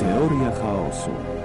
Teoria chaosu.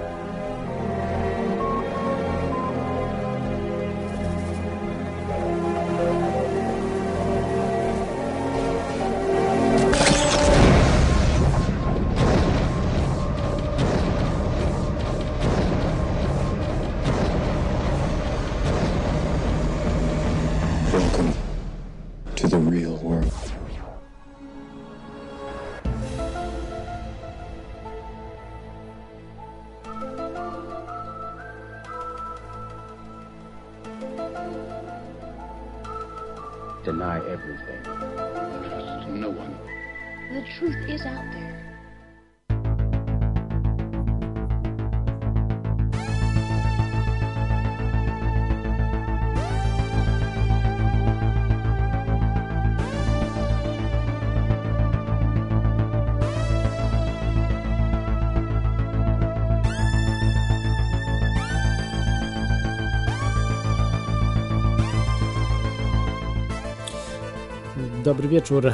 Dobry wieczór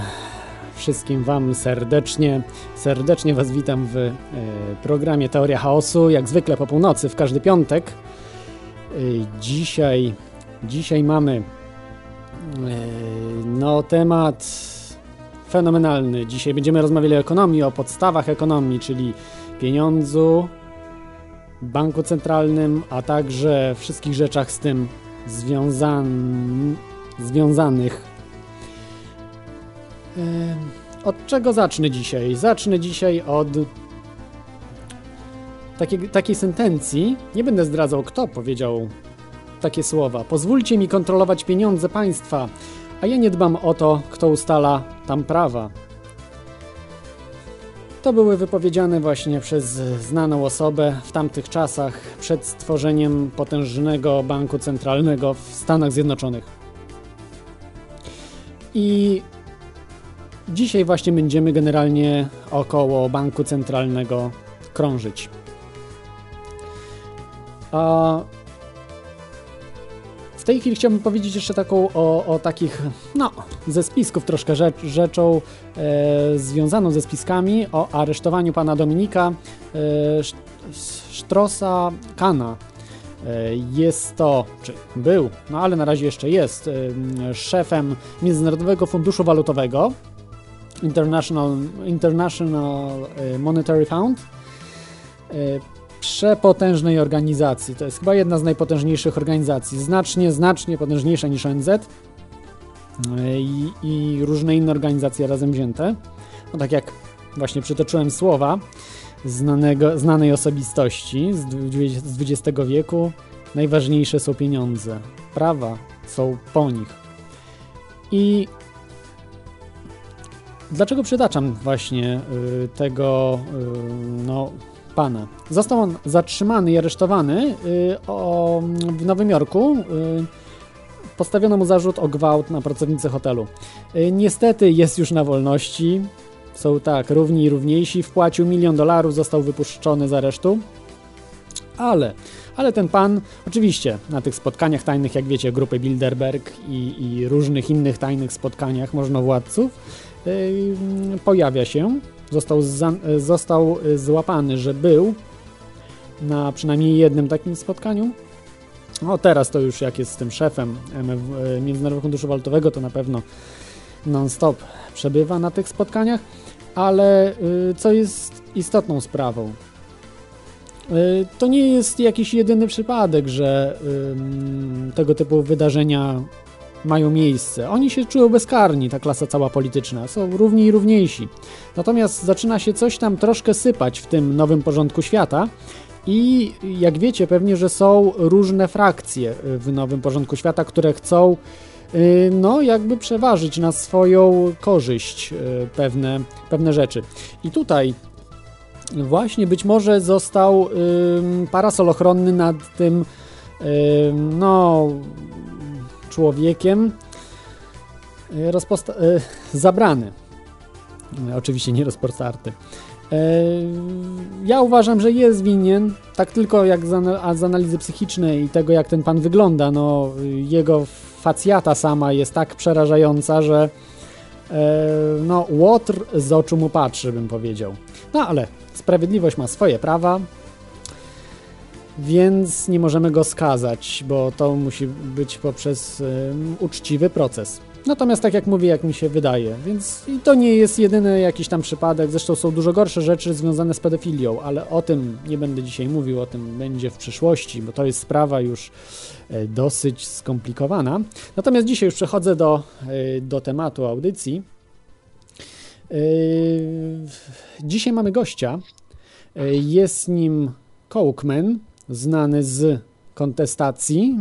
wszystkim Wam serdecznie. Serdecznie Was witam w e, programie Teoria Chaosu, jak zwykle po północy, w każdy piątek. E, dzisiaj, dzisiaj mamy e, no, temat fenomenalny. Dzisiaj będziemy rozmawiali o ekonomii, o podstawach ekonomii, czyli pieniądzu, banku centralnym, a także wszystkich rzeczach z tym związan... związanych. Od czego zacznę dzisiaj? Zacznę dzisiaj od takiej, takiej sentencji. Nie będę zdradzał, kto powiedział takie słowa. Pozwólcie mi kontrolować pieniądze państwa, a ja nie dbam o to, kto ustala tam prawa. To były wypowiedziane właśnie przez znaną osobę w tamtych czasach przed stworzeniem potężnego banku centralnego w Stanach Zjednoczonych. I Dzisiaj właśnie będziemy generalnie około banku centralnego krążyć. A w tej chwili chciałbym powiedzieć jeszcze taką o, o takich, no, ze spisków troszkę rzecz, rzeczą e, związaną ze spiskami o aresztowaniu pana Dominika e, Sz- Sztrosa Kana. E, Jest to, czy był, no ale na razie jeszcze jest, e, szefem Międzynarodowego Funduszu Walutowego, International, International e, Monetary Fund. E, Przepotężnej organizacji. To jest chyba jedna z najpotężniejszych organizacji. Znacznie, znacznie potężniejsza niż ONZ e, i, i różne inne organizacje razem wzięte. No tak jak właśnie przytoczyłem słowa znanego, znanej osobistości z z XX wieku, najważniejsze są pieniądze. Prawa są po nich. I Dlaczego przytaczam właśnie y, tego y, no, pana? Został on zatrzymany i aresztowany y, o, w Nowym Jorku. Postawiono mu zarzut o gwałt na pracownicy hotelu. Niestety jest już na wolności. Są tak, równi i równiejsi. Wpłacił milion dolarów, został wypuszczony z aresztu. Ale, ale ten pan, oczywiście na tych spotkaniach tajnych, jak wiecie, grupy Bilderberg i, i różnych innych tajnych spotkaniach możnowładców, Ym, pojawia się. Został, za, został złapany, że był na przynajmniej jednym takim spotkaniu. No teraz to już jak jest z tym szefem MF, y, Międzynarodowego Funduszu Walutowego, to na pewno non-stop przebywa na tych spotkaniach, ale y, co jest istotną sprawą, y, to nie jest jakiś jedyny przypadek, że tego typu wydarzenia mają miejsce. Oni się czują bezkarni, ta klasa cała polityczna, są równi i równiejsi. Natomiast zaczyna się coś tam troszkę sypać w tym nowym porządku świata i jak wiecie pewnie, że są różne frakcje w nowym porządku świata, które chcą y, no jakby przeważyć na swoją korzyść y, pewne, pewne rzeczy. I tutaj właśnie być może został parasol ochronny nad tym ym, no człowiekiem y, rozposta- y, zabrany. Y, Oczywiście nie rozpostarty. Ja uważam, że jest winien, tak tylko jak z, analizy psychicznej i tego, jak ten pan wygląda, no jego facjata sama jest tak przerażająca, że no, łotr z oczu mu patrzy, bym powiedział. No ale sprawiedliwość ma swoje prawa, więc nie możemy go skazać, bo to musi być poprzez uczciwy proces. Natomiast tak jak mówię, jak mi się wydaje, więc i to nie jest jedyny jakiś tam przypadek, zresztą są dużo gorsze rzeczy związane z pedofilią, ale o tym nie będę dzisiaj mówił, o tym będzie w przyszłości, bo to jest sprawa już e, dosyć skomplikowana. Natomiast dzisiaj już przechodzę do, e, do tematu audycji. E, dzisiaj mamy gościa. Jest nim Cokeman, znany z kontestacji.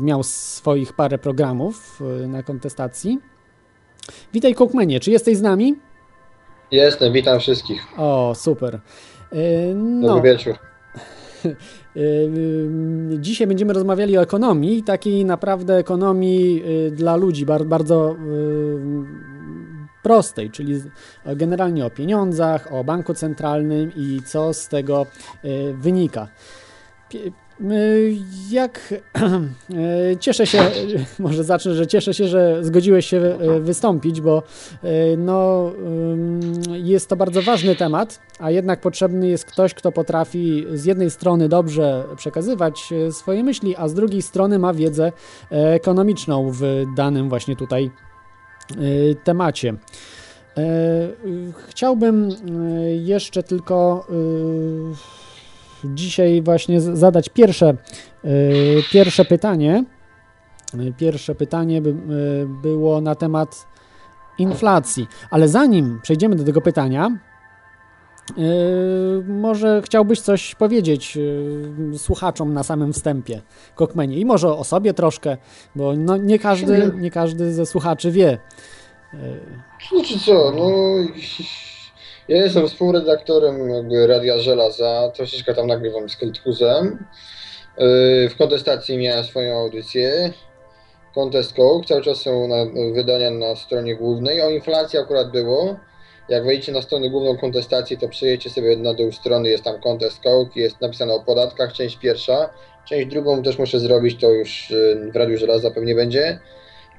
Miał swoich parę programów na kontestacji. Witaj, Cookmanie, czy jesteś z nami? Jestem, witam wszystkich. O, super. No. Dobry wieczór. Dzisiaj będziemy rozmawiali o ekonomii, takiej naprawdę ekonomii dla ludzi, bardzo prostej, czyli generalnie o pieniądzach, o banku centralnym i co z tego wynika. Jak cieszę się, może zacznę, że cieszę się, że zgodziłeś się e, wystąpić, bo e, no, jest to bardzo ważny temat, a jednak potrzebny jest ktoś, kto potrafi z jednej strony dobrze przekazywać e, swoje myśli, a z drugiej strony ma wiedzę ekonomiczną w danym właśnie tutaj temacie. Chciałbym jeszcze tylko dzisiaj właśnie zadać pierwsze, y, pierwsze pytanie. Y, pierwsze pytanie by, y, było na temat inflacji, ale zanim przejdziemy do tego pytania, może chciałbyś coś powiedzieć słuchaczom na samym wstępie, Kokmenie, i może o sobie troszkę, bo no nie, każdy, nie każdy ze słuchaczy wie. Znaczy co, no ja jestem współredaktorem jakby Radia Żelaza, troszeczkę tam nagrywam z Keltkuzem. Yy, w kontestacji miałem swoją audycję. Contest Coke, cały czas są na, wydania na stronie głównej. O inflacji akurat było. Jak wejdziecie na stronę główną kontestacji, to przejedźcie sobie na dół strony, jest tam Contest Coke, jest napisane o podatkach, część pierwsza. Część drugą też muszę zrobić, to już yy, w Radiu Żelaza pewnie będzie.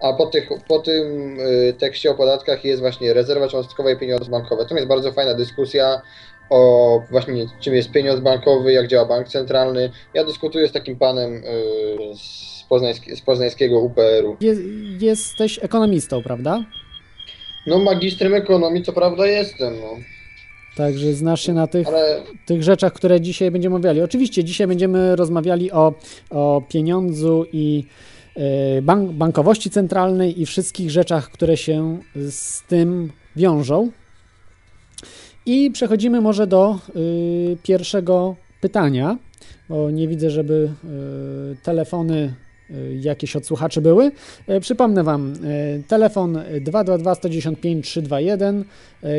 A po, tych, po tym y, tekście o podatkach jest właśnie rezerwa cząstkowa i pieniądze bankowe. To jest bardzo fajna dyskusja o właśnie czym jest pieniądz bankowy, jak działa bank centralny. Ja dyskutuję z takim panem y, z, poznański, z poznańskiego UPR-u. Je, jesteś ekonomistą, prawda? No magistrem ekonomii co prawda jestem, no. Także znasz się na tych, Ale... tych rzeczach, które dzisiaj będziemy omawiali. Oczywiście dzisiaj będziemy rozmawiali o, o pieniądzu i bank, bankowości centralnej i wszystkich rzeczach, które się z tym wiążą. I przechodzimy może do y, pierwszego pytania, bo nie widzę, żeby y, telefony y, jakieś od słuchaczy były. E, przypomnę Wam, e, telefon 222 195 321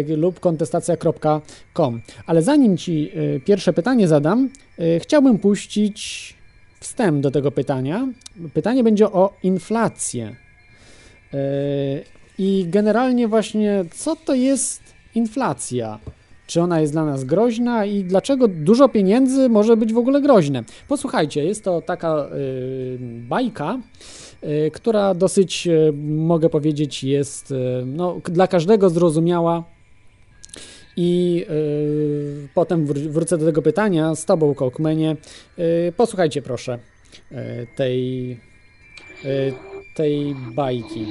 lub kontestacja.com. Ale zanim Ci pierwsze pytanie zadam, chciałbym puścić wstęp do tego pytania. Pytanie będzie o inflację. E, I generalnie właśnie, co to jest inflacja? Czy ona jest dla nas groźna i dlaczego dużo pieniędzy może być w ogóle groźne? Posłuchajcie, jest to taka y, bajka, y, która dosyć, mogę powiedzieć, jest no, dla każdego zrozumiała i yy, potem wr wrócę do tego pytania z tobą, Kokmenie. Yy, posłuchajcie proszę yy, tej, tej bajki.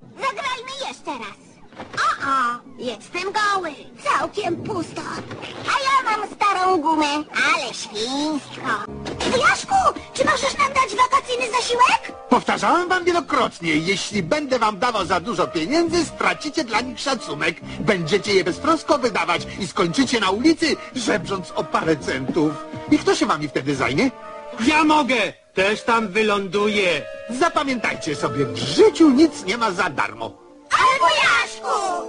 Zagrajmy jeszcze raz. Jestem goły, całkiem pusto. A ja mam starą gumę, ale świństwo. Wujaszku, czy możesz nam dać wakacyjny zasiłek? Powtarzałem wam wielokrotnie, jeśli będę wam dawał za dużo pieniędzy, stracicie dla nich szacunek. Będziecie je beztrosko wydawać i skończycie na ulicy, żebrząc o parę centów. I kto się wami wtedy zajmie? Ja mogę! Też tam wyląduję. Zapamiętajcie sobie, w życiu nic nie ma za darmo. Ale wujaszku!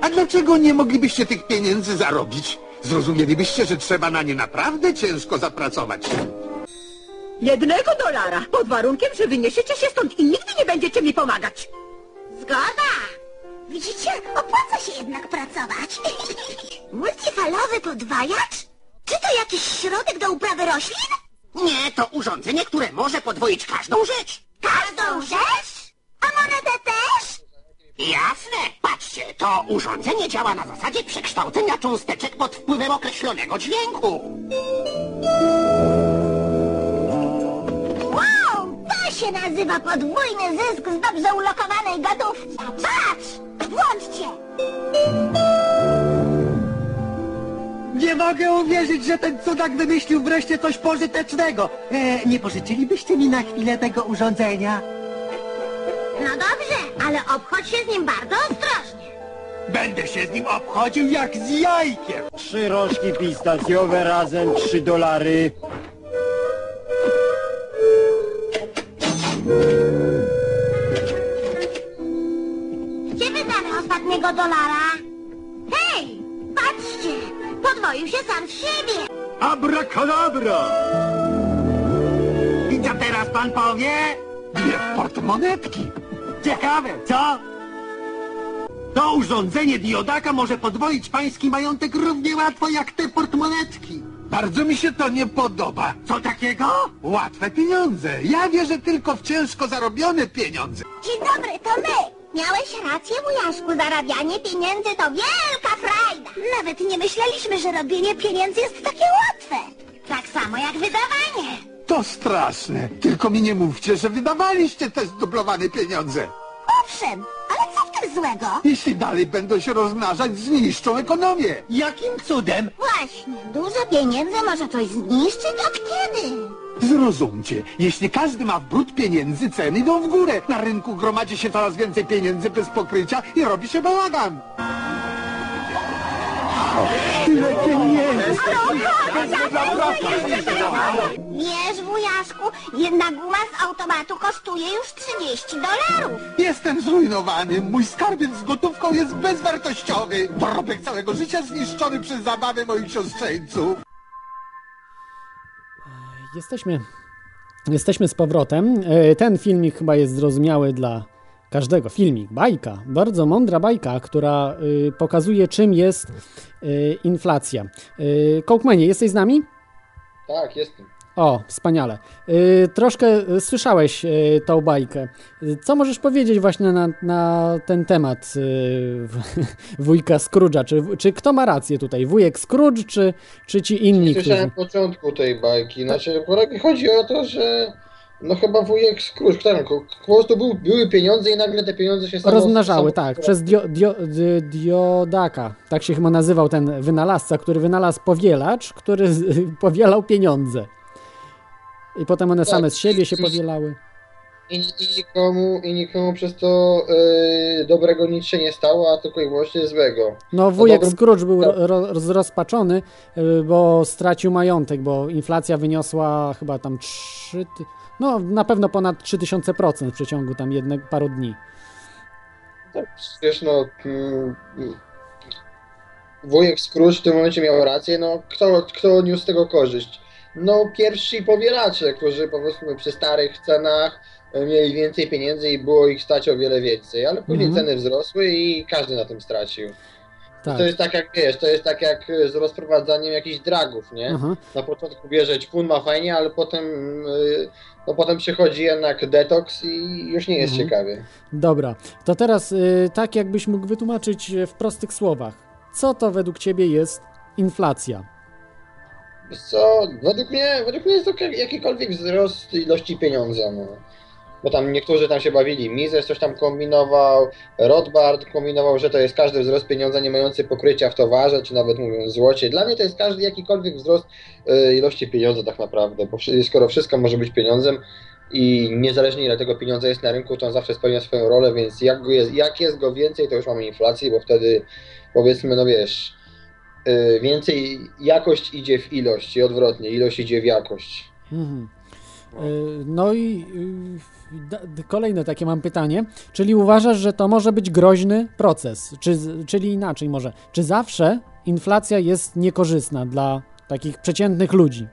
A dlaczego nie moglibyście tych pieniędzy zarobić? Zrozumielibyście, że trzeba na nie naprawdę ciężko zapracować. Jednego dolara, pod warunkiem, że wyniesiecie się stąd i nigdy nie będziecie mi pomagać. Zgoda! Widzicie, opłaca się jednak pracować. Multifalowy podwajacz? Czy to jakiś środek do uprawy roślin? Nie, to urządzenie, które może podwoić każdą rzecz. Każdą rzecz? A monetę też? Jasne. Patrzcie, to urządzenie działa na zasadzie przekształcenia cząsteczek pod wpływem określonego dźwięku. Wow! To się nazywa podwójny zysk z dobrze ulokowanej gotówki. Patrz! Włączcie! Nie mogę uwierzyć, że ten cudak wymyślił wreszcie coś pożytecznego. E, nie pożyczylibyście mi na chwilę tego urządzenia? No dobrze, ale obchodź się z nim bardzo ostrożnie. Będę się z nim obchodził jak z jajkiem. Trzy rożki pistacjowe razem trzy dolary. Gdzie wydamy ostatniego dolara? Hej! Patrzcie! Podwoił się sam z siebie! Abracadabra! I co teraz pan powie? Dwie portmonetki. Ciekawe, co? To urządzenie diodaka może podwoić pański majątek równie łatwo jak te portmonetki. Bardzo mi się to nie podoba. Co takiego? Łatwe pieniądze. Ja wierzę tylko w ciężko zarobione pieniądze. Dzień dobry, to my! Miałeś rację, wujaszku, zarabianie pieniędzy to wielka frajda! Nawet nie myśleliśmy, że robienie pieniędzy jest takie łatwe! Tak samo jak wydawanie! To straszne. Tylko mi nie mówcie, że wydawaliście te zdublowane pieniądze. Owszem, ale co w tym złego? Jeśli dalej będą się rozmnażać, zniszczą ekonomię. Jakim cudem? Właśnie, dużo pieniędzy może coś zniszczyć od kiedy? Zrozumcie, jeśli każdy ma brud pieniędzy, ceny idą w górę. Na rynku gromadzi się coraz więcej pieniędzy bez pokrycia i robi się bałagan. Tyle pieniędzy! Wiesz, wujaszku, jedna guma z automatu kosztuje już 30 dolarów. Jestem zrujnowany, mój skarbiec z gotówką jest bezwartościowy. Dorobek całego życia zniszczony przez zabawę moich siostrzeńców. Jesteśmy, jesteśmy z powrotem. E, Ten filmik chyba jest zrozumiały dla każdego. Filmik, bajka, bardzo mądra bajka, która y, pokazuje czym jest y, inflacja. Y, Kołkmanie, jesteś z nami? Tak, jestem. O, wspaniale. Y, troszkę y, słyszałeś y, tą bajkę. Y, Co możesz powiedzieć właśnie na, na ten temat y, wujka Scrooge'a? Czy, czy kto ma rację tutaj? Wujek Scrooge, czy, czy ci inni? Słyszałem Którzy... początku tej bajki. Znaczy, chodzi o to, że no chyba wujek Scrooge, tam, po prostu był, były pieniądze i nagle te pieniądze się samo- Rozmnażały, samo- tak, przez dio, dio, di- Diodaka. Tak się chyba nazywał ten wynalazca, który wynalazł powielacz, który powielał pieniądze. I potem one Tak, same z siebie się powielały. I, I nikomu, i nikomu przez to y, dobrego nic się nie stało, a tylko i wyłącznie złego. No wujek dobrym- Scrooge był tak. ro, ro, zrozpaczony, y, bo stracił majątek, bo inflacja wyniosła chyba tam 3, ty- no na pewno ponad 3000% w przeciągu tam jednego, paru dni. Tak, wiesz, no. Mm, mm, wujek Scrooge w tym momencie miał rację, no kto, kto niósł z tego korzyść? No pierwsi powielacze, którzy powiedzmy przy starych cenach e, mieli więcej pieniędzy i było ich stać o wiele więcej, ale później Mhm. ceny wzrosły i każdy na tym stracił. Tak. To jest tak jak wiesz, to jest tak jak z rozprowadzaniem jakichś dragów, nie? Aha. Na początku bierze ćpun ma fajnie, ale potem, y, no potem przychodzi jednak detoks i już nie jest Mhm. ciekawie. Dobra, to teraz y, tak jakbyś mógł wytłumaczyć y, w prostych słowach. Co to według ciebie jest inflacja? Co, według mnie, według mnie jest to jak- jakikolwiek wzrost ilości pieniądza, no. Bo tam niektórzy tam się bawili, Mises coś tam kombinował, Rothbard kombinował, że to jest każdy wzrost pieniądza nie mający pokrycia w towarze, czy nawet mówiąc złocie. Dla mnie to jest każdy jakikolwiek wzrost y, ilości pieniądza tak naprawdę, bo skoro wszystko może być pieniądzem i niezależnie ile tego pieniądza jest na rynku, to on zawsze spełnia swoją rolę, więc jak, go jest, jak jest go więcej, to już mamy inflację, bo wtedy powiedzmy, no wiesz, y, więcej jakość idzie w ilość i odwrotnie, ilość idzie w jakość. Mhm. Y, No i kolejne takie mam pytanie. Czyli uważasz, że to może być groźny proces? Czy, czyli inaczej może, czy zawsze inflacja jest niekorzystna dla takich przeciętnych ludzi?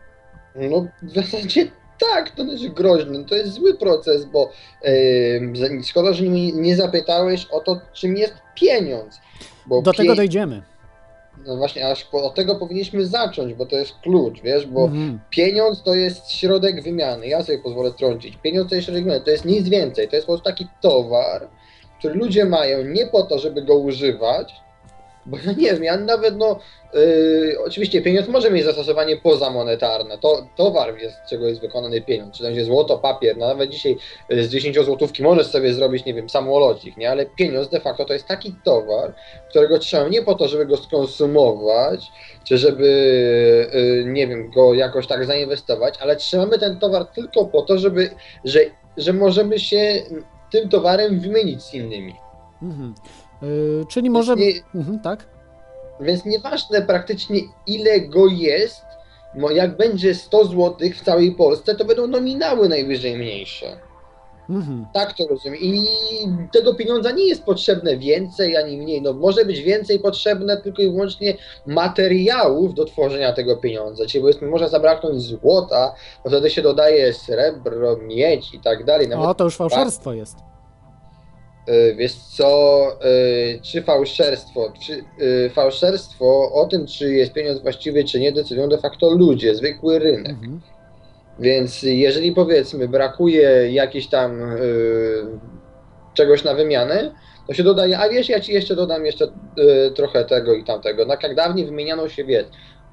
No w zasadzie tak, to znaczy groźny, to jest zły proces, bo yy, szkoda, że nie, nie zapytałeś o to, czym jest pieniądz. Do pie- tego dojdziemy. No właśnie, aż od tego powinniśmy zacząć, bo to jest klucz, wiesz, bo Mhm. pieniądz to jest środek wymiany, ja sobie pozwolę trącić. Pieniądz to jest środek wymiany, to jest nic więcej, to jest po prostu taki towar, który ludzie mają nie po to, żeby go używać, bo ja nie wiem, ja nawet no, yy, oczywiście pieniądz może mieć zastosowanie pozamonetarne, to towar jest, z czego jest wykonany pieniądz, czy to będzie złoto, papier, no nawet dzisiaj y, z 10 złotówki możesz sobie zrobić, nie wiem, samolocik, nie, ale pieniądz de facto to jest taki towar, którego trzeba nie po to, żeby go skonsumować, czy żeby, yy, nie wiem, go jakoś tak zainwestować, ale trzymamy ten towar tylko po to, żeby, że, że możemy się tym towarem wymienić z innymi. Mhm. Y, czyli może. Nie, Mhm, tak? więc nieważne praktycznie ile go jest, no jak będzie 100 zł w całej Polsce, to będą nominały najwyżej mniejsze. Mhm. Tak to rozumiem. I tego pieniądza nie jest potrzebne więcej ani mniej. No może być więcej potrzebne tylko i wyłącznie materiałów do tworzenia tego pieniądza. Czyli powiedzmy, może zabraknąć złota, bo wtedy się dodaje srebro, miedź i tak dalej. Nawet O, to już fałszerstwo jest. Y, Wiesz co, y, czy fałszerstwo, czy y, fałszerstwo o tym, czy jest pieniądz właściwy, czy nie, decydują de facto ludzie, zwykły rynek. Mhm. Więc jeżeli powiedzmy brakuje jakiejś tam czegoś na wymianę, to się dodaje, a wiesz, ja ci jeszcze dodam jeszcze trochę tego i tamtego. Tak jak dawniej wymieniano się, wiesz,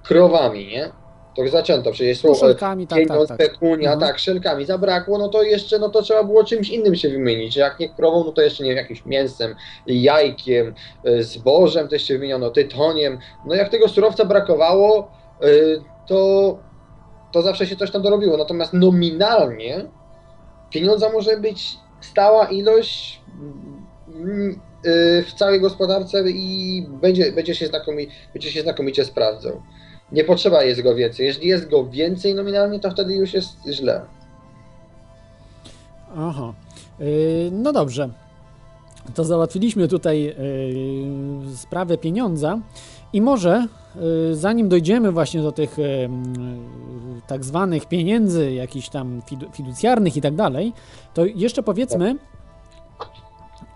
krowami, nie? To zaczęto, przecież słowo Szelkami, tak, pieniądz, tak, tak. pekunia, Mhm. tak, szelkami zabrakło, no to jeszcze, no to trzeba było czymś innym się wymienić. Jak nie krową, no to jeszcze nie wiem, jakimś mięsem, jajkiem, y, zbożem też się wymieniono, tytoniem. No jak tego surowca brakowało, y, to, to zawsze się coś tam dorobiło. Natomiast nominalnie pieniądza może być stała ilość mm, y, w całej gospodarce i będzie, będzie, się znakomicie, będzie się znakomicie sprawdzał. Nie potrzeba jest go więcej. Jeśli jest go więcej nominalnie, to wtedy już jest źle. Aha. Y, No dobrze. To załatwiliśmy tutaj y, sprawę pieniądza i może y, zanim dojdziemy właśnie do tych tak zwanych pieniędzy, jakichś tam fidu- fiducjarnych i tak dalej, to jeszcze powiedzmy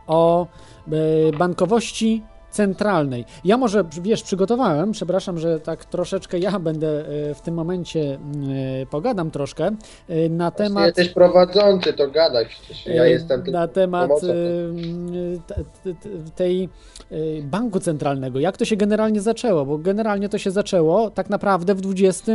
o y, bankowości centralnej. Ja może, wiesz, przygotowałem, przepraszam, że tak troszeczkę ja będę y, w tym momencie y, pogadam troszkę y, na temat... jesteś prowadzący, to przecież. Ja E, jestem na temat e, tej e, banku centralnego. Jak to się generalnie zaczęło? Bo generalnie to się zaczęło tak naprawdę w XX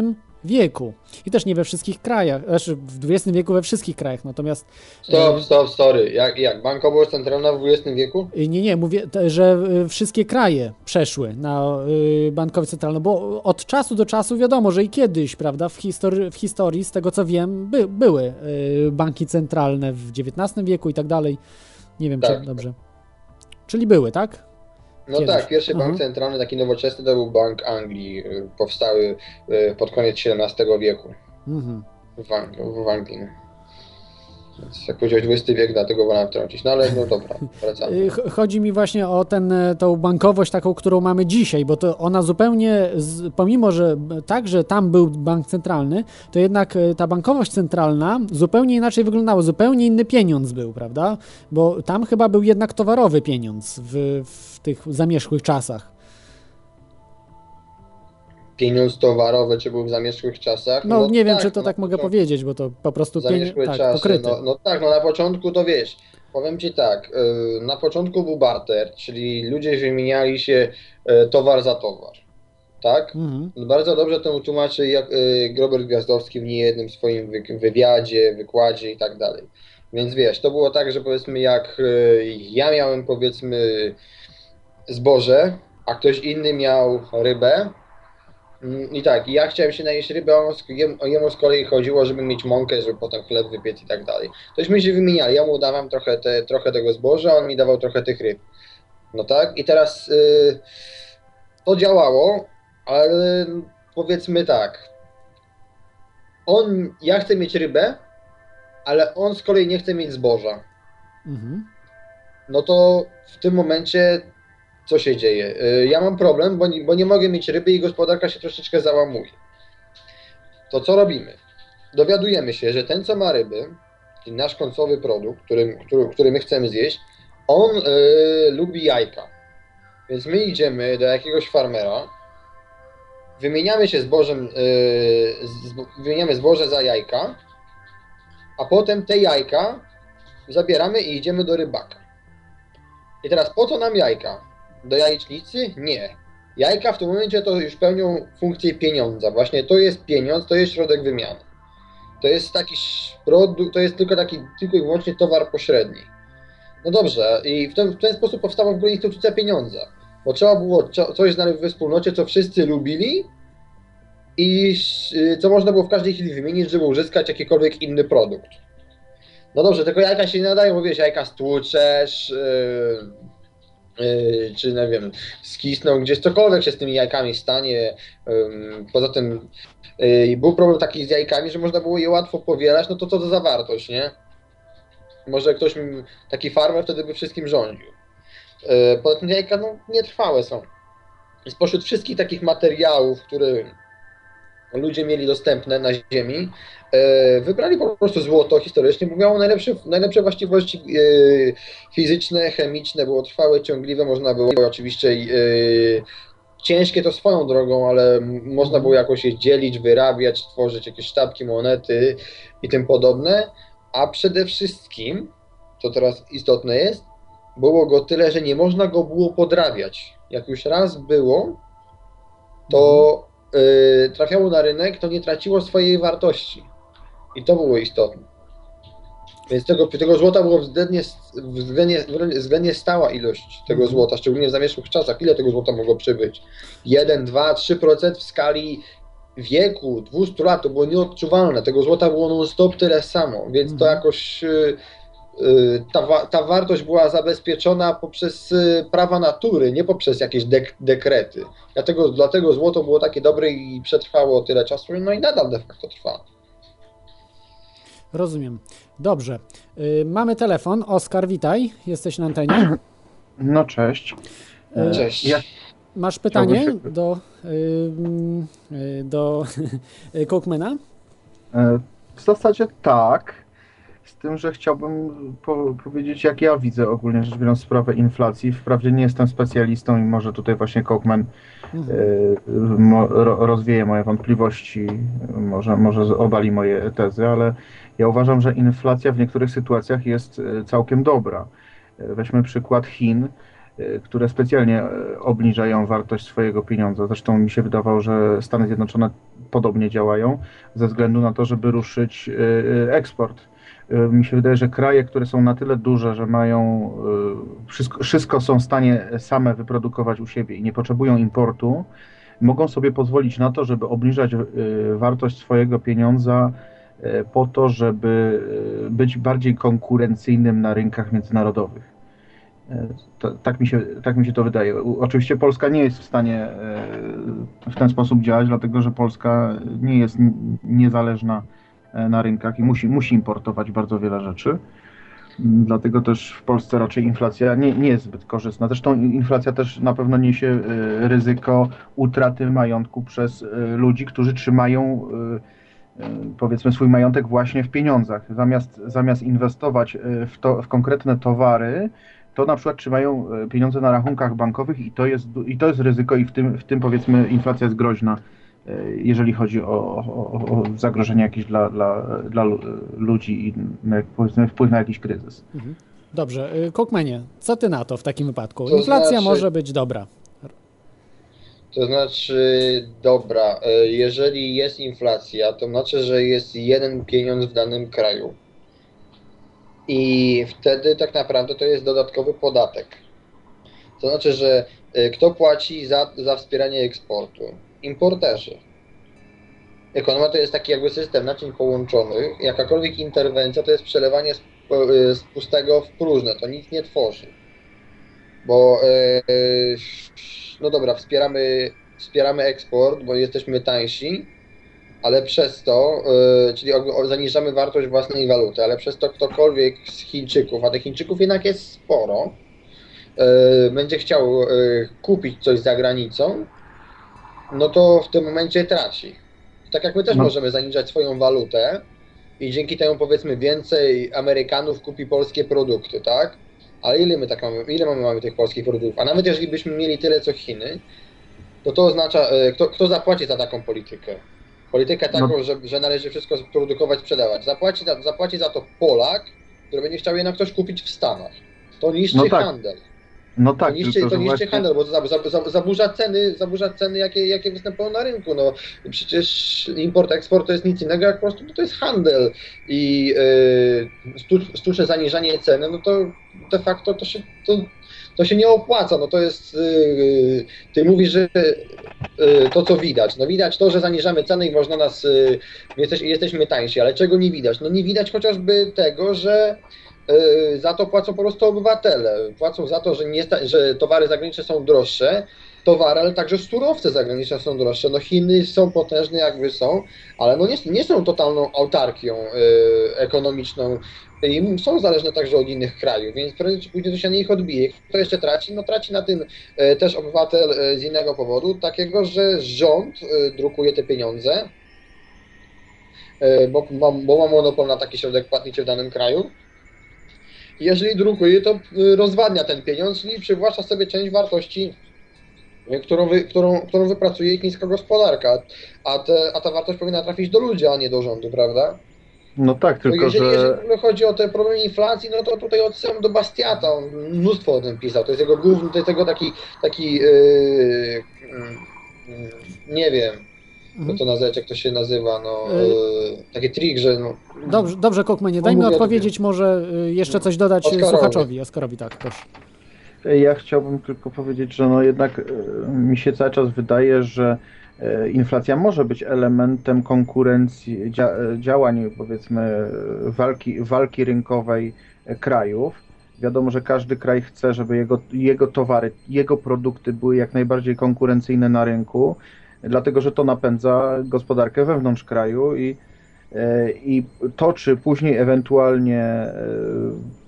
wieku. I też nie we wszystkich krajach, znaczy w XX wieku we wszystkich krajach, natomiast Stop, stop, sorry. Jak, jak? Bankowość centralna w XX wieku? e, nie, nie, mówię, że e, wszystkie kraje przeszły na e, bankowość centralną, bo od czasu do czasu wiadomo, że i kiedyś, prawda, w, histori- w historii, z tego co wiem, by, były e, banki centralne w XIX wieku i tak dalej. Nie wiem, Tak. czy dobrze. Czyli były, tak? No Kiedyś. tak, pierwszy bank Mhm. centralny, taki nowoczesny, to był Bank Anglii. y, Powstały y, pod koniec XVII wieku Mhm. w Anglii. W Anglii. Więc jak powiedziałeś XX wiek, dlatego wolałem wtrącić. No ale no dobra, wracamy. Y, ch- Chodzi mi właśnie o ten, e, tą bankowość taką, którą mamy dzisiaj, bo to ona zupełnie, pomimo, że b- tak, że tam był bank centralny, to jednak e, ta bankowość centralna zupełnie inaczej wyglądała, zupełnie inny pieniądz był, prawda? Bo tam chyba był jednak towarowy pieniądz w, w tych zamierzchłych czasach. Pieniądz towarowy, czy był w zamierzchłych czasach? No, nie wiem, tak, czy to no, tak mogę powiedzieć, bo to po prostu pieniądz, Zamierzchłe tak, czasy. No, no tak, no na początku to wiesz, powiem ci tak, y, na początku był barter, czyli ludzie wymieniali się y, towar za towar. Tak? Mhm. Bardzo dobrze to tłumaczy jak, y, Robert Gwiazdowski w niejednym swoim wy- wywiadzie, wykładzie i tak dalej. Więc wiesz, to było tak, że powiedzmy jak ja miałem powiedzmy zboże, a ktoś inny miał rybę, Mm, I tak, ja chciałem się najeść ryby, a jemu z kolei chodziło, żeby mieć mąkę, żeby potem chleb wypiec i tak dalej. Tośmy się wymieniali, ja mu dawałem trochę, te, trochę tego zboża, on mi dawał trochę tych ryb. No tak, i teraz y, to działało, ale powiedzmy tak, on, ja chcę mieć rybę, ale on z kolei nie chce mieć zboża. Mhm. No to w tym momencie co się dzieje? Y, Ja mam problem, bo nie, bo nie mogę mieć ryby i gospodarka się troszeczkę załamuje. To co robimy? Dowiadujemy się, że ten, co ma ryby, czyli nasz końcowy produkt, który, który, który my chcemy zjeść, on y, lubi jajka. Więc my idziemy do jakiegoś farmera, wymieniamy się zbożem, y, z, wymieniamy zboże za jajka, a potem te jajka zabieramy i idziemy do rybaka. I teraz po co nam jajka? Do jajecznicy? Nie. Jajka w tym momencie to już pełnią funkcję pieniądza. Właśnie to jest pieniądz, to jest środek wymiany. To jest taki produkt, to jest tylko taki tylko i wyłącznie towar pośredni. No dobrze, i w ten, w ten sposób powstała w ogóle instytucja pieniądza. Bo trzeba było co- coś znaleźć we wspólnocie, co wszyscy lubili i sz- co można było w każdej chwili wymienić, żeby uzyskać jakikolwiek inny produkt. No dobrze, tylko jajka się nie nadają, bo wiesz, jajka stłuczesz, yy, czy nie wiem, skisną gdzieś, cokolwiek się z tymi jajkami stanie. Poza tym yy, był problem taki z jajkami, że można było je łatwo powielać, no to co za wartość, nie? Może ktoś, taki farmer wtedy by wszystkim rządził. Yy, poza tym jajka no, nietrwałe są. Spośród wszystkich takich materiałów, które ludzie mieli dostępne na ziemi, wybrali po prostu złoto historycznie, bo miało najlepsze, najlepsze właściwości e, fizyczne, chemiczne, było trwałe, ciągliwe, można było oczywiście e, ciężkie to swoją drogą, ale można było jakoś je dzielić, wyrabiać, tworzyć jakieś sztabki, monety i tym podobne, a przede wszystkim, co teraz istotne jest, było go tyle, że nie można go było podrabiać. Jak już raz było, to y, trafiało na rynek, to nie traciło swojej wartości. I to było istotne. Więc tego, tego złota było względnie, względnie, względnie stała ilość tego złota, szczególnie w zamierzchłych czasach. Ile tego złota mogło przybyć? 1, 2, 3% w skali wieku, 200 lat, to było nieodczuwalne. Tego złota było non-stop tyle samo, więc to jakoś y, y, ta, ta wartość była zabezpieczona poprzez y, prawa natury, nie poprzez jakieś dek- dekrety. Dlatego, dlatego złoto było takie dobre i przetrwało tyle czasu, no i nadal de facto trwa. Rozumiem. Dobrze. Y, mamy telefon. Oskar, witaj. Jesteś na antenie. No cześć. E, Cześć. Ja, Masz pytanie się- do, y, mm, y, do Cookmana? e, w zasadzie tak, z tym, że chciałbym po, powiedzieć, jak ja widzę ogólnie rzecz biorąc sprawę inflacji. Wprawdzie nie jestem specjalistą i może tutaj właśnie Kochman ro, rozwieje moje wątpliwości, może, może obali moje tezy, ale ja uważam, że inflacja w niektórych sytuacjach jest e, całkiem dobra. E, Weźmy przykład Chin, e, które specjalnie obniżają wartość swojego pieniądza. Zresztą mi się wydawało, że Stany Zjednoczone podobnie działają ze względu na to, żeby ruszyć eksport. Mi się wydaje, że kraje, które są na tyle duże, że mają wszystko, wszystko są w stanie same wyprodukować u siebie i nie potrzebują importu, mogą sobie pozwolić na to, żeby obniżać wartość swojego pieniądza po to, żeby e, być bardziej konkurencyjnym na rynkach międzynarodowych. E, To, tak, mi się, tak mi się to wydaje. Oczywiście Polska nie jest w stanie e, w ten sposób działać, dlatego że Polska nie jest niezależna e, na rynkach i musi, musi importować bardzo wiele rzeczy. Mm, Dlatego też w Polsce raczej inflacja nie, nie jest zbyt korzystna. Zresztą in- inflacja też na pewno niesie e, ryzyko utraty majątku przez e, ludzi, którzy trzymają e, e, powiedzmy swój majątek właśnie w pieniądzach. Zamiast, zamiast inwestować e, w, to, w konkretne towary, to na przykład trzymają e, pieniądze na rachunkach bankowych i to jest, i to jest ryzyko i w tym, w tym powiedzmy inflacja jest groźna, e, jeżeli chodzi o, o, o zagrożenie jakieś dla, dla, dla lu- ludzi i powiedzmy wpływ na jakiś kryzys. Dobrze. y, Cookmanie, co ty na to w takim wypadku? To Inflacja znaczy- może być dobra. To znaczy, dobra, e, jeżeli jest inflacja, to znaczy, że jest jeden pieniądz w danym kraju. I wtedy tak naprawdę to jest dodatkowy podatek. To znaczy, że e, kto płaci za, za wspieranie eksportu? Importerzy. Ekonomia to jest taki jakby system naczyń połączonych. Jakakolwiek interwencja to jest przelewanie z, e, z pustego w próżne. To nic nie tworzy. Bo e, no dobra, wspieramy, wspieramy eksport, bo jesteśmy tańsi, ale przez to, e, czyli zaniżamy wartość własnej waluty, ale przez to ktokolwiek z Chińczyków, a tych Chińczyków jednak jest sporo, e, będzie chciał e, kupić coś za granicą, no to w tym momencie traci. Tak jak my też No. możemy zaniżać swoją walutę i dzięki temu powiedzmy więcej Amerykanów kupi polskie produkty, tak? Ale ile my tak mamy, ile mamy, mamy tych polskich produktów? A nawet jeżeli byśmy mieli tyle co Chiny, to to oznacza, e, kto, kto zapłaci za taką politykę? Politykę taką, No. że, że należy wszystko produkować, sprzedawać. Zapłaci, za- zapłaci za to Polak, który będzie chciał jednak coś kupić w Stanach. To niszczy No tak. handel. No tak, to niszczy, to niszczy właśnie... handel, bo to za- za- za- zaburza ceny, zaburza ceny jakie, jakie występują na rynku. No, przecież import, eksport to jest nic innego, jak po prostu to jest handel. I yy, sztuczne zaniżanie ceny, no to de facto to się, to, to się nie opłaca. No to jest, yy, ty mówisz, że yy, to co widać. No widać to, że zaniżamy ceny i można nas, yy, jesteś, jesteśmy tańsi, ale czego nie widać? No nie widać chociażby tego, że za to płacą po prostu obywatele. Płacą za to, że, nie że towary zagraniczne są droższe, towary, ale także surowce zagraniczne są droższe. No Chiny są potężne jakby są, ale no nie, nie są totalną autarkią yy, ekonomiczną i są zależne także od innych krajów, więc prędzej czy później to się na nich odbije. Kto jeszcze traci? No traci na tym yy, też obywatel z innego powodu, takiego, że rząd drukuje te pieniądze, bo, bo ma monopol na taki środek płatniczy w danym kraju. Jeżeli drukuje, to y, rozwadnia ten pieniądz, czyli przywłaszcza sobie część wartości, y, którą, wy, którą, którą wypracuje chińska gospodarka. A, te, a ta wartość powinna trafić do ludzi, a nie do rządu, prawda? No tak, No tylko jeżeli, że... jeżeli chodzi o te problemy inflacji, no to tutaj odsyłam do Bastiata, on mnóstwo o tym pisał. To jest jego główny, to jest jego taki, taki yy, yy, nie wiem, Mhm. jak to nazwać, jak to się nazywa, no, Y- yy, taki trik, że no, Dobrze, dobrze Kokmenie, daj mi Omówię odpowiedzieć, może y, jeszcze coś dodać y, Oskarowi. słuchaczowi. Oskarowi, tak, proszę. Ja chciałbym tylko powiedzieć, że no jednak e, mi się cały czas wydaje, że e, inflacja może być elementem konkurencji, dzia, działań powiedzmy walki, walki rynkowej krajów. Wiadomo, że każdy kraj chce, żeby jego, jego towary, jego produkty były jak najbardziej konkurencyjne na rynku, dlatego że to napędza gospodarkę wewnątrz kraju i, e, i to, czy później ewentualnie e,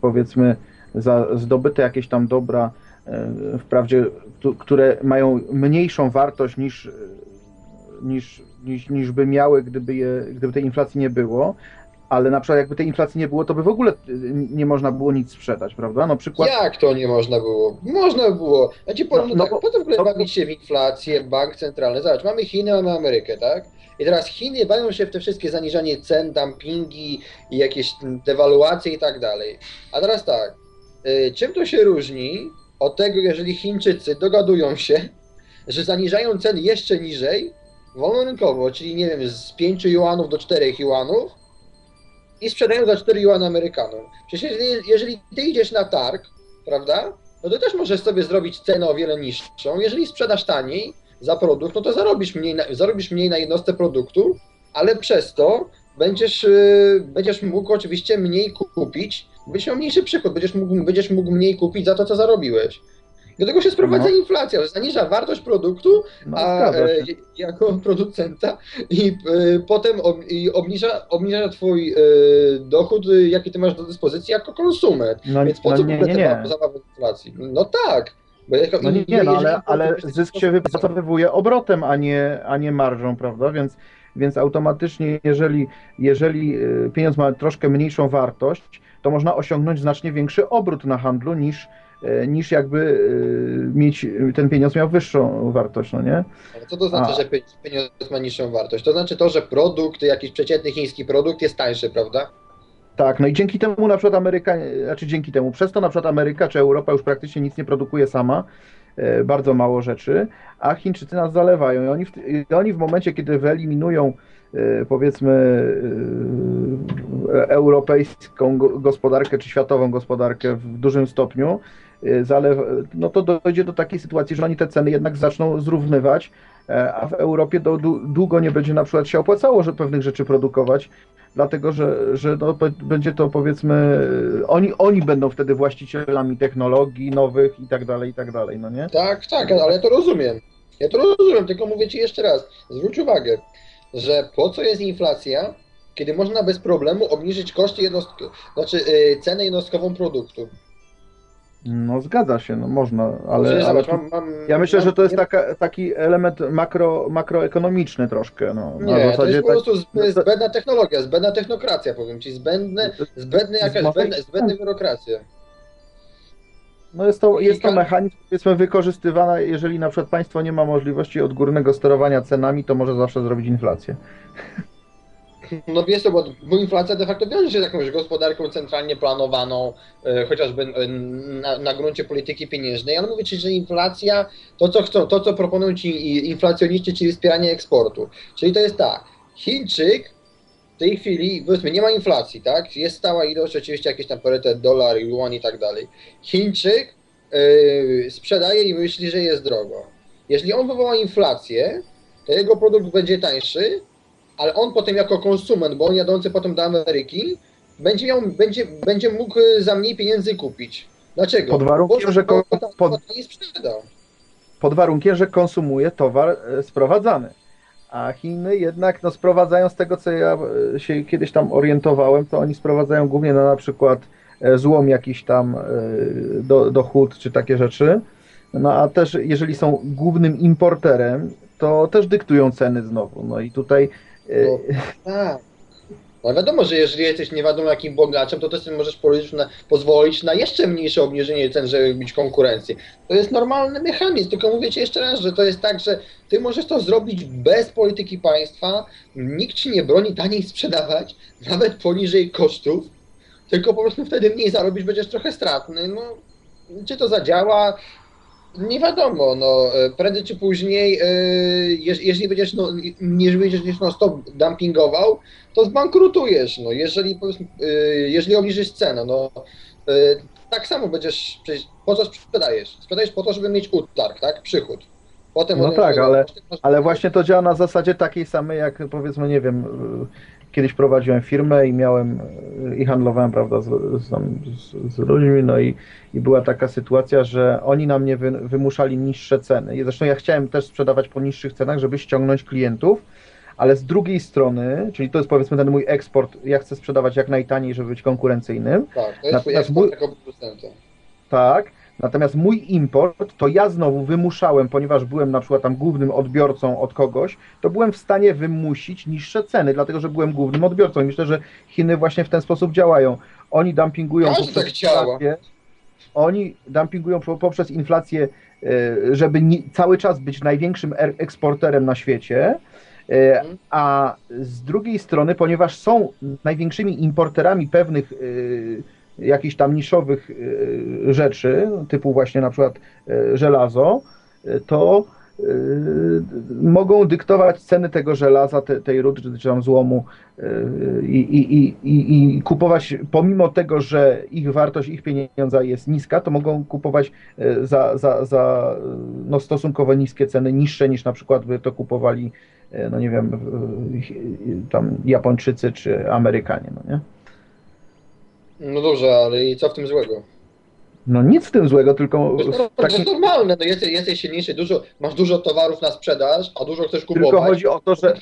powiedzmy za zdobyte jakieś tam dobra, e, wprawdzie, które mają mniejszą wartość niż, niż, niż, niż by miały, gdyby, je, gdyby tej inflacji nie było, ale na przykład jakby tej inflacji nie było, to by w ogóle e, nie można było nic sprzedać, prawda? Na przykład Jak to nie można było? Można było. Ci powiem, No, no, no tak, bo- po co w ogóle co- bawić się w inflację, bank centralny? Zobacz, mamy Chiny, mamy Amerykę, tak? I teraz Chiny bawią się w te wszystkie zaniżanie cen, dumpingi i jakieś dewaluacje i tak dalej. A teraz tak, y, czym to się różni od tego, jeżeli Chińczycy dogadują się, że zaniżają ceny jeszcze niżej, wolnorynkowo, czyli nie wiem, z 5 juanów do 4 juanów i sprzedają za 4 juany Amerykanom. Przecież jeżeli, jeżeli ty idziesz na targ, prawda, no to też możesz sobie zrobić cenę o wiele niższą. Jeżeli sprzedasz taniej za produkt, no to zarobisz mniej na, zarobisz mniej na jednostce produktu, ale przez to będziesz, yy, będziesz mógł oczywiście mniej kupić, będziesz miał mniejszy przychód, będziesz mógł, będziesz mógł mniej kupić za to, co zarobiłeś. Do tego się sprowadza No. inflacja, że zaniża wartość produktu, no, a e, jako producenta i e, potem ob, i obniża, obniża twój e, dochód, e, jaki ty masz do dyspozycji jako konsument. No, Więc po no co w nie, ogóle nie, nie. inflacji? No tak. Bo jako, No nie, nie no, ale, ale zysk się wypracowywuje obrotem, a nie, a nie marżą, prawda? Więc, więc automatycznie, jeżeli, jeżeli y, pieniądz ma troszkę mniejszą wartość, to można osiągnąć znacznie większy obrót na handlu niż, niż jakby y, mieć, ten pieniądz miał wyższą wartość, no nie? Ale co to znaczy, A. że pie- pieniądz ma niższą wartość? To znaczy to, że produkt, jakiś przeciętny chiński produkt jest tańszy, prawda? Tak, no i dzięki temu na przykład Ameryka, znaczy dzięki temu, przez to na przykład Ameryka czy Europa już praktycznie nic nie produkuje sama, e, bardzo mało rzeczy, a Chińczycy nas zalewają i oni w, i oni w momencie, kiedy wyeliminują e, powiedzmy e, europejską go- gospodarkę czy światową gospodarkę w dużym stopniu, e, zalew, no to dojdzie do takiej sytuacji, że oni te ceny jednak zaczną zrównywać, e, a w Europie do, dłu- długo nie będzie na przykład się opłacało, że pewnych rzeczy produkować, dlatego że, że no, będzie to powiedzmy, oni, oni będą wtedy właścicielami technologii nowych i tak dalej, i tak dalej, no nie? Tak, tak, ale ja to rozumiem. Ja to rozumiem, tylko mówię ci jeszcze raz, zwróć uwagę, że po co jest inflacja, kiedy można bez problemu obniżyć koszty jednostki, znaczy y, cenę jednostkową produktu. No zgadza się, no można, Przecież ale, ale zobacz, tu, mam, mam, ja myślę, mam- że to jest taka, taki element makro, makroekonomiczny troszkę, no. na Nie, to jest po tak- prostu zb- zbędna technologia, zbędna technokracja, powiem ci, zbędne, zbędne jakaś, zbędne, zbędne biurokracja. No jest to, jest to mechanizm, powiedzmy, wykorzystywany, jeżeli na przykład państwo nie ma możliwości odgórnego sterowania cenami, to może zawsze zrobić inflację. No wiesz bo, bo inflacja de facto wiąże się z jakąś gospodarką centralnie planowaną, e, chociażby e, na, na gruncie polityki pieniężnej, ale mówię ci, że inflacja, to co chcą, to co proponują ci inflacjoniści, czyli wspieranie eksportu. Czyli to jest tak, Chińczyk w tej chwili, powiedzmy, nie ma inflacji, tak? Jest stała ilość, oczywiście jakiś tam parytet, dolar, yuan i tak dalej. Chińczyk e, sprzedaje i myśli, że jest drogo. Jeżeli on wywoła inflację, to jego produkt będzie tańszy, ale on potem jako konsument, bo on jadący potem do Ameryki, będzie, miał, będzie, będzie mógł y, za mniej pieniędzy kupić. Dlaczego? Pod warunkiem, bo, że pod- nie sprzedał. Pod warunkiem, że konsumuje towar e, sprowadzany. A Chiny jednak no, sprowadzają z tego, co ja e, się kiedyś tam orientowałem, to oni sprowadzają głównie na, na przykład e, złom jakiś tam e, do, do hut czy takie rzeczy. No a też jeżeli są głównym importerem, to też dyktują ceny znowu. No i tutaj No, tak. No wiadomo, że jeżeli jesteś nie wiadomo jakim bogaczem, to też możesz pozwolić na, pozwolić na jeszcze mniejsze obniżenie cen, żeby mieć konkurencję. To jest normalny mechanizm, tylko mówię Ci jeszcze raz, że to jest tak, że Ty możesz to zrobić bez polityki państwa, nikt Ci nie broni taniej sprzedawać, nawet poniżej kosztów, tylko po prostu wtedy mniej zarobisz, będziesz trochę stratny. No, czy to zadziała? Nie wiadomo, no, e, prędzej czy później, e, jeż- jeżeli będziesz, no, nie będziesz no stop dumpingował, to zbankrutujesz, no, jeżeli, powiedzmy, e, jeżeli obniżysz cenę, no, tak samo będziesz, przecież po co sprzedajesz? Sprzedajesz po to, żeby mieć utarg, tak, przychód. Potem No tak, ale, ale właśnie to działa na zasadzie takiej samej, jak powiedzmy, nie wiem, kiedyś prowadziłem firmę i miałem i handlowałem, prawda, z, z, z, z ludźmi, no i, i była taka sytuacja, że oni na mnie wy, wymuszali niższe ceny. I zresztą ja chciałem też sprzedawać po niższych cenach, żeby ściągnąć klientów, ale z drugiej strony, czyli to jest powiedzmy ten mój eksport, ja chcę sprzedawać jak najtaniej, żeby być konkurencyjnym. Tak, to jest Natomiast eksport mój- jako producenta. Tak. Natomiast mój import, to ja znowu wymuszałem, ponieważ byłem na przykład tam głównym odbiorcą od kogoś, to byłem w stanie wymusić niższe ceny, dlatego że byłem głównym odbiorcą. I myślę, że Chiny właśnie w ten sposób działają. Oni dumpingują Każdy poprzez tak działa. inflację. Oni dumpingują po- poprzez inflację, e, żeby cały czas być największym er- eksporterem na świecie. E, A z drugiej strony, ponieważ są największymi importerami pewnych e, jakichś tam niszowych e, rzeczy, typu właśnie na przykład e, żelazo, e, to mogą dyktować ceny tego żelaza, te, tej rudy czy, tam złomu i, i, i, i, kupować, pomimo tego, że ich wartość, ich pieniądza jest niska, to mogą kupować za, za, za no, stosunkowo niskie ceny, niższe niż na przykład by to kupowali, no nie wiem, tam Japończycy czy Amerykanie, no nie? No dobrze, ale i co w tym złego? No nic w tym złego, tylko To jest, w to takim, jest normalne, no jesteś, jesteś silniejszy, dużo, masz dużo towarów na sprzedaż, a dużo chcesz kupować. tylko chodzi o to, że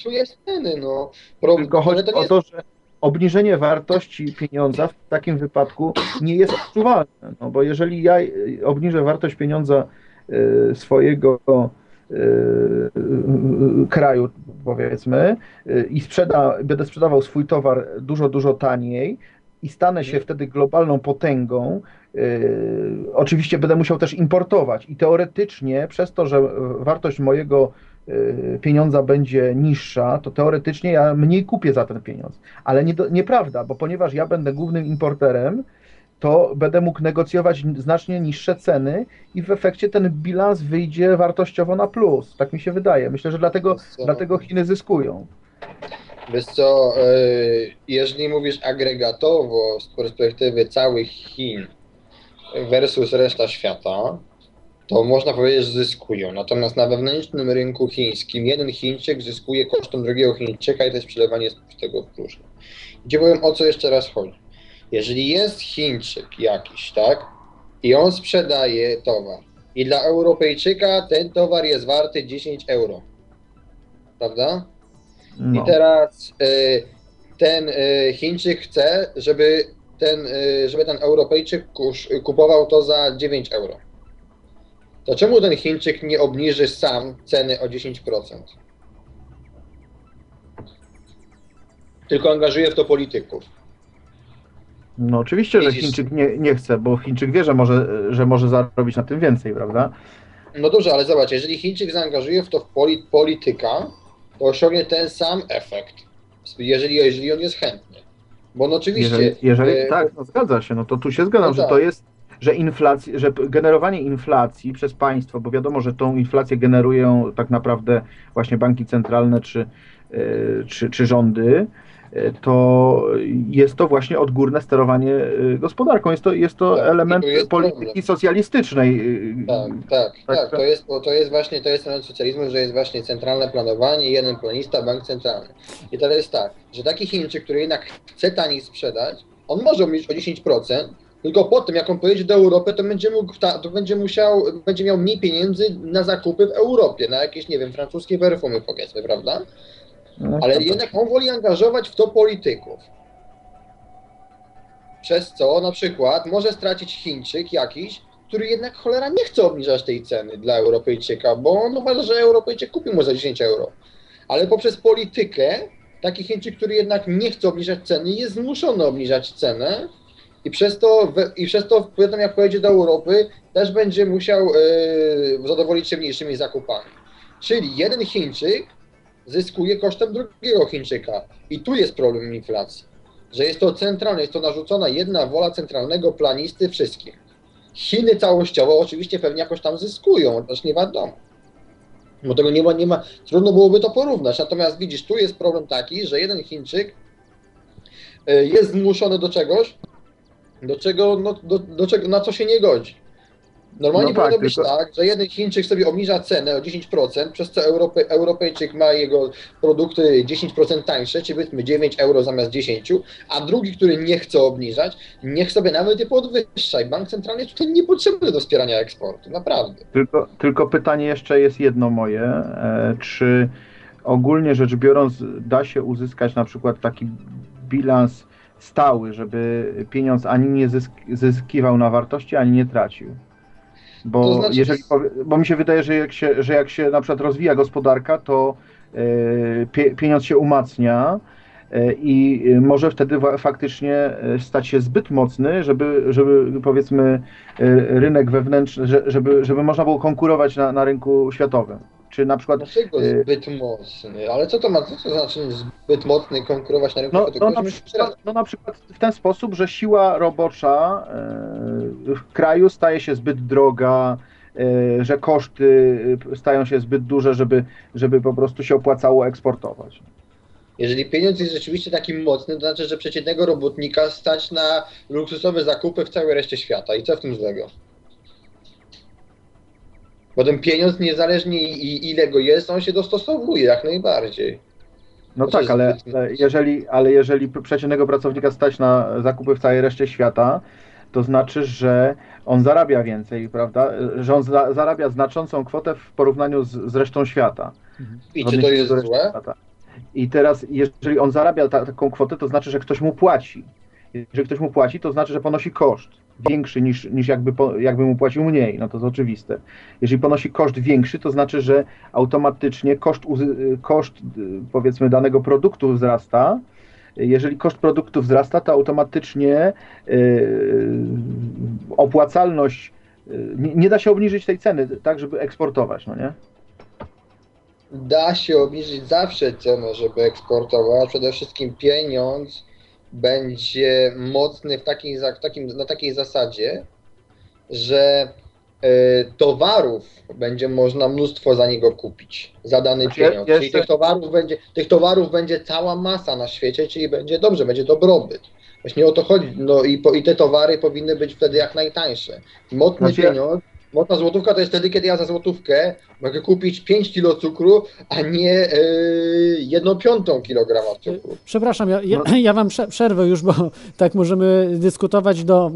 ceny, no. Pro, Tylko chodzi to o jest to, że obniżenie wartości pieniądza w takim wypadku nie jest odczuwalne. No bo jeżeli ja y, obniżę wartość pieniądza y, swojego y, y, kraju, powiedzmy, y, i sprzeda, będę sprzedawał swój towar dużo, dużo taniej i stanę się wtedy globalną potęgą, y, oczywiście będę musiał też importować i teoretycznie przez to, że wartość mojego y, pieniądza będzie niższa, to teoretycznie ja mniej kupię za ten pieniądz. Ale nie, nieprawda, bo ponieważ ja będę głównym importerem, to będę mógł negocjować znacznie niższe ceny i w efekcie ten bilans wyjdzie wartościowo na plus. Tak mi się wydaje. Myślę, że dlatego, dlatego Chiny zyskują. Wiesz co, e, jeżeli mówisz agregatowo z perspektywy całych Chin versus reszta świata, to można powiedzieć, że zyskują. Natomiast na wewnętrznym rynku chińskim jeden Chińczyk zyskuje kosztem drugiego Chińczyka i to jest przelewanie z tego w próżno. Gdzie powiem o co jeszcze raz chodzi. Jeżeli jest Chińczyk jakiś, tak, i on sprzedaje towar i dla Europejczyka ten towar jest warty 10 euro, prawda? No. I teraz y, ten y, Chińczyk chce, żeby ten, y, żeby ten Europejczyk kusz, kupował to za 9 euro. To czemu ten Chińczyk nie obniży sam ceny o 10%? Tylko angażuje w to polityków. No oczywiście, że. Chińczyk nie, nie chce, bo Chińczyk wie, że może, że może zarobić na tym więcej, prawda? No dobrze, ale zobacz, jeżeli Chińczyk zaangażuje w to w poli- polityka, to osiągnie ten sam efekt. jeżeli, jeżeli on jest chętny. Bo on oczywiście... Jeżeli, jeżeli e, tak, no zgadza się, no to tu się zgadzam, No że tak. to jest, że inflacja, że generowanie inflacji przez państwo, bo wiadomo, że tą inflację generują tak naprawdę właśnie banki centralne czy, e, czy, czy rządy, to jest to właśnie odgórne sterowanie e, gospodarką. Jest to, jest to Tak, element tu jest polityki problem. socjalistycznej. e, Tak, tak, Tak, tak. To jest, to jest właśnie to jest element socjalizmu, że jest właśnie centralne planowanie, jeden planista, bank centralny. I teraz jest tak, że taki Chińczyk, który jednak chce taniej sprzedać, on może obniżyć o 10%, tylko potem, jak on pojedzie do Europy, to będzie mógł, to będzie musiał, będzie miał mniej pieniędzy na zakupy w Europie, na jakieś, nie wiem, francuskie perfumy powiedzmy, prawda? No, Ale jednak on woli angażować w to polityków. Przez co na przykład może stracić Chińczyk jakiś, który jednak cholera nie chce obniżać tej ceny dla Europejczyka, bo on uważa, że Europejczyk kupi mu za 10 euro. Ale poprzez politykę taki Chińczyk, który jednak nie chce obniżać ceny, jest zmuszony obniżać cenę i przez to, i przez to potem jak pojedzie do Europy, też będzie musiał e, zadowolić się mniejszymi zakupami. Czyli jeden Chińczyk zyskuje kosztem drugiego Chińczyka. I tu jest problem inflacji. Że jest to centralne, jest to narzucona jedna wola centralnego planisty wszystkim. Chiny całościowo oczywiście pewnie jakoś tam zyskują, też nie wiadomo. Bo tego nie ma, nie ma, trudno byłoby to porównać. Natomiast widzisz, tu jest problem taki, że jeden Chińczyk e, jest zmuszony do czegoś, do czego, no, do, do czego, na co się nie godzi. Normalnie No tak, powinno być tylko- tak, że jeden Chińczyk sobie obniża cenę o 10%, przez co Europej, Europejczyk ma jego produkty 10% tańsze, czyli powiedzmy 9 euro zamiast 10, a drugi, który nie chce obniżać, niech sobie nawet je podwyższa. I bank centralny jest tutaj niepotrzebny do wspierania eksportu, naprawdę. Tylko, tylko pytanie jeszcze jest jedno moje. E, czy ogólnie rzecz biorąc da się uzyskać na przykład taki bilans stały, żeby pieniądz ani nie zysk, zyskiwał na wartości, ani nie tracił? Bo, To znaczy- jeżeli, bo mi się wydaje, że jak się, że jak się na przykład rozwija gospodarka, to e, pie, pieniądz się umacnia e, i może wtedy faktycznie e, stać się zbyt mocny, żeby, żeby powiedzmy rynek wewnętrzny, że- żeby, żeby można było konkurować na, na rynku światowym. Czy na przykład Dlaczego e, zbyt mocny? Ale co to ma, co to znaczy zbyt mocny konkurować na rynku? No, no, na przykład, no na przykład w ten sposób, że siła robocza e, w kraju staje się zbyt droga, e, że koszty stają się zbyt duże, żeby, żeby po prostu się opłacało eksportować. Jeżeli pieniądz jest rzeczywiście taki mocny, to znaczy, że przeciętnego robotnika stać na luksusowe zakupy w całej reszcie świata. I co w tym złego? Bo ten pieniądz, niezależnie i ile go jest, on się dostosowuje jak najbardziej. No To tak, ale, ale jeżeli, ale jeżeli przeciętnego pracownika stać na zakupy w całej reszcie świata, to znaczy, że on zarabia więcej, prawda? Że on za, zarabia znaczącą kwotę w porównaniu z, z resztą świata. I czy to jest złe? świata. I teraz, jeżeli on zarabia ta, taką kwotę, to znaczy, że ktoś mu płaci. Jeżeli ktoś mu płaci, to znaczy, że ponosi koszt większy niż, niż jakby, po, jakby mu płacił mniej. No to jest oczywiste. Jeżeli ponosi koszt większy, to znaczy, że automatycznie koszt, koszt y, powiedzmy danego produktu wzrasta. Jeżeli koszt produktu wzrasta, to automatycznie y, opłacalność y, nie, nie da się obniżyć tej ceny, tak, żeby eksportować, no nie? Da się obniżyć zawsze cenę, żeby eksportować. Przede wszystkim pieniądz będzie mocny w takiej, w takim, na takiej zasadzie, że e, towarów będzie można mnóstwo za niego kupić, za dany Znaczy, pieniądz. Czyli tych towarów, będzie, tych towarów będzie cała masa na świecie, czyli będzie dobrze, będzie dobrobyt. Właśnie o to chodzi. No i, po, i te towary powinny być wtedy jak najtańsze. Mocny Znaczy, pieniądz, mocna złotówka to jest wtedy, kiedy ja za złotówkę mogę kupić 5 kilo cukru, a nie yy, jedną piątą kilograma cukru. Przepraszam, ja, ja, No. ja wam prze- przerwę już, bo tak możemy dyskutować do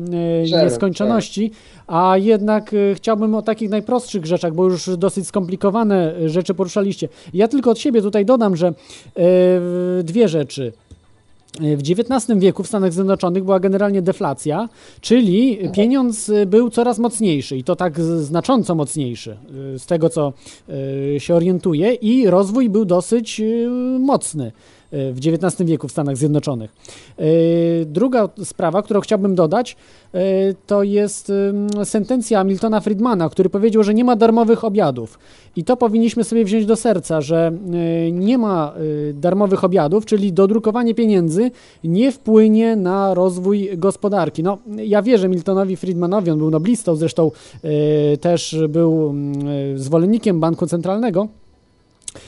Przerwę, nieskończoności, a jednak e, chciałbym o takich najprostszych rzeczach, bo już dosyć skomplikowane rzeczy poruszaliście. Ja tylko od siebie tutaj dodam, że e, dwie rzeczy. E, W XIX wieku w Stanach Zjednoczonych była generalnie deflacja, czyli pieniądz e, był coraz mocniejszy i to tak znacząco mocniejszy, e, z tego co się orientuję, i rozwój był dosyć mocny. W XIX wieku w Stanach Zjednoczonych. Y, Druga sprawa, którą chciałbym dodać, y, to jest sentencja Miltona Friedmana, który powiedział, że nie ma darmowych obiadów. I to powinniśmy sobie wziąć do serca, że y, nie ma darmowych obiadów, czyli dodrukowanie pieniędzy nie wpłynie na rozwój gospodarki. No, ja wierzę Miltonowi Friedmanowi, on był noblistą, zresztą też był mm, zwolennikiem banku centralnego.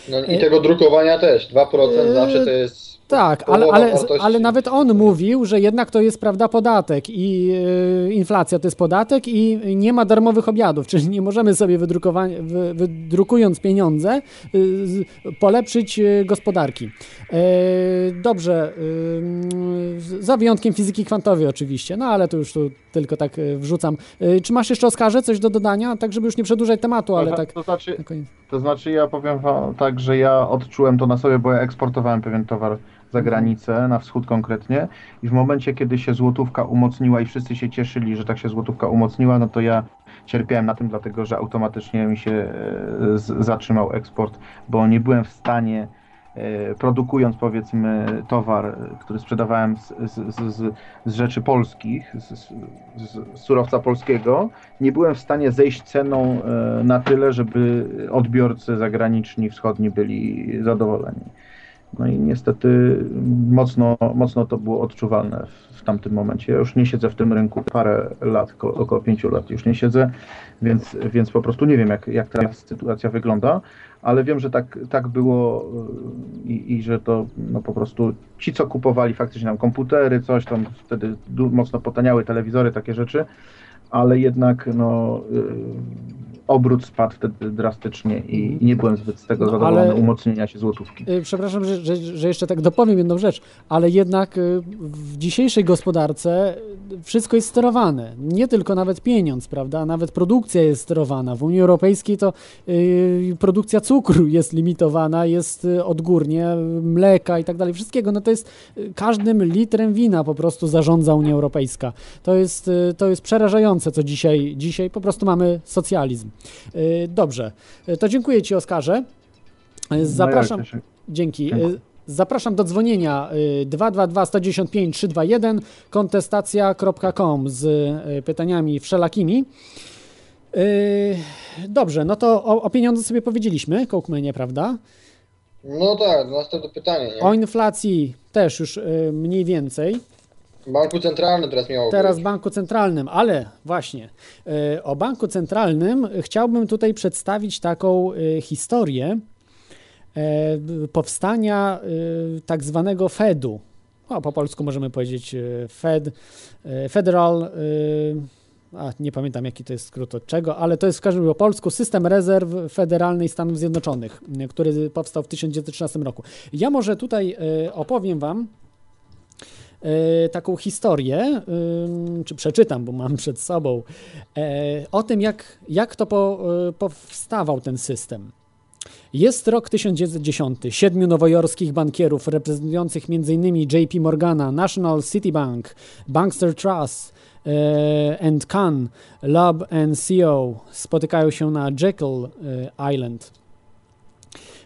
No i tego drukowania też. 2% zawsze to jest. Tak, ale, ale, ale nawet on mówił, że jednak to jest prawda podatek i y, inflacja to jest podatek i nie ma darmowych obiadów, czyli nie możemy sobie wy, wydrukując pieniądze y, z- polepszyć y, gospodarki. Dobrze, za wyjątkiem fizyki kwantowej oczywiście, no ale to już tu tylko tak wrzucam. Czy masz jeszcze Oskarze coś do dodania? Tak, żeby już nie przedłużać tematu, ale Aha, tak to znaczy-. To znaczy ja powiem wam tak, że ja odczułem to na sobie, bo ja eksportowałem pewien towar za granicę, na wschód konkretnie. I w momencie, kiedy się złotówka umocniła i wszyscy się cieszyli, że tak się złotówka umocniła, no to ja cierpiałem na tym, dlatego że automatycznie mi się e, zatrzymał eksport, bo nie byłem w stanie e, produkując powiedzmy towar, który sprzedawałem z, z, z, z, rzeczy polskich, z surowca polskiego, nie byłem w stanie zejść ceną e, na tyle, żeby odbiorcy zagraniczni, wschodni byli zadowoleni. No i niestety mocno, mocno to było odczuwalne w, w tamtym momencie. Ja już nie siedzę w tym rynku parę lat, ko- około pięciu lat już nie siedzę, więc, więc po prostu nie wiem, jak, jak teraz sytuacja wygląda, ale wiem, że tak, tak było y, i, i że to no, po prostu ci, co kupowali faktycznie tam komputery, coś tam wtedy mocno potaniały telewizory, takie rzeczy, ale jednak no, y, obrót spadł wtedy drastycznie i, nie byłem zbyt z tego No, zadowolony ale- umocnienia się złotówki. Y, Przepraszam, że, że, że jeszcze tak dopowiem jedną rzecz, ale jednak y, w dzisiejszej gospodarce wszystko jest sterowane. Nie tylko nawet pieniądz, prawda? Nawet produkcja jest sterowana. W Unii Europejskiej to produkcja cukru jest limitowana, jest odgórnie, mleka i tak dalej, wszystkiego. No to jest każdym litrem wina po prostu zarządza Unia Europejska. To jest, to jest przerażające, co dzisiaj, dzisiaj po prostu mamy socjalizm. Y, Dobrze, Y, to dziękuję Ci Oskarze. Y, Zapraszam. No ja Dzięki. Dziękuję. Y, Zapraszam do dzwonienia y, 222 195 321 kontestacja.com z y, pytaniami wszelakimi. Y, Dobrze, no to o, o pieniądze sobie powiedzieliśmy, Kołkmenie, prawda? No tak, następne pytanie. Nie? O inflacji też już y, mniej więcej. Banku Centralnym teraz miało Teraz być. Banku Centralnym, ale właśnie y, o Banku Centralnym chciałbym tutaj przedstawić taką y, historię e, powstania tak zwanego Fedu. O, po polsku możemy powiedzieć Fed, Federal, a nie pamiętam jaki to jest skrót od czego, ale to jest w każdym razie po polsku System Rezerw Federalnej Stanów Zjednoczonych, który powstał w 1913 roku. Ja może tutaj opowiem Wam, e, taką historię, ym, czy przeczytam, bo mam przed sobą, e, o tym, jak, jak to po, powstawał ten system. Jest rok 1910. Siedmiu nowojorskich bankierów reprezentujących m.in. JP Morgana, National City Bank, Bankster Trust and Can, Loeb and Co. spotykają się na Jekyll Island.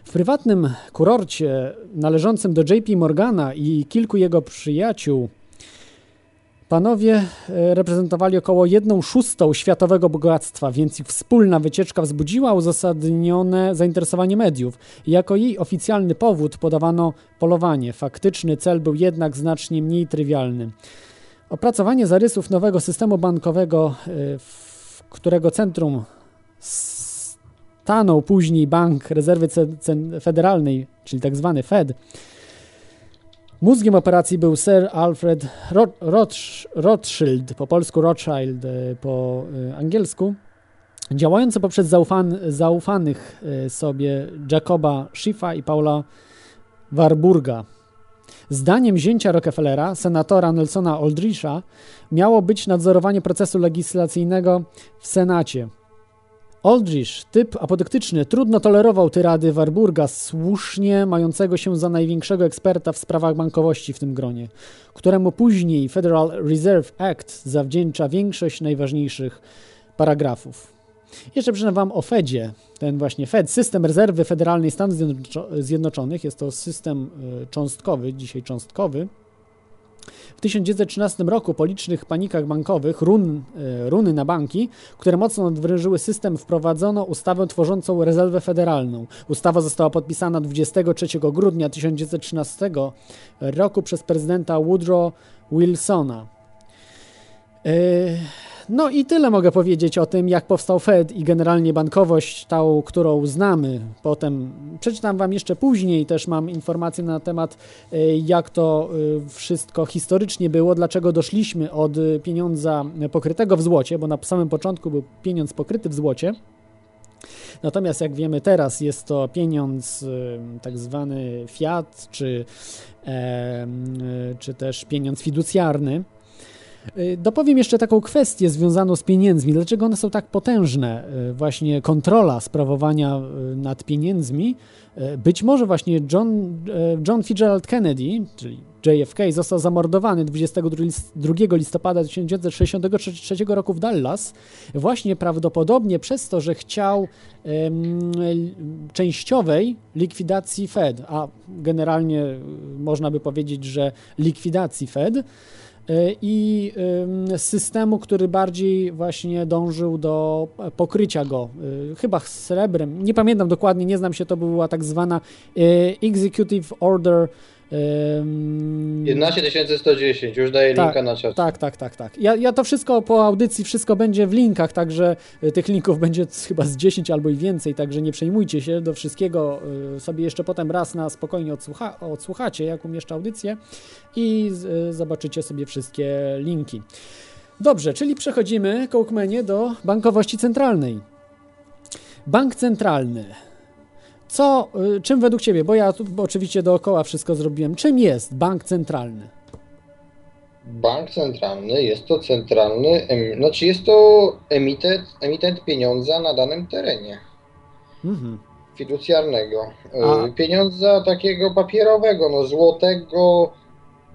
W prywatnym kurorcie należącym do JP Morgana i kilku jego przyjaciół panowie e, reprezentowali około 1 szóstą światowego bogactwa, więc ich wspólna wycieczka wzbudziła uzasadnione zainteresowanie mediów. Jako jej oficjalny powód podawano polowanie. Faktyczny cel był jednak znacznie mniej trywialny. Opracowanie zarysów nowego systemu bankowego, e, którego centrum stanął później Bank Rezerwy Federalnej, czyli tak zwany Fed. Mózgiem operacji był Sir Alfred Ro- Rothsch- Rothschild, po polsku Rothschild, e, po e, angielsku, działający poprzez zaufan- zaufanych e, sobie Jacoba Schiffa i Paula Warburga. Zdaniem zięcia Rockefellera, senatora Nelsona Aldricha, miało być nadzorowanie procesu legislacyjnego w Senacie. Aldrich, typ apodyktyczny, trudno tolerował tyrady Warburga, słusznie mającego się za największego eksperta w sprawach bankowości w tym gronie, któremu później Federal Reserve Act zawdzięcza większość najważniejszych paragrafów. Jeszcze przeczytam Wam o Fedzie. Ten właśnie Fed, System Rezerwy Federalnej Stanów Zjednoczo- Zjednoczonych, jest to system y, cząstkowy, dzisiaj cząstkowy. W 1913 roku po licznych panikach bankowych, run, y, runy na banki, które mocno odwrężyły system, wprowadzono ustawę tworzącą rezerwę federalną. Ustawa została podpisana 23 grudnia 1913 roku przez prezydenta Woodrow Wilsona. Yy, No i tyle mogę powiedzieć o tym, jak powstał Fed i generalnie bankowość, tą, którą znamy. Potem przeczytam Wam jeszcze później, też mam informacje na temat, y, jak to y, wszystko historycznie było, dlaczego doszliśmy od y, pieniądza pokrytego w złocie, bo na samym początku był pieniądz pokryty w złocie. Natomiast jak wiemy teraz jest to pieniądz tak zwany fiat, czy, czy też pieniądz fiducjarny. Y, Dopowiem jeszcze taką kwestię związaną z pieniędzmi. Dlaczego one są tak potężne? Y, Właśnie kontrola sprawowania y, nad pieniędzmi. Być może właśnie John, John Fitzgerald Kennedy, czyli JFK, został zamordowany 22 lis- 2 listopada 1963 roku w Dallas, właśnie prawdopodobnie przez to, że chciał l- częściowej likwidacji Fed, a generalnie można by powiedzieć, że likwidacji Fed i ym, systemu, który bardziej właśnie dążył do pokrycia go, y, chyba srebrem, nie pamiętam dokładnie, nie znam się, to była tak zwana y, Executive Order ym, 11110, już daję tak, linka na czat. Tak, tak, tak, tak. Ja, ja to wszystko po audycji, wszystko będzie w linkach, także y, tych linków będzie chyba z 10 albo i więcej, także nie przejmujcie się, do wszystkiego y, sobie jeszcze potem raz na spokojnie odsłucha, odsłuchacie, jak umieszczę audycję i z, y, zobaczycie sobie wszystkie linki. Dobrze, czyli przechodzimy, Kołkmenie, do bankowości centralnej. Bank centralny. Co, y, czym według Ciebie, bo ja tu oczywiście dookoła wszystko zrobiłem, czym jest bank centralny? Bank centralny jest to centralny, znaczy jest to emitent, emitent pieniądza na danym terenie Mhm. fiducjarnego. E, A- Pieniądza takiego papierowego, no złotego.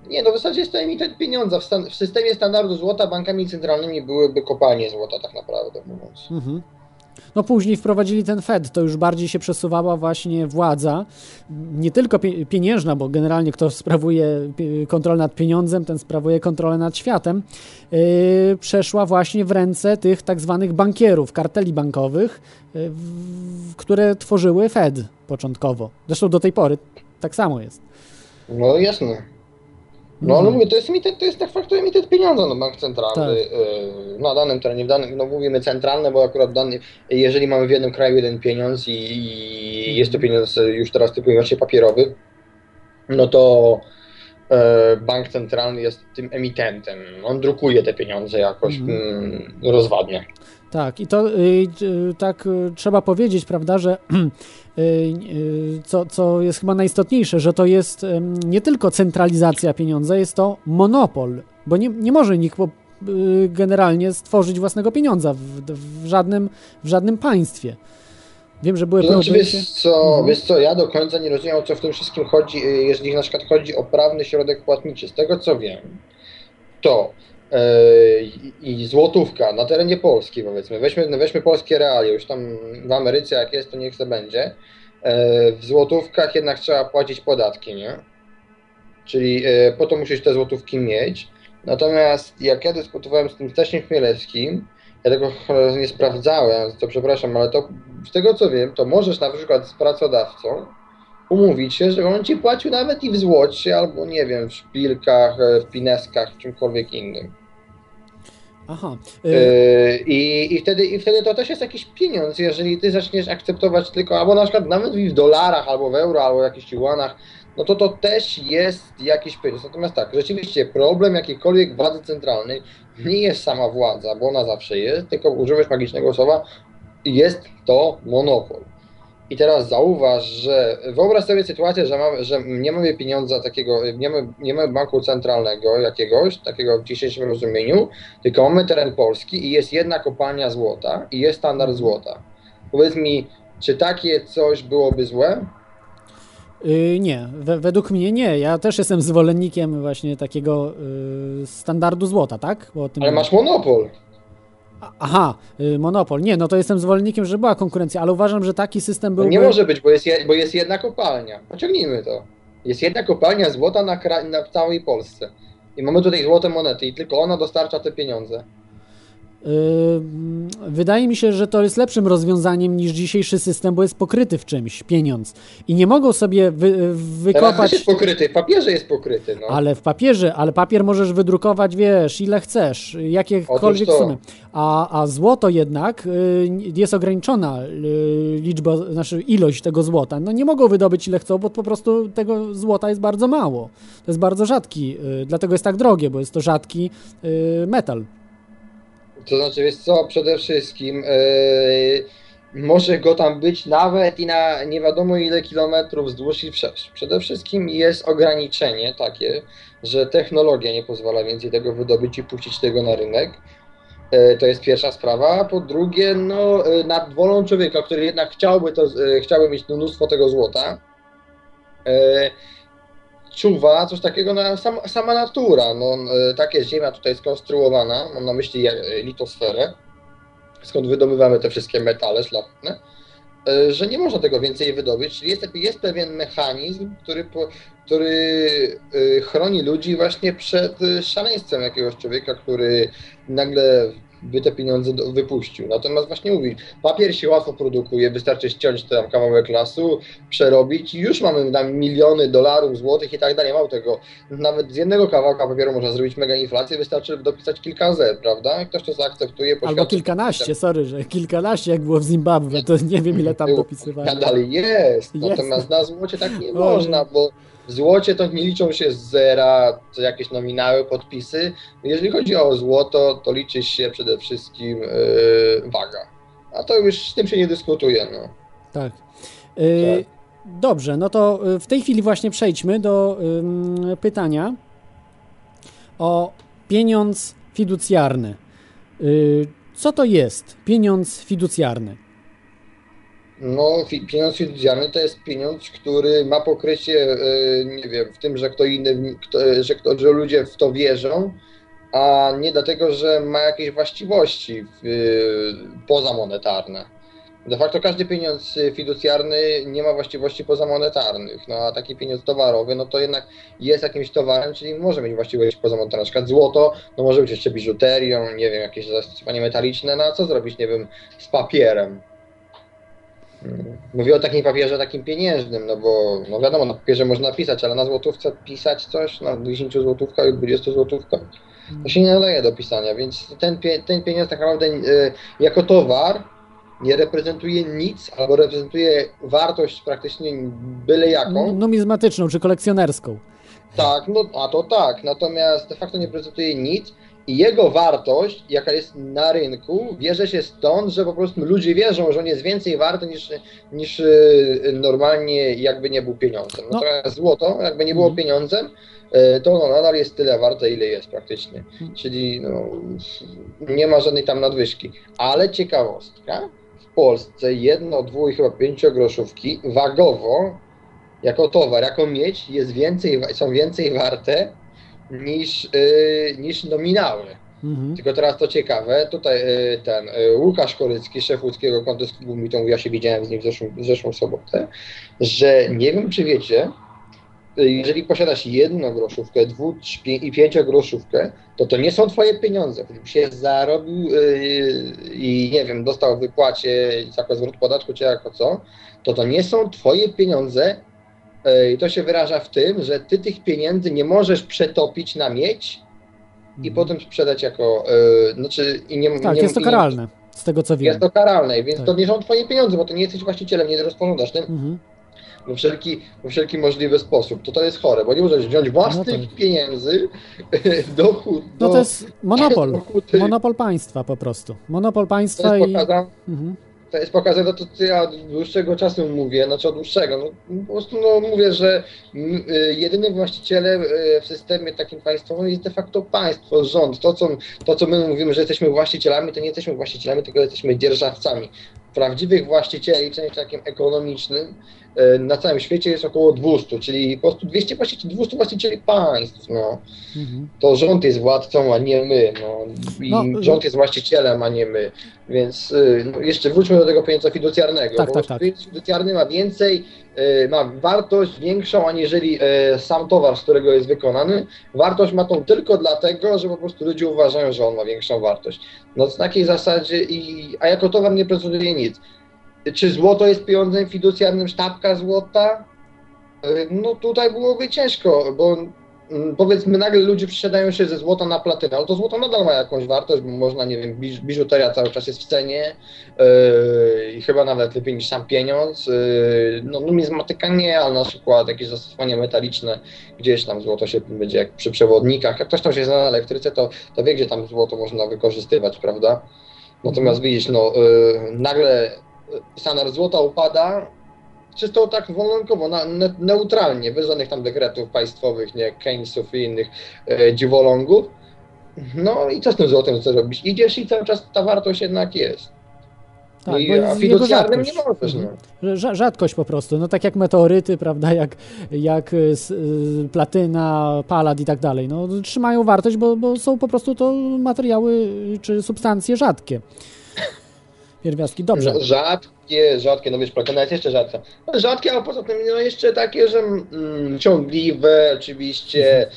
Nie, no w zasadzie jest to emitent pieniądza. W, stan- w systemie standardu złota bankami centralnymi byłyby kopalnie złota, tak naprawdę mówiąc. Mhm. No później wprowadzili ten Fed, to już bardziej się przesuwała właśnie władza, nie tylko pie- pieniężna, bo generalnie kto sprawuje kontrolę nad pieniądzem, ten sprawuje kontrolę nad światem, yy, przeszła właśnie w ręce tych tak zwanych bankierów, karteli bankowych, yy, które tworzyły Fed początkowo. Zresztą do tej pory tak samo jest. No jasne. No ale mówię, to jest emitent, to jest de facto emitent pieniądza, no bank centralny Tak. e, na danym terenie, w danym, no mówimy centralne, bo akurat dany, jeżeli mamy w jednym kraju jeden pieniądz i, i jest to pieniądz już teraz typu właśnie papierowy, no to e, bank centralny jest tym emitentem. On drukuje te pieniądze jakoś mm, rozwadnie. Tak, i to y, y, tak y, trzeba powiedzieć, prawda, że co, co jest chyba najistotniejsze, że to jest nie tylko centralizacja pieniądza, jest to monopol, bo nie, nie może nikt po, y, generalnie stworzyć własnego pieniądza w, w, żadnym, w żadnym państwie. Wiem, że były To znaczy, próby. wiesz co, Mhm. wiesz co, ja do końca nie rozumiem, o co w tym wszystkim chodzi, y, jeżeli na przykład chodzi o prawny środek płatniczy. Z tego co wiem, to i, złotówka na terenie Polski, powiedzmy, weźmy, weźmy polskie realia, już tam w Ameryce jak jest, to niech to będzie. E, w złotówkach jednak trzeba płacić podatki, nie? Czyli e, po to musisz te złotówki mieć. Natomiast jak ja dyskutowałem z tym Stasziem Chmielewskim, ja tego nie sprawdzałem, to przepraszam, ale to z tego co wiem, to możesz na przykład z pracodawcą umówić się, że on ci płacił nawet i w złocie, albo nie wiem, w szpilkach, e, w pineskach, w czymkolwiek innym. Aha. Yy, I, i, wtedy, I wtedy to też jest jakiś pieniądz, jeżeli ty zaczniesz akceptować tylko, albo na przykład nawet w dolarach, albo w euro, albo w jakichś juanach, no to to też jest jakiś pieniądz. Natomiast tak, rzeczywiście problem jakiejkolwiek władzy centralnej nie jest sama władza, bo ona zawsze jest, tylko używasz magicznego słowa, jest to monopol. I teraz zauważ, że wyobraź sobie sytuację, że, mamy, że nie mamy pieniądza takiego, nie mamy, nie mamy banku centralnego jakiegoś, takiego w dzisiejszym rozumieniu, tylko mamy teren Polski i jest jedna kopalnia złota i jest standard złota. Powiedz mi, czy takie coś byłoby złe? Y, nie, we, według mnie nie. Ja też jestem zwolennikiem właśnie takiego y, standardu złota, tak? Ale masz monopol. Aha, y, monopol. Nie, no to jestem zwolennikiem, że była konkurencja, ale uważam, że taki system No byłby... nie może być, bo jest, je- bo jest jedna kopalnia. Pociągnijmy to. Jest jedna kopalnia złota na, na całej Polsce. I mamy tutaj złote monety i tylko ona dostarcza te pieniądze. Yy, Wydaje mi się, że to jest lepszym rozwiązaniem niż dzisiejszy system, bo jest pokryty w czymś pieniądz. I nie mogą sobie wy, Teraz wykopać. też jest pokryty, w papierze jest pokryty. No. Ale w papierze, ale papier możesz wydrukować, wiesz, ile chcesz, jakiekolwiek sumy. A, a złoto jednak y, jest ograniczona y, liczba, znaczy ilość tego złota. No nie mogą wydobyć ile chcą, bo po prostu tego złota jest bardzo mało. To jest bardzo rzadki, dlatego jest tak drogie, bo jest to rzadki metal. To znaczy, wiesz co, przede wszystkim yy, może go tam być nawet i na nie wiadomo ile kilometrów wzdłuż i wszerz. Przede wszystkim jest ograniczenie takie, że technologia nie pozwala więcej tego wydobyć i puścić tego na rynek. Yy, To jest pierwsza sprawa. A po drugie, no, yy, nad wolą człowieka, który jednak chciałby, to, chciałby mieć mnóstwo tego złota, czuwa coś takiego na sam, sama natura. No, e, tak jest Ziemia tutaj skonstruowana, mam na myśli e, litosferę, skąd wydobywamy te wszystkie metale szlachetne, e, że nie można tego więcej wydobyć, czyli jest, jest pewien mechanizm, który, który chroni ludzi właśnie przed szaleństwem jakiegoś człowieka, który nagle by te pieniądze do, wypuścił. Natomiast właśnie mówi, papier się łatwo produkuje, wystarczy ściąć tam kawałek lasu, przerobić i już mamy tam miliony dolarów, złotych i tak dalej. Mało tego, nawet z jednego kawałka papieru można zrobić mega inflację, wystarczy dopisać kilka Z, prawda? I ktoś to zaakceptuje. Albo poświadczy- kilkanaście, sorry, że kilkanaście jak było w Zimbabwe, to nie wiem ile tam Było. dopisywali. Nadal jest, Jest. natomiast na złocie tak nie Oj. można, bo w złocie to nie liczą się zera, to jakieś nominały, podpisy. Jeżeli chodzi o złoto, to liczy się przede wszystkim yy, waga. A to już z tym się nie dyskutuje. No. Tak. Y, Dobrze, no to y, w tej chwili właśnie przejdźmy do ym, pytania o pieniądz fiducjarny. Co to jest pieniądz fiducjarny? No, pieniądz fiducjarny to jest pieniądz, który ma pokrycie, e, nie wiem, w tym, że kto inny, kto, że, kto, że ludzie w to wierzą, a nie dlatego, że ma jakieś właściwości e, pozamonetarne. De facto każdy pieniądz fiducjarny nie ma właściwości pozamonetarnych, no a taki pieniądz towarowy, no to jednak jest jakimś towarem, czyli może mieć właściwości pozamonetarne. Na przykład złoto, no może być jeszcze biżuterią, nie wiem, jakieś zastosowanie metaliczne, no a co zrobić, nie wiem, z papierem? Mówię o takim papierze takim pieniężnym, no bo no wiadomo, na papierze można pisać, ale na złotówce pisać coś, na 10 złotówkach i 20 złotówkach, to się nie nadaje do pisania, więc ten, ten pieniądz tak naprawdę e, jako towar nie reprezentuje nic, albo reprezentuje wartość praktycznie byle jaką. Numizmatyczną czy kolekcjonerską? Tak, no a to tak, natomiast de facto nie prezentuje nic i jego wartość, jaka jest na rynku, bierze się stąd, że po prostu ludzie wierzą, że on jest więcej warty niż, niż y, normalnie jakby nie był pieniądzem. No. Natomiast złoto, jakby nie było Mhm. pieniądzem, y, to ono nadal jest tyle warte, ile jest praktycznie. Czyli no, nie ma żadnej tam nadwyżki. Ale ciekawostka, w Polsce jedno, dwu i chyba pięciogroszówki wagowo jako towar, jako miedź jest więcej, są więcej warte niż, yy, niż nominały. Mhm. Tylko teraz to ciekawe, tutaj yy, ten yy, Łukasz Korycki, szef łódzkiego to mówił, ja się widziałem z nim w zeszłą, w zeszłą sobotę, że nie wiem czy wiecie, yy, jeżeli posiadasz jedną groszówkę, dwu i pięciogroszówkę, to to nie są twoje pieniądze. Gdybyś się zarobił yy, i nie wiem, dostał wypłacie jako zwrot podatku czy jako co, to to nie są twoje pieniądze, I to się wyraża w tym, że ty tych pieniędzy nie możesz przetopić na miedź i potem sprzedać jako. Yy, znaczy, i nie, Mhm. Tak, nie, jest to karalne, z tego co wiem. Jest to karalne, więc Tak. to nie są twoje pieniądze, bo to nie jesteś właścicielem, nie rozporządzasz tym Mhm. we wszelki, we wszelki możliwy sposób. To to jest chore, bo nie możesz wziąć własnych No tak. pieniędzy do, chu- do No to jest monopol. do. Monopol państwa po prostu. Monopol To państwa jest i... pokazane, Mhm. To jest pokazane, to co ja od dłuższego czasu mówię, znaczy od dłuższego, no, po prostu no, mówię, że mm, y, jedynym właścicielem y, w systemie takim państwowym jest de facto państwo, rząd. To co, to, co my mówimy, że jesteśmy właścicielami, to nie jesteśmy właścicielami, tylko jesteśmy dzierżawcami. Prawdziwych właścicieli, sensie takim ekonomicznym, na całym świecie jest około 200, czyli po prostu 200 właścicieli, 200 właścicieli państw, no. Mhm. To rząd jest władcą, a nie my, no. I No, rząd jest właścicielem, a nie my. Więc y, no, jeszcze wróćmy do tego pieniądza fiducjarnego. Tak, Po tak, tak. Pieniądz fiducjarny ma więcej, y, ma wartość większą, aniżeli y, sam towar, z którego jest wykonany. Wartość ma tą tylko dlatego, że po prostu ludzie uważają, że on ma większą wartość. No z takiej zasadzie, i, a jako towar nie prezentuje nic. Czy złoto jest pieniądzem fiducjarnym, sztabka złota? Y, No tutaj byłoby ciężko, bo mm, powiedzmy nagle ludzie przesiadają się ze złota na platynę, ale to złoto nadal ma jakąś wartość, bo można, nie wiem, biż, biżuteria cały czas jest w cenie yy, i chyba nawet lepiej niż sam pieniądz. Yy, no numizmatyka nie, ale na przykład jakieś zastosowania metaliczne, gdzieś tam złoto się będzie jak przy przewodnikach, jak ktoś tam się zna na elektryce, to, to wie, gdzie tam złoto można wykorzystywać, prawda? Natomiast widzisz, no yy, nagle standard złota upada, czysto tak wolnorynkowo, na, ne, neutralnie, bez żadnych tam dekretów państwowych, nie Keynesów i innych e, dziwolągów. No i co z tym złotem chcesz robić? Idziesz i cały czas ta wartość jednak jest. Tak, I, a fiducjarnym nie możesz. Mhm. No. Rza- Rzadkość po prostu, no tak jak meteoryty, prawda, jak, jak s- y, platyna, palad i tak dalej, no trzymają wartość, bo, bo są po prostu to materiały czy substancje rzadkie. Pierwiastki, dobrze. No, rzadkie, rzadkie, no wiesz, platyna jest jeszcze rzadsza. No, rzadkie, ale poza tym no, jeszcze takie, że mm, ciągliwe, oczywiście,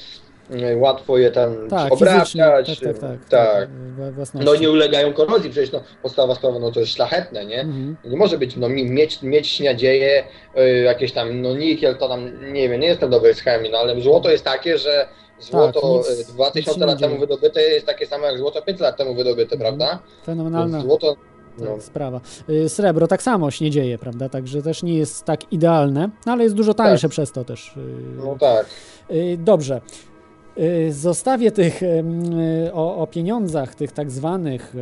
mm, łatwo je tam Tak, obrabiać. tak, tak, tak, tak. własności. No nie ulegają korozji, przecież no, podstawowa sprawa, no to jest szlachetne, nie? Mhm. Nie może być, no mi- mieć, mieć śniadzieje, y, jakieś tam, no nikiel, to tam, nie wiem, nie jestem dobry z chemii, no ale złoto jest takie, że złoto Tak, nic- y, nic 2000 się nie lat temu wydobyte jest takie samo jak złoto 5 lat temu wydobyte, Mhm. prawda? Fenomenalna Więc no, sprawa. Y, Srebro tak samo się nie dzieje, prawda, także też nie jest tak idealne, no ale jest dużo tańsze Tak. przez to też. y, no tak. Y, Dobrze. Zostawię tych o, o pieniądzach, tych tak zwanych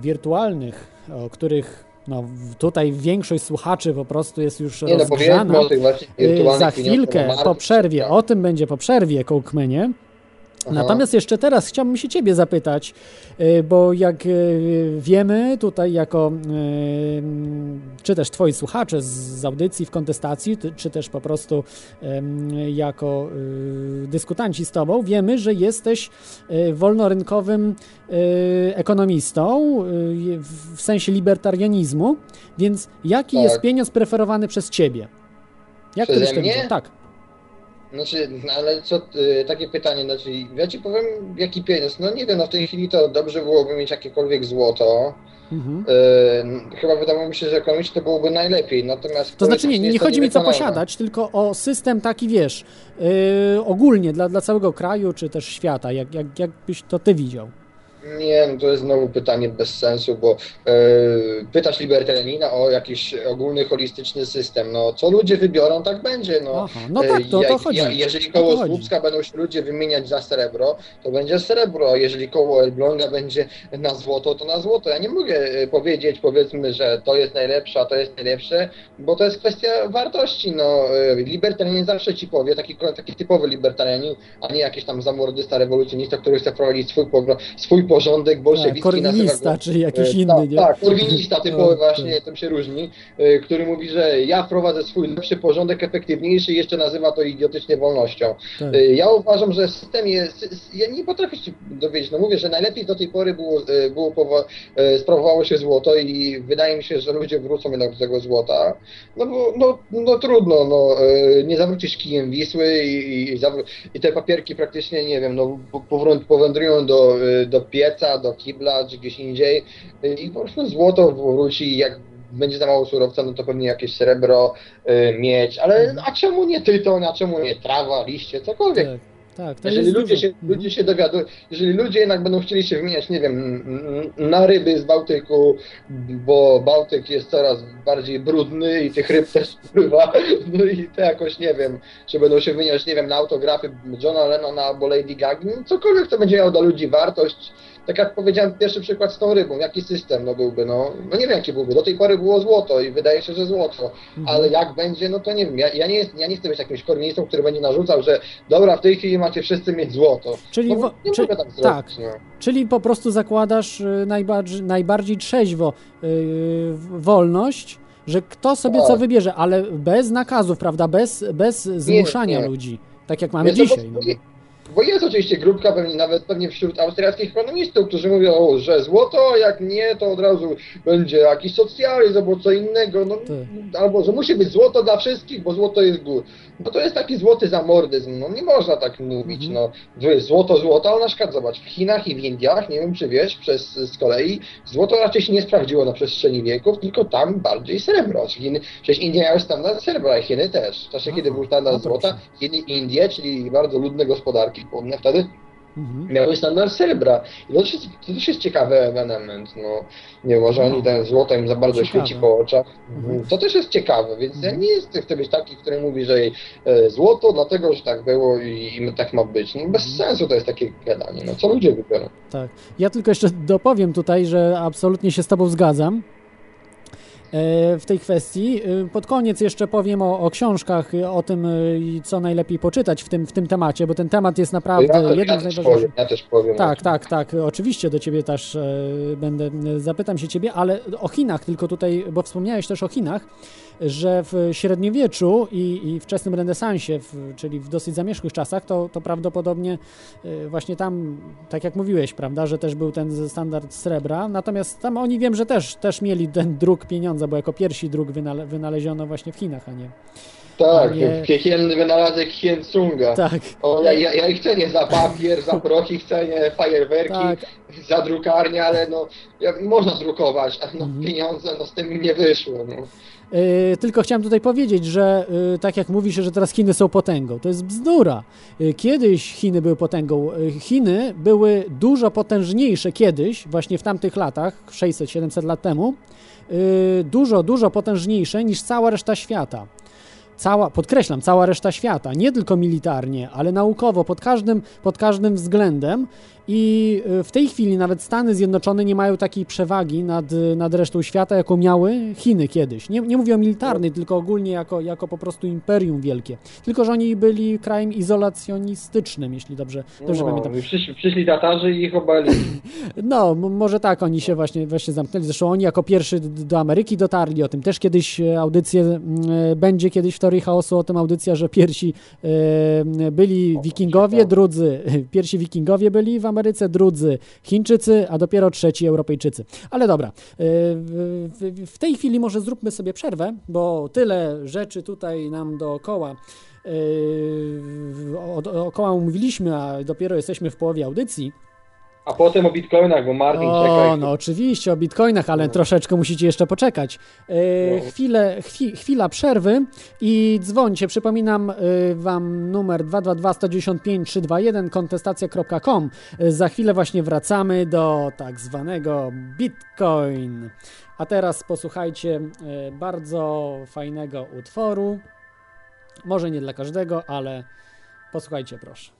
wirtualnych, o których no, tutaj większość słuchaczy po prostu jest już Nie no, rozgrzana. powiedzmy o tych Za chwilkę, na po przerwie, tak. o tym będzie po przerwie, Kołkmenie. Aha. Natomiast jeszcze teraz chciałbym się Ciebie zapytać, y, bo jak y, wiemy tutaj jako, y, czy też Twoi słuchacze z- audycji w kontestacji, czy też po prostu jako dyskutanci z Tobą, wiemy, że jesteś wolnorynkowym ekonomistą w- sensie libertarianizmu, więc jaki Tak. jest pieniądz preferowany przez Ciebie? Jak Przeze to mnie? Tak. Znaczy, no ale co, y, takie pytanie, znaczy, ja ci powiem, jaki pieniądz, no nie wiem, no w tej chwili to dobrze byłoby mieć jakiekolwiek złoto, Mhm. y, chyba wydawało mi się, że ekonomicznie to byłoby najlepiej, natomiast... To znaczy nie, nie to chodzi mi co posiadać, tylko o system taki, wiesz, yy, ogólnie dla, dla całego kraju, czy też świata, jak, jak, jak byś to ty widział. Nie, no to jest znowu pytanie bez sensu, bo e, pytasz libertarianina o jakiś ogólny, holistyczny system. No, co ludzie wybiorą, tak będzie. No, Aha, no tak, to- to jak- chodzi. ja- jeżeli to koło chodzi. Słupska będą się ludzie wymieniać za srebro, to będzie srebro, jeżeli koło Elbląga będzie na złoto, to na złoto. Ja nie mogę e, powiedzieć, powiedzmy, że to jest najlepsze, a to jest najlepsze, bo to jest kwestia wartości. No, e, libertarianin zawsze ci powie, taki, taki typowy libertarianin, a nie jakiś tam zamordysta, rewolucjonista, który chce prowadzić swój, swój porządek bolszewicki. korwinista, czy jakiś e, inny, tak, nie? Tak, korwinista typowy Tak, właśnie, tym się różni, e, który mówi, że ja wprowadzę swój lepszy porządek, efektywniejszy i jeszcze nazywa to idiotycznie wolnością. Tak. E, Ja uważam, że system jest, ja nie potrafię się dowiedzieć, no mówię, że najlepiej do tej pory było, było sprawowało się złoto i wydaje mi się, że ludzie wrócą jednak do tego złota, no bo no, no trudno, no nie zawrócisz kijem Wisły i, i, i te papierki praktycznie, nie wiem, no powędrują do, do pieca, do kibla czy gdzieś indziej i po prostu złoto wróci, jak będzie za mało surowca, no to pewnie jakieś srebro, e, miedź, ale a czemu nie tytoń, a czemu nie trawa, liście, cokolwiek. Tak, tak, Jeżeli ludzie dużo. się, Mhm. ludzie się dowiadują, jeżeli ludzie jednak będą chcieli się wymieniać, nie wiem, na ryby z Bałtyku, bo Bałtyk jest coraz bardziej brudny i tych ryb też wpływa, no i to jakoś, nie wiem, czy będą się wymieniać, nie wiem, na autografy Johna Lennona albo Lady Gaga, no cokolwiek to będzie miało dla ludzi wartość. Tak jak powiedziałem, pierwszy przykład z tą rybą, jaki system no byłby, no, no nie wiem jaki byłby, do tej pory było złoto i wydaje się, że złoto, Mhm. ale jak będzie, no to nie wiem, ja, ja, nie, jest, ja nie chcę być jakimś korwinistą, który będzie narzucał, że dobra, w tej chwili macie wszyscy mieć złoto. Czyli no, nie czy- tak zrobić, tak. no. Czyli po prostu zakładasz y, najbardziej, najbardziej trzeźwo y, w- wolność że kto sobie Tak. co wybierze, ale bez nakazów, prawda, bez, bez zmuszania nie. ludzi, tak jak mamy Wiesz, dzisiaj. No. Bo jest oczywiście grupka, pewnie, nawet pewnie wśród austriackich ekonomistów, którzy mówią, że złoto, jak nie, to od razu będzie jakiś socjalizm albo co innego, no, albo że musi być złoto dla wszystkich, bo złoto jest gór. No to jest taki złoty zamordyzm, no nie można tak mówić, no że jest złoto, złoto, ale na przykład zobacz, w Chinach i w Indiach, nie wiem czy wiesz, przez, z kolei złoto raczej się nie sprawdziło na przestrzeni wieków, tylko tam bardziej srebro. Chiny, przecież Indie miały standard srebra, i Chiny też. W czasie, kiedy był standard złota, Chiny, Indie, czyli bardzo ludne gospodarki chłodne wtedy, Mhm. miały standard srebra. I to też, jest, to też jest ciekawy ewenement. No, nie może oni ten złoto im za bardzo Ciekawe. świeci po oczach. To też jest ciekawe, więc ja nie jestem chcę być taki, który mówi, że e, złoto dlatego, że tak było i, i tak ma być. No, bez sensu to jest takie gadanie. No, co ludzie wybiorą? Tak. Ja tylko jeszcze dopowiem tutaj, że absolutnie się z Tobą zgadzam w tej kwestii. E, Pod koniec jeszcze powiem o, o książkach, e, o tym, e, co najlepiej poczytać w tym, w tym temacie, bo ten temat jest naprawdę ja, jednym ja z najważniejszych. ja też powiem. Tak, tak, tak. Oczywiście do ciebie też e, będę, e, zapytam się ciebie, ale o Chinach tylko tutaj, bo wspomniałeś też o Chinach, że w średniowieczu i, i wczesnym renesansie, w, czyli w dosyć zamierzchłych czasach, to, to prawdopodobnie e, właśnie tam, tak jak mówiłeś, prawda, że też był ten standard srebra, natomiast tam oni wiem, że też, też mieli ten druk pieniądza, bo jako pierwsi druk wynale, wynaleziono właśnie w Chinach, a nie. Tak, nie- piekielny wynalazek Hiensunga. Tak. O, ja, ja, ja ich nie za papier, za prochy, chcę nie fajerwerki, Tak. za drukarnię, ale no, ja, można drukować, a no, Mhm. pieniądze no, z tym nie wyszło. No. Yy, tylko chciałem tutaj powiedzieć, że yy, tak jak mówi się, że teraz Chiny są potęgą, to jest bzdura. Yy, kiedyś Chiny były potęgą. Chiny były dużo potężniejsze kiedyś, właśnie w tamtych latach, 600-700 lat temu, dużo, dużo potężniejsze niż cała reszta świata. Cała, podkreślam, cała reszta świata, nie tylko militarnie, ale naukowo, pod każdym, pod każdym względem. I y, w tej chwili nawet Stany Zjednoczone nie mają takiej przewagi nad, y, nad resztą świata, jaką miały Chiny kiedyś. Nie, nie mówię o militarnej, tylko ogólnie jako, jako po prostu imperium wielkie. Tylko, że oni byli krajem izolacjonistycznym, jeśli dobrze, dobrze pamiętam. No, przyszli, przyszli Tatarzy i ich obali. No, może tak oni się właśnie, właśnie zamknęli. Zresztą oni jako pierwszy do Ameryki dotarli. O tym też kiedyś e, audycję e, będzie kiedyś w teorii chaosu o tym audycja, że pierwsi e, byli wikingowie, drudzy, pierwsi wikingowie byli w Ameryce, drudzy Chińczycy, a dopiero trzeci Europejczycy. Ale dobra, e, w, tej chwili może zróbmy sobie przerwę, bo tyle rzeczy tutaj nam dookoła e, o- dookoła mówiliśmy, a dopiero jesteśmy w połowie audycji. A potem o bitcoinach, bo Martin O, czeka. no oczywiście o bitcoinach, ale troszeczkę musicie jeszcze poczekać. E, No. chwilę, chwi, chwila przerwy i dzwońcie. Przypominam e, wam numer 222 195 321 kontestacja.com. E, Za chwilę właśnie wracamy do tak zwanego bitcoin. A teraz posłuchajcie e, bardzo fajnego utworu. Może nie dla każdego, ale posłuchajcie proszę.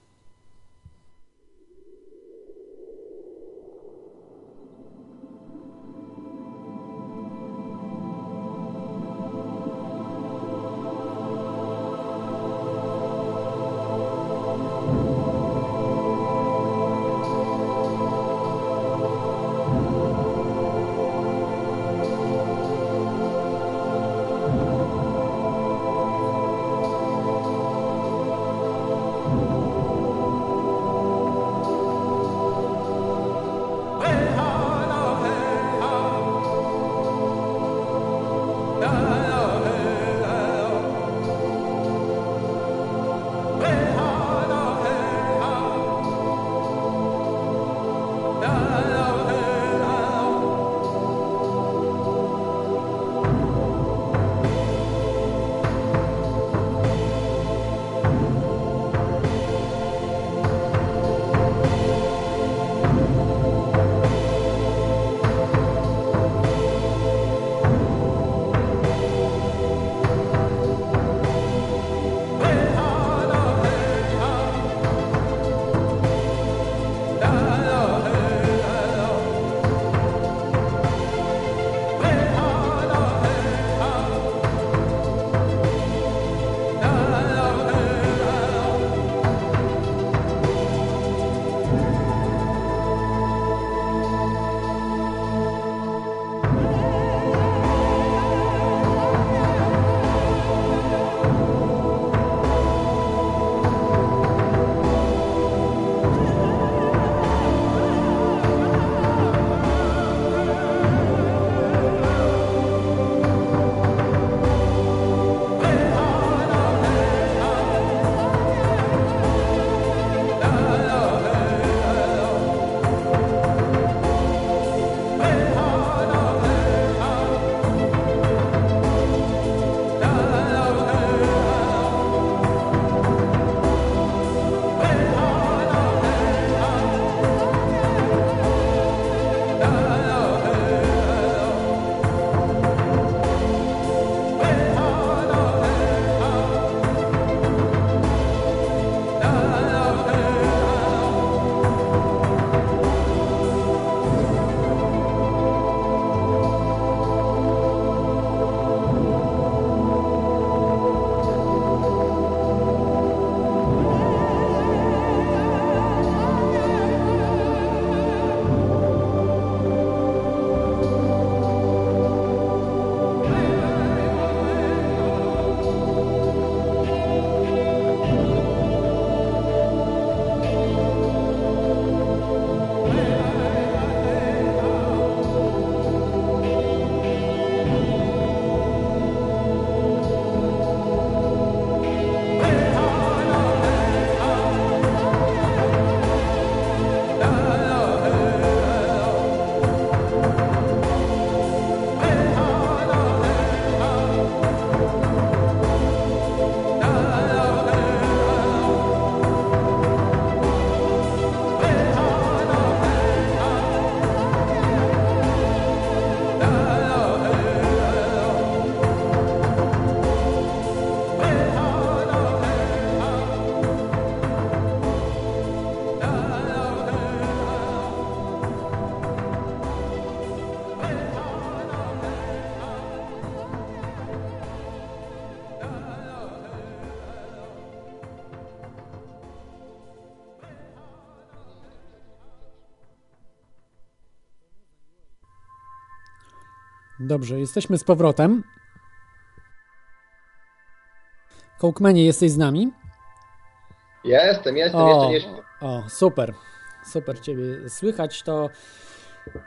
Dobrze, jesteśmy z powrotem. Kołkmenie, jesteś z nami? Jestem, jestem, jeszcze nie śpię. o, super. Super Ciebie słychać. To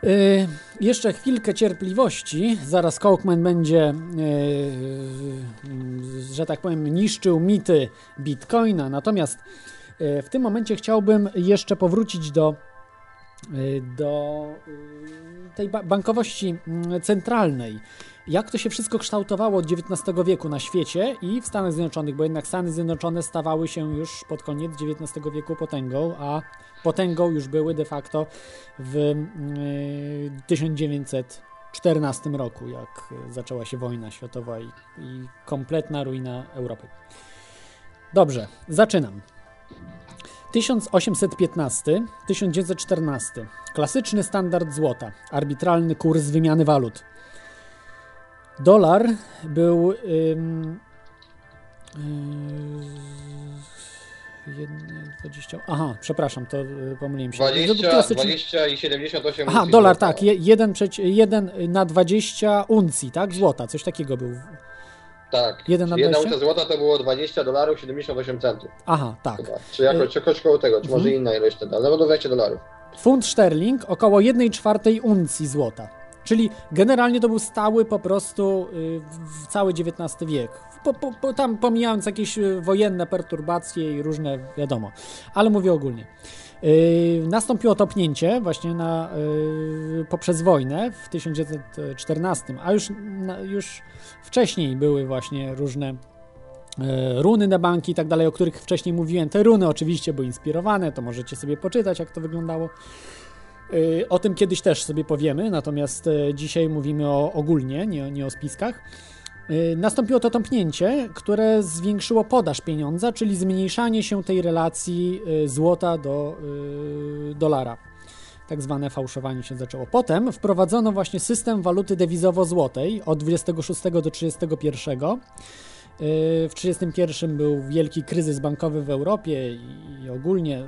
y, jeszcze chwilkę cierpliwości. Zaraz Kołkman będzie, y, y, że tak powiem, niszczył mity Bitcoina. Natomiast y, w tym momencie chciałbym jeszcze powrócić do y, do tej ba- bankowości mm, centralnej. Jak to się wszystko kształtowało od XIX wieku na świecie i w Stanach Zjednoczonych, bo jednak Stany Zjednoczone stawały się już pod koniec XIX wieku potęgą, a potęgą już były de facto w y, 1914 roku, jak zaczęła się wojna światowa i, i kompletna ruina Europy. Dobrze, zaczynam. 1815-1914. Klasyczny standard złota. Arbitralny kurs wymiany walut. Dolar był. Ym, yy, jedne 20. Aha, przepraszam, to y, pomyliłem się. 20, Klasyczny- 20 i 78 Aha, dolar, złota. tak. je- Jeden, przeci- jeden na 20 uncji, tak? Złota, coś takiego był. Tak. Jeden na jedna 20? uncja złota to było 20 dolarów 78 centów. Aha, tak. Chyba. Czy jakoś, czy jakoś koło tego, czy może Mhm. inna ilość ale no 20 dolarów. Funt szterling około 1 czwartej uncji złota. Czyli generalnie to był stały po prostu y, w- w cały XIX wiek. Po, po, po, tam pomijając jakieś y, wojenne perturbacje i różne, wiadomo, ale mówię ogólnie. Y, Nastąpiło topnięcie właśnie na, y, poprzez wojnę w 1914, a już, już wcześniej były właśnie różne e, runy na banki i tak dalej, o których wcześniej mówiłem. Te runy oczywiście były inspirowane, to możecie sobie poczytać, jak to wyglądało. O tym kiedyś też sobie powiemy, natomiast dzisiaj mówimy o ogólnie, nie, nie o spiskach. E, Nastąpiło to tąpnięcie, które zwiększyło podaż pieniądza, czyli zmniejszanie się tej relacji e, złota do e, dolara. Tak zwane fałszowanie się zaczęło. Potem wprowadzono właśnie system waluty dewizowo-złotej od 26 do 31. Yy, W 1931 był wielki kryzys bankowy w Europie i ogólnie.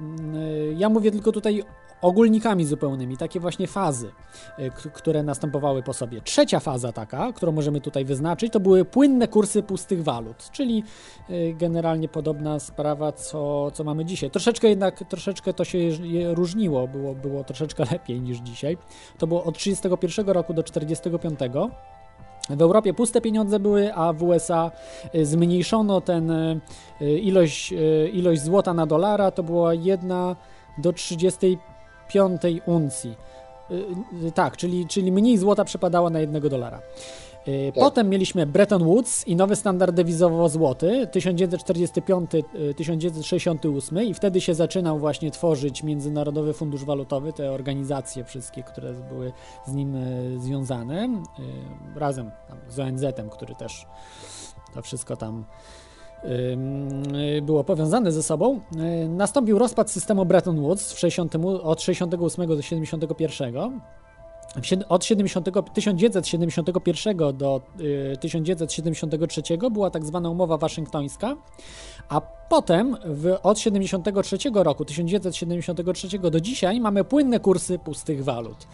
Yy, Ja mówię tylko tutaj ogólnikami zupełnymi, takie właśnie fazy, k- które następowały po sobie. Trzecia faza taka, którą możemy tutaj wyznaczyć, to były płynne kursy pustych walut, czyli yy, generalnie podobna sprawa, co, co mamy dzisiaj. Troszeczkę jednak, troszeczkę to się różniło, było, było troszeczkę lepiej niż dzisiaj. To było od 31 roku do 45. W Europie puste pieniądze były, a w USA y, zmniejszono ten y, y, ilość, y, ilość złota na dolara, to była 1 do 35 uncji. Y, y, Tak, czyli, czyli mniej złota przypadało na jednego dolara. Y, Tak. Potem mieliśmy Bretton Woods i nowy standard dewizowo-złoty 1945-1968 i wtedy się zaczynał właśnie tworzyć Międzynarodowy Fundusz Walutowy, te organizacje wszystkie, które były z nim y, związane, y, razem z ONZ-em, który też to wszystko tam y, było powiązane ze sobą. Y, Nastąpił rozpad systemu Bretton Woods w 60, od 68 do 71. W sied- Od 70, 1971 do y, 1973 była tak zwana umowa waszyngtońska, a potem w, od 73 roku, 1973 do dzisiaj mamy płynne kursy pustych walut.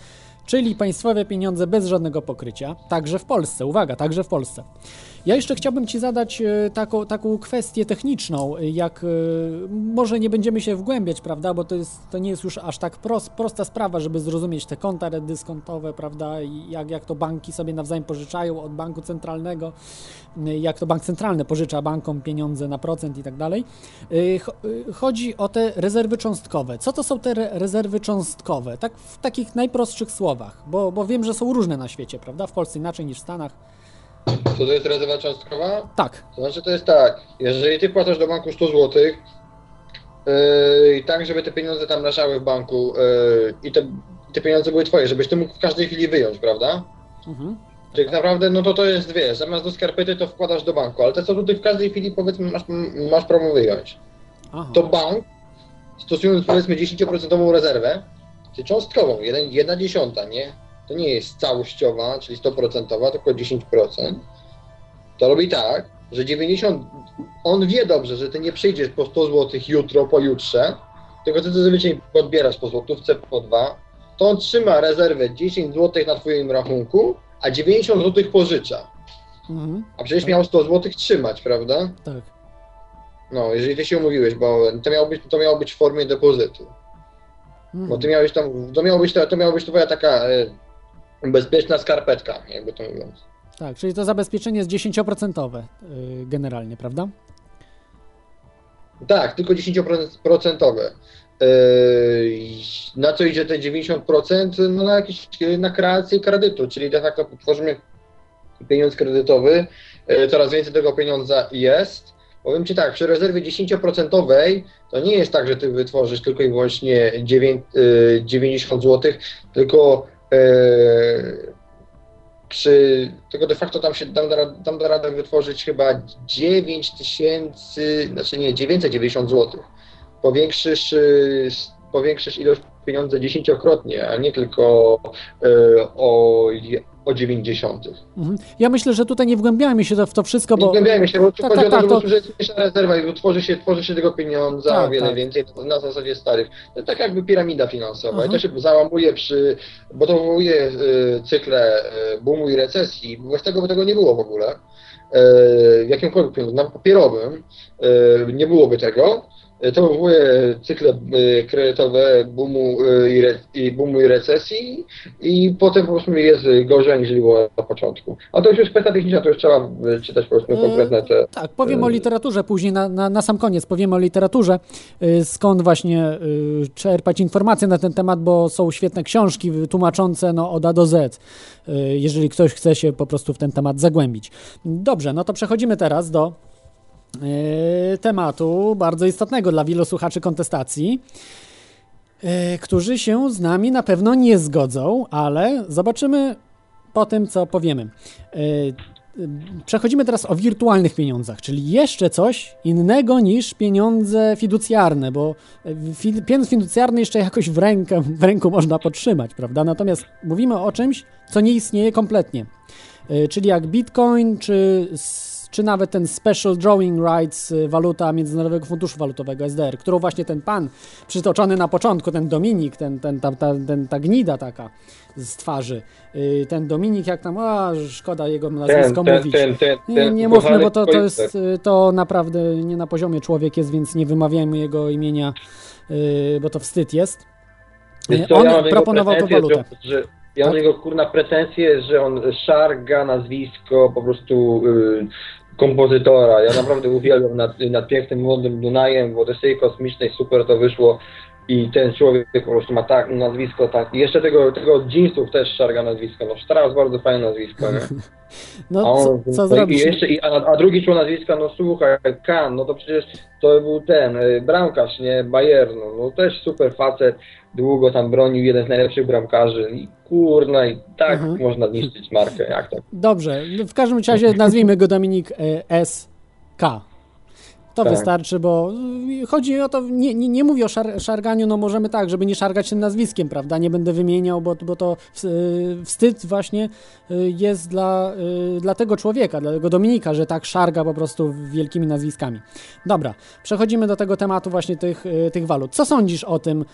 Czyli państwowe pieniądze bez żadnego pokrycia, także w Polsce. Uwaga, także w Polsce. Ja jeszcze chciałbym Ci zadać e, taką, taką kwestię techniczną, e, jak e, może nie będziemy się wgłębiać, prawda, bo to, jest, to nie jest już aż tak prost, prosta sprawa, żeby zrozumieć te konta dyskontowe, prawda, i jak, jak to banki sobie nawzajem pożyczają od banku centralnego, jak to bank centralny pożycza bankom pieniądze na procent i tak dalej. Cho- Chodzi o te rezerwy cząstkowe. Co to są te re- rezerwy cząstkowe? Tak w takich najprostszych słowach, bo, bo wiem, że są różne na świecie, prawda, w Polsce inaczej niż w Stanach. Co to jest rezerwa cząstkowa? Tak. To znaczy to jest tak, jeżeli ty płacasz do banku 100 zł i tak, żeby te pieniądze tam leżały w banku yy, i te, te pieniądze były twoje, żebyś ty mógł w każdej chwili wyjąć, prawda? Mhm. Tak naprawdę, no to to jest, wiesz, zamiast do skarpety to wkładasz do banku, ale te co tutaj w każdej chwili, powiedzmy, masz, masz prawo wyjąć. Aha. To bank, stosując powiedzmy 10% rezerwę, czy cząstkową, jeden, jedna dziesiąta, nie? To nie jest całościowa, czyli 100%, tylko 10%. To robi tak, że 90, on wie dobrze, że ty nie przyjdziesz po 100 zł jutro, pojutrze, tylko ty zazwyczaj podbierasz po złotówce, po dwa, to on trzyma rezerwę 10 zł na twoim rachunku a 90 zł pożycza. Mhm. A przecież miał 100 zł trzymać, prawda? Tak. No, jeżeli ty się umówiłeś, bo to miało być, to miało być w formie depozytu. Mhm. Bo ty miałeś tam, to miało być, to miało być twoja taka e, bezpieczna skarpetka, jakby to mówiąc. Tak, czyli to zabezpieczenie jest 10% y, generalnie, prawda? Tak, tylko 10%. Yy, na co idzie te 90%? No na jakieś, na kreację kredytu, czyli de facto tworzymy pieniądz kredytowy, yy, coraz więcej tego pieniądza jest. Powiem Ci tak, przy rezerwie 10% to nie jest tak, że Ty wytworzysz tylko i wyłącznie 9, yy, 90 zł, tylko przy, tylko de facto tam się tam da, tam da radę wytworzyć chyba 9 tysięcy, znaczy nie, 990 zł. Powiększysz, y, powiększysz ilość pieniądza dziesięciokrotnie, a nie tylko y, o, o 90. Mhm. Ja myślę, że tutaj nie wgłębiamy się w to wszystko, Nie bo... zgłębiajmy się, bo Tak, chodzi tak, o to, tak, że, jest mniejsza rezerwa i tworzy się, tworzy się tego pieniądza Tak, o wiele tak. więcej na, zasadzie starych. To tak jakby piramida finansowa Mhm. i to się załamuje przy, bo to wywołuje y, cykle y, boomu i recesji, bez tego by tego nie było w ogóle. Y, w jakimkolwiek pieniądzu, na papierowym nie byłoby tego. Y, To wywołuje cykle y, kredytowe boomu y, i, re, i boomu i recesji i potem po prostu jest gorzej niż było na początku. A to już jest kwestia techniczna, to już trzeba czytać po prostu E, konkretne te... Tak, powiem o literaturze później, na, na, na sam koniec powiemy o literaturze, skąd właśnie czerpać informacje na ten temat, bo są świetne książki tłumaczące no, od A do Z, jeżeli ktoś chce się po prostu w ten temat zagłębić. Dobrze, no to przechodzimy teraz do tematu bardzo istotnego dla wielu słuchaczy kontestacji, y, którzy się z nami na pewno nie zgodzą, ale zobaczymy po tym, co powiemy. Y, Przechodzimy teraz o wirtualnych pieniądzach, czyli jeszcze coś innego niż pieniądze fiducjarne, bo pieniądz fiducjarny jeszcze jakoś w, rękę, w ręku można podtrzymać, prawda? Natomiast mówimy o czymś, co nie istnieje kompletnie. Czyli jak Bitcoin, czy, czy nawet ten Special Drawing Rights, y, waluta Międzynarodowego Funduszu Walutowego SDR, którą właśnie ten pan przytoczony na początku, ten Dominik, ten, ten, ta, ta, ten, ta gnida taka z twarzy, y, ten Dominik, jak tam, a szkoda jego nazwisko ten, mówić. ten, ten, Nie, nie mówmy, bo to, to jest y, to naprawdę nie na poziomie człowiek jest, więc nie wymawiajmy jego imienia, bo to wstyd jest. Co, On ja proponował pretensje, walutę. Że, ja mam do niego kurna pretensje, że on szarga nazwisko po prostu y, kompozytora. Ja naprawdę uwielbiam nad, nad pięknym młodym Dunajem w Odysei Kosmicznej, super to wyszło. I ten człowiek po prostu ma tak nazwisko, tak. I jeszcze tego, tego od jeansów też szarga nazwisko. No Strauss bardzo fajne nazwisko, nie? No, A co, on- co no zrobić? I jeszcze, i, a, a drugi człowiek nazwiska, no słuchaj, Kan, no to przecież to był ten, y, bramkarz, nie, Bayernu, no też super facet, długo tam bronił, jeden z najlepszych bramkarzy i kurna, i tak Mhm. można niszczyć markę, jak tak. Dobrze, no w każdym razie nazwijmy go Dominik e, S.K. To Tak. wystarczy, bo y, chodzi o to, nie, nie, nie mówię o szar, szarganiu, no możemy tak, żeby nie szargać tym nazwiskiem, prawda? Nie będę wymieniał, bo, bo to y, wstyd właśnie y, jest dla, y, dla tego człowieka, dla tego Dominika, że tak szarga po prostu wielkimi nazwiskami. Dobra, przechodzimy do tego tematu właśnie tych, tych walut. Co sądzisz o tym,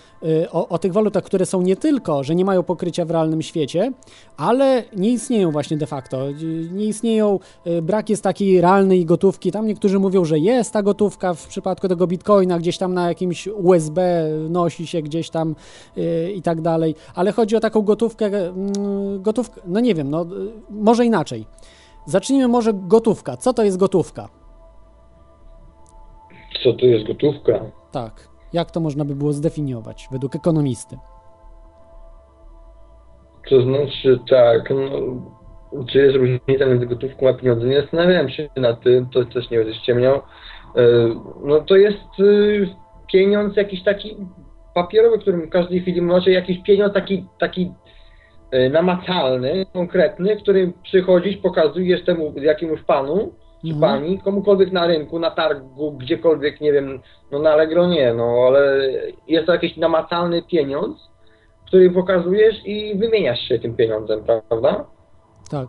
o, o tych walutach, które są nie tylko, że nie mają pokrycia w realnym świecie, ale nie istnieją właśnie de facto. Nie istnieją, brak jest takiej realnej gotówki. Tam niektórzy mówią, że jest ta gotówka w przypadku tego bitcoina, gdzieś tam na jakimś USB nosi się gdzieś tam y, i tak dalej. Ale chodzi o taką gotówkę, mm, gotówkę, no nie wiem, no y, może inaczej. Zacznijmy może gotówka. Co to jest gotówka? Co tu jest gotówka? Tak. Jak to można by było zdefiniować według ekonomisty? To znaczy tak, no, czy jest różnica między gotówką a pieniądzem? Nie zastanawiałem się nad tym, to też nie będę ściemniał. E, No to jest y, pieniądz jakiś taki papierowy, którym w każdej chwili może jakiś pieniądz taki, taki e, namacalny, konkretny, który przychodzisz, pokazujesz temu jakiemuś panu, czy Mhm. pani, komukolwiek na rynku, na targu, gdziekolwiek, nie wiem, no na Allegro nie, no ale jest to jakiś namacalny pieniądz, który pokazujesz i wymieniasz się tym pieniądzem, prawda? Tak.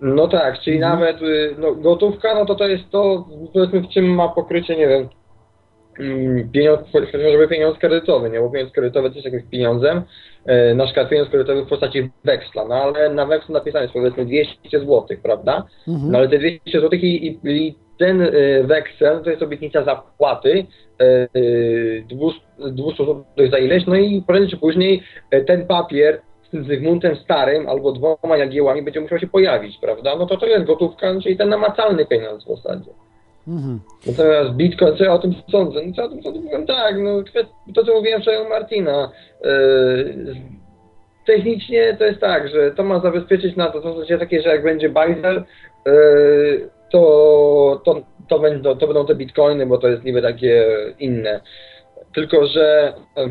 No tak, czyli Mhm. nawet y, no, gotówka, no to to jest to, powiedzmy, w czym ma pokrycie, nie wiem, mm, pieniądz, chociażby pieniądz kredytowy, nie? Bo pieniądz kredytowy też jakimś pieniądzem, e, na przykład pieniądz kredytowy w postaci weksla, no ale na wekslu napisane jest powiedzmy 200 zł, prawda? Mhm. No ale te 200 zł i, i, i ten e, weksel to jest obietnica zapłaty e, 200, 200 zł za ileś, no i prędzej czy później e, ten papier z tym Zygmuntem Starym albo dwoma jagiełami będzie musiał się pojawić, prawda? No to to jest gotówka, czyli ten namacalny pieniądz w zasadzie. Mhm. Natomiast Bitcoin, co ja o tym sądzę? No co ja o tym sądzę? Powiem tak, no to co mówiłem wczoraj u Martina, yy, technicznie to jest tak, że to ma zabezpieczyć na to, to w zasadzie takie, że jak będzie bajzel, yy, to, to, to, będą, to będą te bitcoiny, bo to jest niby takie inne. Tylko, że yy,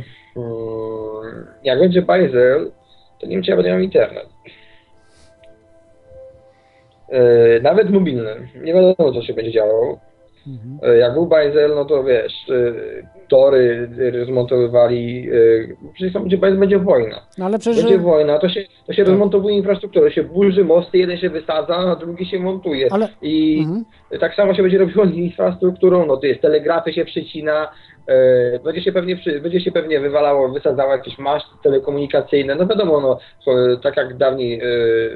jak będzie bajzel, to nie wiem, czy ja będę miał internet. Yy, nawet mobilny. Nie wiadomo, co się będzie działo. Mhm. E, Jak był Bajzel, no to wiesz, e, tory rozmontowywali, przecież tam Bajzel będzie wojna. No ale przecież... Będzie wojna, to się, to się Tak. rozmontowuje infrastrukturę, się burzy mosty, jeden się wysadza, a drugi się montuje. Ale- I Mhm. tak samo się będzie robiło z infrastrukturą, no to jest telegrafy się przycina, będzie się pewnie będzie się pewnie wywalało, wysadzało jakieś maszty telekomunikacyjne, no wiadomo, no e, tak jak dawniej e,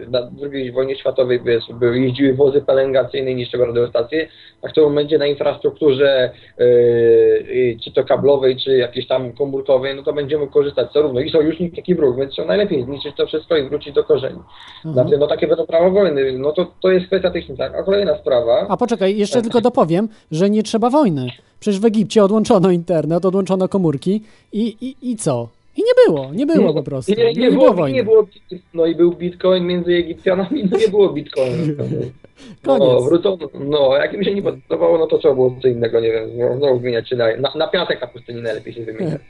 na II wojnie światowej były, jeździły wozy pelengacyjne i niszczyły radiostacje, tak to będzie na infrastrukturze e, e, czy to kablowej, czy jakiejś tam komórkowej, no to będziemy korzystać zarówno i sojusznik, jak i wróg, więc trzeba najlepiej zniszczyć to wszystko i wrócić do korzeni. Mhm. Znaczy, no takie będą prawa wojny, no to, to jest kwestia techniczna. A kolejna sprawa, A poczekaj, jeszcze Tak. tylko dopowiem, że nie trzeba wojny. Przecież w Egipcie odłączono internet, odłączono komórki i, i, i co? I nie było, nie było po prostu. I nie, nie, było było, wojny. nie było, no i był bitcoin między Egipcjanami, no nie było bitcoinu. No, Koniec. wrócono, no, jak mi się nie podobało, no to trzeba było co innego, nie wiem, no, znowu wymieniać się na, na, na piasek na pustyni najlepiej się wymieniać.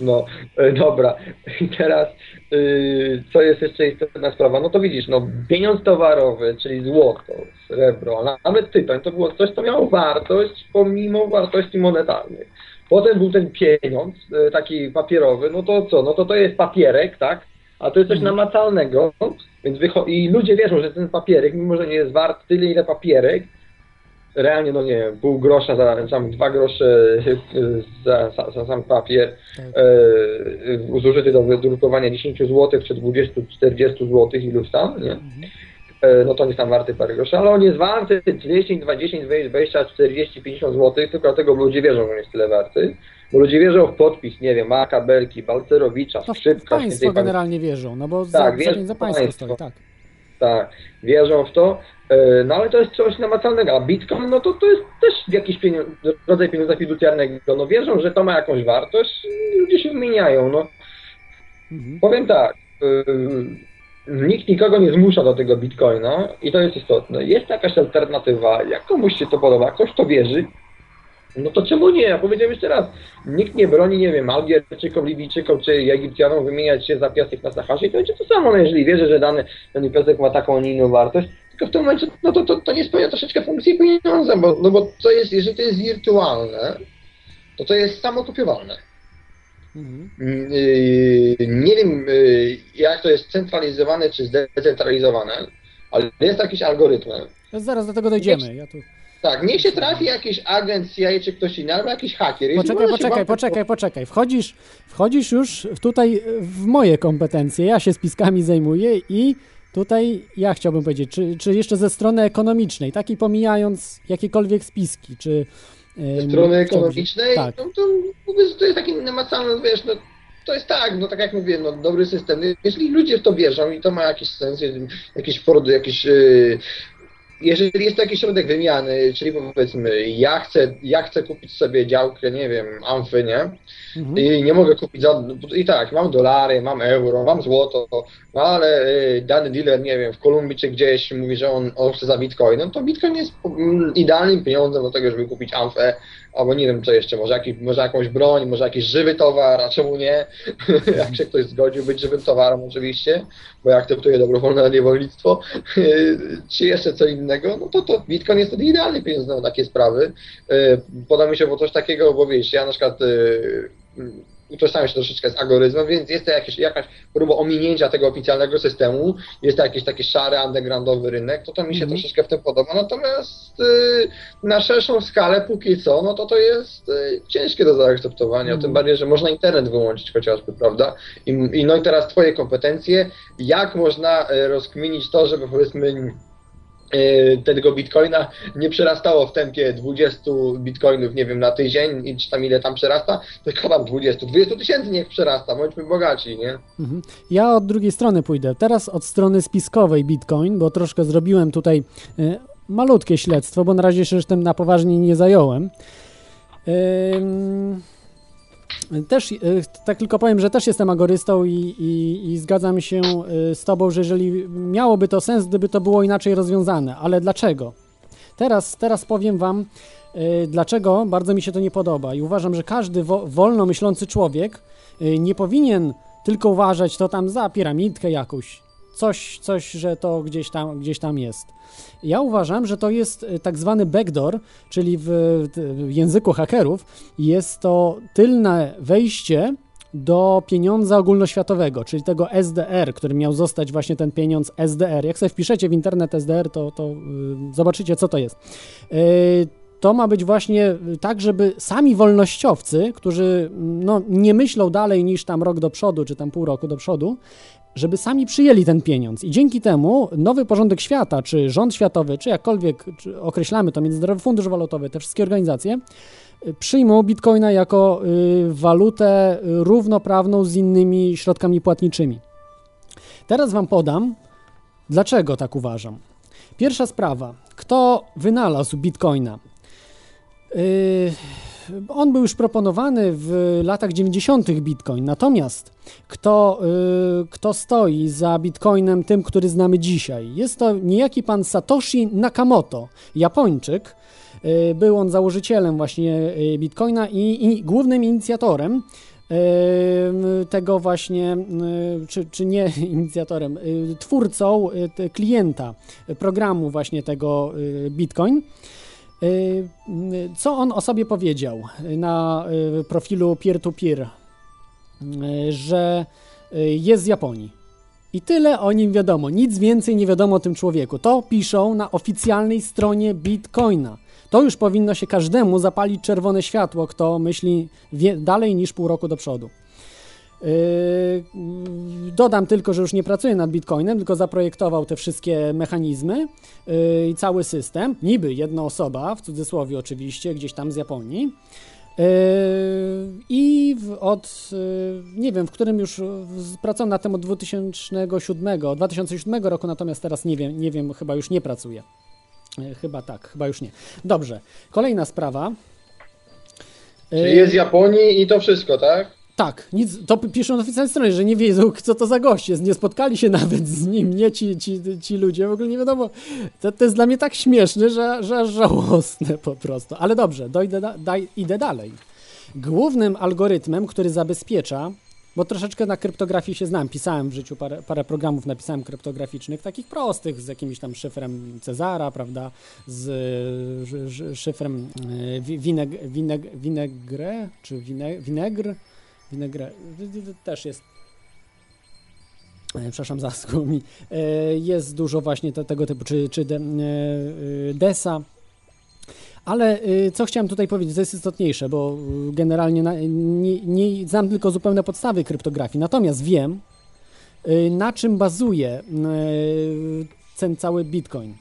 No, e, dobra. I teraz, y, co jest jeszcze istotna sprawa? No to widzisz, no, pieniądz towarowy, czyli złoto, srebro, nawet tytoń, to było coś, co miało wartość pomimo wartości monetarnych. Potem był ten pieniądz, e, taki papierowy, no to co? No to to jest papierek, tak? A to jest coś namacalnego, więc i ludzie wierzą, że ten papierek, mimo że nie jest wart tyle, ile papierek, realnie, no nie wiem, pół grosza za sam dwa grosze za, za, za sam papier, e, zużyty do wydrukowania 10 zł czy 20-40 zł iluś tam, nie? E, no to jest tam warty parę groszy, ale on jest warty 10, 20, 20, 40, 50 zł, tylko dlatego ludzie wierzą, że on jest tyle warty, bo ludzie wierzą w podpis, nie wiem, Maka, Belki, Balcerowicza, No, Skrzypka, państwo pamięci. generalnie wierzą, no bo Tak, za, wierzą za państwo państwo. stoi, tak. Tak, wierzą w to. E, No ale to jest coś namacalnego. A Bitcoin, no to, to jest też jakiś pieniądz, rodzaj pieniądza fiducjarnego. No wierzą, że to ma jakąś wartość i ludzie się wymieniają. No. Mhm. Powiem tak, e, nikt nikogo nie zmusza do tego Bitcoina i to jest istotne. Jest jakaś alternatywa, jak komuś się to podoba, ktoś to wierzy, no to czemu nie? Ja powiedziałem jeszcze raz, nikt nie broni, nie wiem, Algierczykom, Libijczykom czy Egipcjanom wymieniać się za piasek na Saharze i to będzie to samo, no jeżeli wierzę, że dany, dany piasek ma taką, a nie inną wartość, tylko w tym momencie, no to, to, to nie spełnia troszeczkę funkcji pieniądza, bo, no bo to jest, jeżeli to jest wirtualne, to to jest samokopiowalne. Mhm. Mm, yy, Nie wiem, yy, jak to jest centralizowane czy zdecentralizowane, ale jest jakieś algorytmy. Zaraz do tego dojdziemy. Ja tu... Tak, niech się trafi jakiś agent CIA czy ktoś inny, albo jakiś hakier. Jeśli Poczekaj, poczekaj, wam- poczekaj, poczekaj. Wchodzisz, wchodzisz już tutaj w moje kompetencje. Ja się spiskami zajmuję i tutaj ja chciałbym powiedzieć, czy, czy jeszcze ze strony ekonomicznej, takiej pomijając jakiekolwiek spiski, czy... em, strony ekonomicznej, Tak. no to to jest taki namacalny, wiesz, no to jest tak, no tak jak mówię, no dobry system. Jeżeli ludzie w to wierzą i to ma jakiś sens, jakiś produkt, jakiś... Yy, jeżeli jest to jakiś środek wymiany, czyli powiedzmy, ja chcę, ja chcę kupić sobie działkę, nie wiem, amfy, nie? Mhm. I nie mogę kupić za... I tak, mam dolary, mam euro, mam złoto, no ale y, dany dealer, nie wiem, w Kolumbii czy gdzieś mówi, że on, on chce za bitcoin, no to bitcoin jest mm, idealnym pieniądzem do tego, żeby kupić amfę, albo nie wiem co jeszcze, może, jakiś, może jakąś broń, może jakiś żywy towar, a czemu nie? Jak się ktoś zgodził być żywym towarem oczywiście, bo ja akceptuję dobrowolne niewolnictwo, czy jeszcze co innego, no to, to bitcoin jest wtedy idealny pieniądz na takie sprawy. Y, Poda mi się, bo coś takiego, bo wiesz, ja na przykład y, utożsamia się troszeczkę z algorytmem, więc jest to jakieś, jakaś próba ominięcia tego oficjalnego systemu, jest to jakiś taki szary, undergroundowy rynek, to to mi się Mhm. troszeczkę w tym podoba. Natomiast y, na szerszą skalę póki co, no to to jest y, ciężkie do zaakceptowania, Mhm. tym bardziej, że można internet wyłączyć chociażby, prawda? I, I no i teraz twoje kompetencje, jak można y, rozkminić to, żeby powiedzmy tego bitcoina nie przerastało w tempie 20 bitcoinów, nie wiem, na tydzień, i czy tam ile tam przerasta, tylko tam 20, 20 tysięcy niech przerasta, bądźmy bogaci, nie? Mhm. Ja od drugiej strony pójdę. Teraz od strony spiskowej Bitcoin, bo troszkę zrobiłem tutaj y, malutkie śledztwo, bo na razie się tym na poważnie nie zająłem. Ym, Też, y, tak tylko powiem, że też jestem agorystą i, i, i zgadzam się y, z Tobą, że jeżeli miałoby to sens, gdyby to było inaczej rozwiązane. Ale dlaczego? Teraz, teraz powiem Wam, y, dlaczego bardzo mi się to nie podoba. I uważam, że każdy wo, wolno myślący człowiek nie powinien tylko uważać to tam za piramidkę jakąś. Coś, coś, że to gdzieś tam, gdzieś tam jest. Ja uważam, że to jest y, tak zwany backdoor, czyli w, w języku hakerów jest to tylne wejście do pieniądza ogólnoświatowego, czyli tego SDR, który miał zostać właśnie ten pieniądz SDR. Jak sobie wpiszecie w internet SDR, to, to y, zobaczycie, co to jest. Y, to ma być właśnie tak, żeby sami wolnościowcy, którzy no, nie myślą dalej niż tam rok do przodu, czy tam pół roku do przodu, żeby sami przyjęli ten pieniądz. I dzięki temu nowy porządek świata, czy rząd światowy, czy jakkolwiek czy określamy to, Międzynarodowy Fundusz Walutowy, te wszystkie organizacje, y, przyjmą bitcoina jako y, walutę równoprawną z innymi środkami płatniczymi. Teraz Wam podam, dlaczego tak uważam. Pierwsza sprawa. Kto wynalazł bitcoina? Yy, on był już proponowany w latach 90. Bitcoin, natomiast kto, yy, kto stoi za Bitcoinem tym, który znamy dzisiaj? Jest to niejaki pan Satoshi Nakamoto, Japończyk. Yy, Był on założycielem właśnie yy, Bitcoina i, i głównym inicjatorem tego właśnie, czy, czy nie inicjatorem, twórcą klienta programu właśnie tego Bitcoin. Y, Co on o sobie powiedział na y, profilu peer-to-peer? Y, Że y, jest z Japonii. I tyle o nim wiadomo, nic więcej nie wiadomo o tym człowieku. To piszą na oficjalnej stronie Bitcoina. To już powinno się każdemu zapalić czerwone światło, kto myśli dalej niż pół roku do przodu. Yy, Dodam tylko, że już nie pracuje nad Bitcoinem, tylko zaprojektował te wszystkie mechanizmy yy, i cały system. Niby jedna osoba, w cudzysłowie oczywiście, gdzieś tam z Japonii. Yy, I od, nie wiem, w którym już pracował na tym od 2007, 2007 roku, natomiast teraz nie wiem, nie wiem, chyba już nie pracuje. Chyba tak, chyba już nie. Dobrze, kolejna sprawa. Czyli jest z Japonii i to wszystko, tak? Tak, nic, to piszą na oficjalnej stronie, że nie wiedzą, co to za gość jest, nie spotkali się nawet z nim, nie ci, ci, ci ludzie, w ogóle nie wiadomo. To, to jest dla mnie tak śmieszne, że, że żałosne po prostu. Ale dobrze, dojdę da, daj, idę dalej. Głównym algorytmem, który zabezpiecza, bo troszeczkę na kryptografii się znam, pisałem w życiu parę, parę programów, napisałem kryptograficznych, takich prostych, z jakimś tam szyfrem Cezara, prawda, z szy- szy- szyfrem wi- wineg, wineg, winegre, czy wine, winegr, winegre, też jest E, przepraszam, zaschło mi. E, Jest dużo właśnie te, tego typu, czy, czy de, e, DESA. Ale co chciałem tutaj powiedzieć, to jest istotniejsze, bo generalnie nie, nie znam tylko zupełne podstawy kryptografii. Natomiast wiem, na czym bazuje ten cały Bitcoin.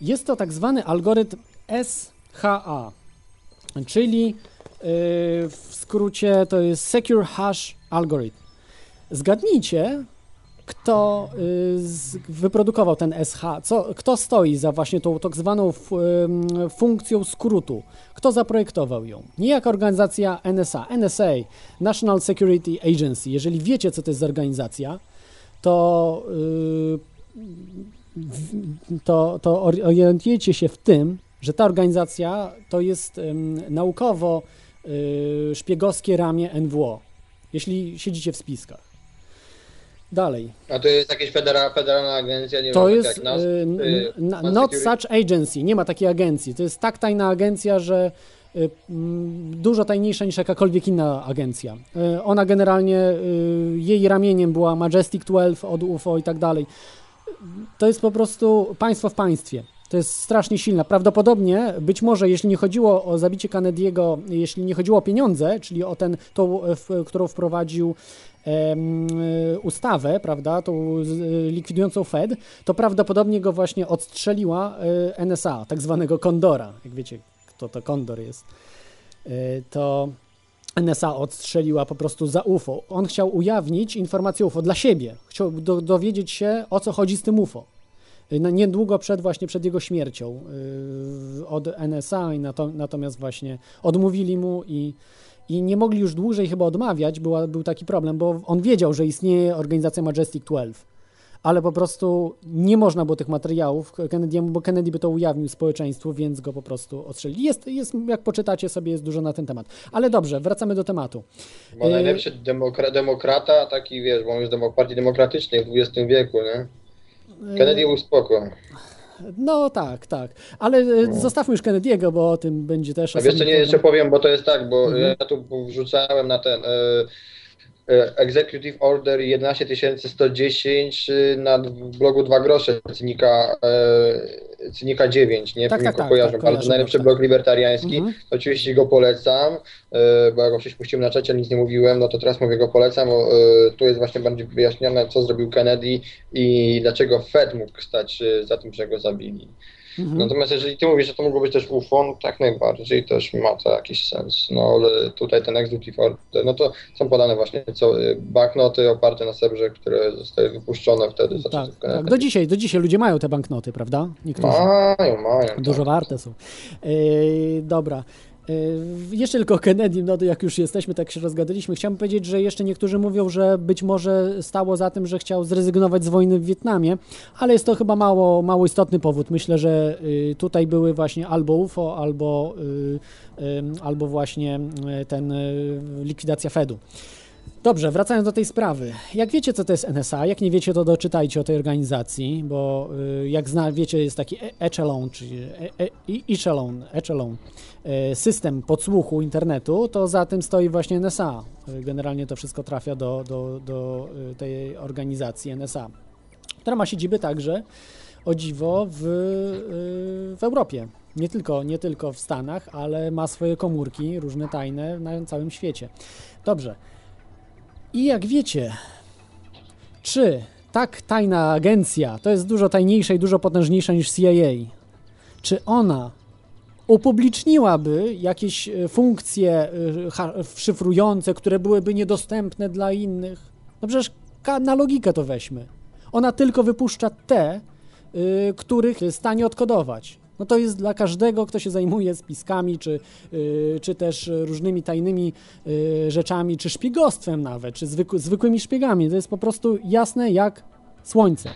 Jest to tak zwany algorytm SHA, czyli w skrócie to jest Secure Hash Algorithm. Zgadnijcie, kto y, wyprodukował ten SH, co, kto stoi za właśnie tą tak zwaną funkcją skrótu, kto zaprojektował ją. Niejaka organizacja NSA, NSA, National Security Agency. Jeżeli wiecie, co to jest za organizacja, to, y, to, to ori- orientujecie się w tym, że ta organizacja to jest naukowo y, szpiegowskie ramię NWO, jeśli siedzicie w spiskach. Dalej. A to jest jakaś federa, federalna agencja, nie To wiem, jest jak nas, y, y, not Security? such agency, nie ma takiej agencji. To jest tak tajna agencja, że y, mm, dużo tajniejsza niż jakakolwiek inna agencja. Y, Ona generalnie, y, jej ramieniem była Majestic 12 od UFO i tak dalej. To jest po prostu państwo w państwie. To jest strasznie silne. Prawdopodobnie, być może, jeśli nie chodziło o zabicie Kennedy'ego, jeśli nie chodziło o pieniądze, czyli o ten, tą, e, którą wprowadził e, ustawę, prawda, tą e, likwidującą Fed, to prawdopodobnie go właśnie odstrzeliła NSA, tak zwanego Kondora. Jak wiecie, kto to Kondor jest. To NSA odstrzeliła po prostu za UFO. On chciał ujawnić informację UFO dla siebie. Chciał do, dowiedzieć się, o co chodzi z tym UFO. Na- Niedługo przed właśnie przed jego śmiercią yy, od NSA i nato, natomiast właśnie odmówili mu i, i nie mogli już dłużej chyba odmawiać, była, był taki problem, bo on wiedział, że istnieje organizacja Majestic 12, ale po prostu nie można było tych materiałów Kennedy'emu, bo Kennedy by to ujawnił społeczeństwu, więc go po prostu ostrzelili. Jest, jest, jak poczytacie sobie, jest dużo na ten temat. Ale dobrze, wracamy do tematu. Bo Yy, najlepszy demokra- demokrata, taki wiesz, bo on jest demok- partii demokratycznej w XX wieku, nie? Kennedy był spoko. No tak, tak. Ale e, zostawmy już Kennedy'ego, bo o tym będzie też A osobny nie jeszcze powiem, bo to jest tak, bo Mhm. ja tu wrzucałem na ten e, Executive Order 11110 y, na blogu 2 grosze Cynika, e, Cynika 9, nie Tak, wiem, tak, tak, kojarzą, tak, kojarzę najlepszy tak. blog libertariański, Mhm. oczywiście go polecam, e, bo jak go wcześniej puściłem na czacie, nic nie mówiłem, no to teraz mówię go polecam, bo e, tu jest właśnie bardziej wyjaśnione, co zrobił Kennedy i dlaczego Fed mógł stać e, za tym, że go zabili. Mhm. Natomiast jeżeli ty mówisz, że to mogło być też UFO, no tak najbardziej też ma to jakiś sens. No ale tutaj ten Executive Order, no to są podane właśnie co, y, banknoty oparte na sebrze, które zostały wypuszczone wtedy za Tak, tak. Do dzisiaj, do dzisiaj ludzie mają te banknoty, prawda? Niektórzy. Mają, mają. Dużo warte są. Yy, dobra. Yy, jeszcze tylko Kennedy, no jak już jesteśmy, tak się rozgadaliśmy. Chciałbym powiedzieć, że jeszcze niektórzy mówią, że być może stało za tym, że chciał zrezygnować z wojny w Wietnamie, ale jest to chyba mało, mało istotny powód. Myślę, że yy, tutaj były właśnie albo UFO, albo, yy, albo właśnie ten likwidacja Fedu. Dobrze, wracając do tej sprawy. Jak wiecie, co to jest NSA? Jak nie wiecie, to doczytajcie o tej organizacji, bo y, jak zna, wiecie, jest taki e- echelon, czyli e- e- echelon, echelon, system podsłuchu internetu, to za tym stoi właśnie NSA. Generalnie to wszystko trafia do, do, do y, tej organizacji NSA, która ma siedziby także, o dziwo, w, y, w Europie. Nie tylko, nie tylko w Stanach, ale ma swoje komórki różne tajne na całym świecie. Dobrze. I jak wiecie, czy tak tajna agencja, to jest dużo tajniejsza i dużo potężniejsza niż CIA, czy ona upubliczniłaby jakieś e, funkcje e, szyfrujące, które byłyby niedostępne dla innych? No przecież na logikę to weźmy. Ona tylko wypuszcza te, y, których stanie odkodować. No to jest dla każdego, kto się zajmuje spiskami, czy, y, czy też różnymi tajnymi y, rzeczami, czy szpiegostwem nawet, czy zwykły, zwykłymi szpiegami. To jest po prostu jasne jak słońce.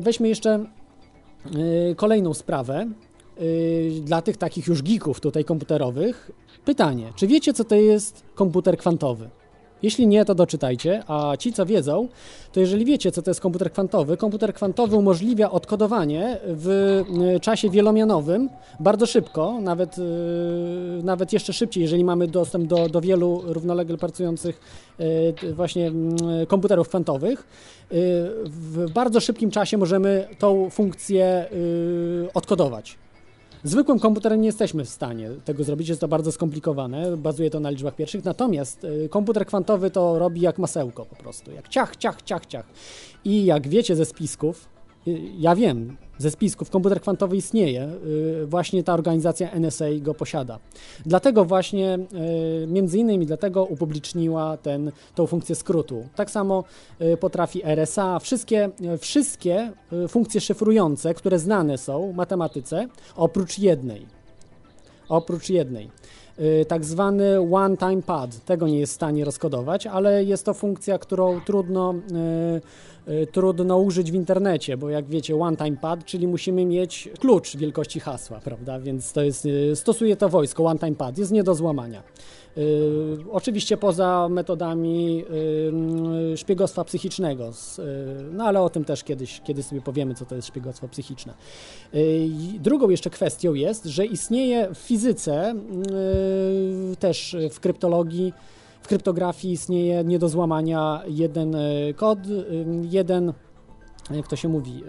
Weźmy jeszcze y, kolejną sprawę. Dla tych takich już geeków tutaj komputerowych. Pytanie, czy wiecie, co to jest komputer kwantowy? Jeśli nie, to doczytajcie, a ci, co wiedzą, to jeżeli wiecie, co to jest komputer kwantowy, komputer kwantowy umożliwia odkodowanie w y, czasie wielomianowym bardzo szybko, nawet, y, nawet jeszcze szybciej, jeżeli mamy dostęp do, do wielu równolegle pracujących t- właśnie komputerów kwantowych. W bardzo szybkim czasie możemy tą funkcję odkodować. Zwykłym komputerem nie jesteśmy w stanie tego zrobić, jest to bardzo skomplikowane, bazuje to na liczbach pierwszych, natomiast y, komputer kwantowy to robi jak masełko po prostu, jak ciach, ciach, ciach, ciach. I jak wiecie ze spisków, y, ja wiem, ze spisków komputer kwantowy istnieje, y, właśnie ta organizacja NSA go posiada. Dlatego właśnie, y, między innymi dlatego upubliczniła ten, tą funkcję skrótu. Tak samo y, potrafi RSA, wszystkie, wszystkie funkcje szyfrujące, które znane są w matematyce, oprócz jednej. Oprócz jednej. Tak zwany one-time pad. Tego nie jest w stanie rozkodować, ale jest to funkcja, którą trudno, trudno użyć w internecie, bo jak wiecie, one-time pad, czyli musimy mieć klucz wielkości hasła, prawda? Więc to jest, y, stosuje to wojsko, one-time pad, jest nie do złamania. Y, oczywiście poza metodami szpiegostwa psychicznego, y, no ale o tym też kiedyś, kiedyś sobie powiemy, co to jest szpiegostwo psychiczne. Drugą jeszcze kwestią jest, że istnieje w fizyce, y, też w kryptologii, w kryptografii istnieje nie do złamania jeden y, kod, y, jeden jak to się mówi,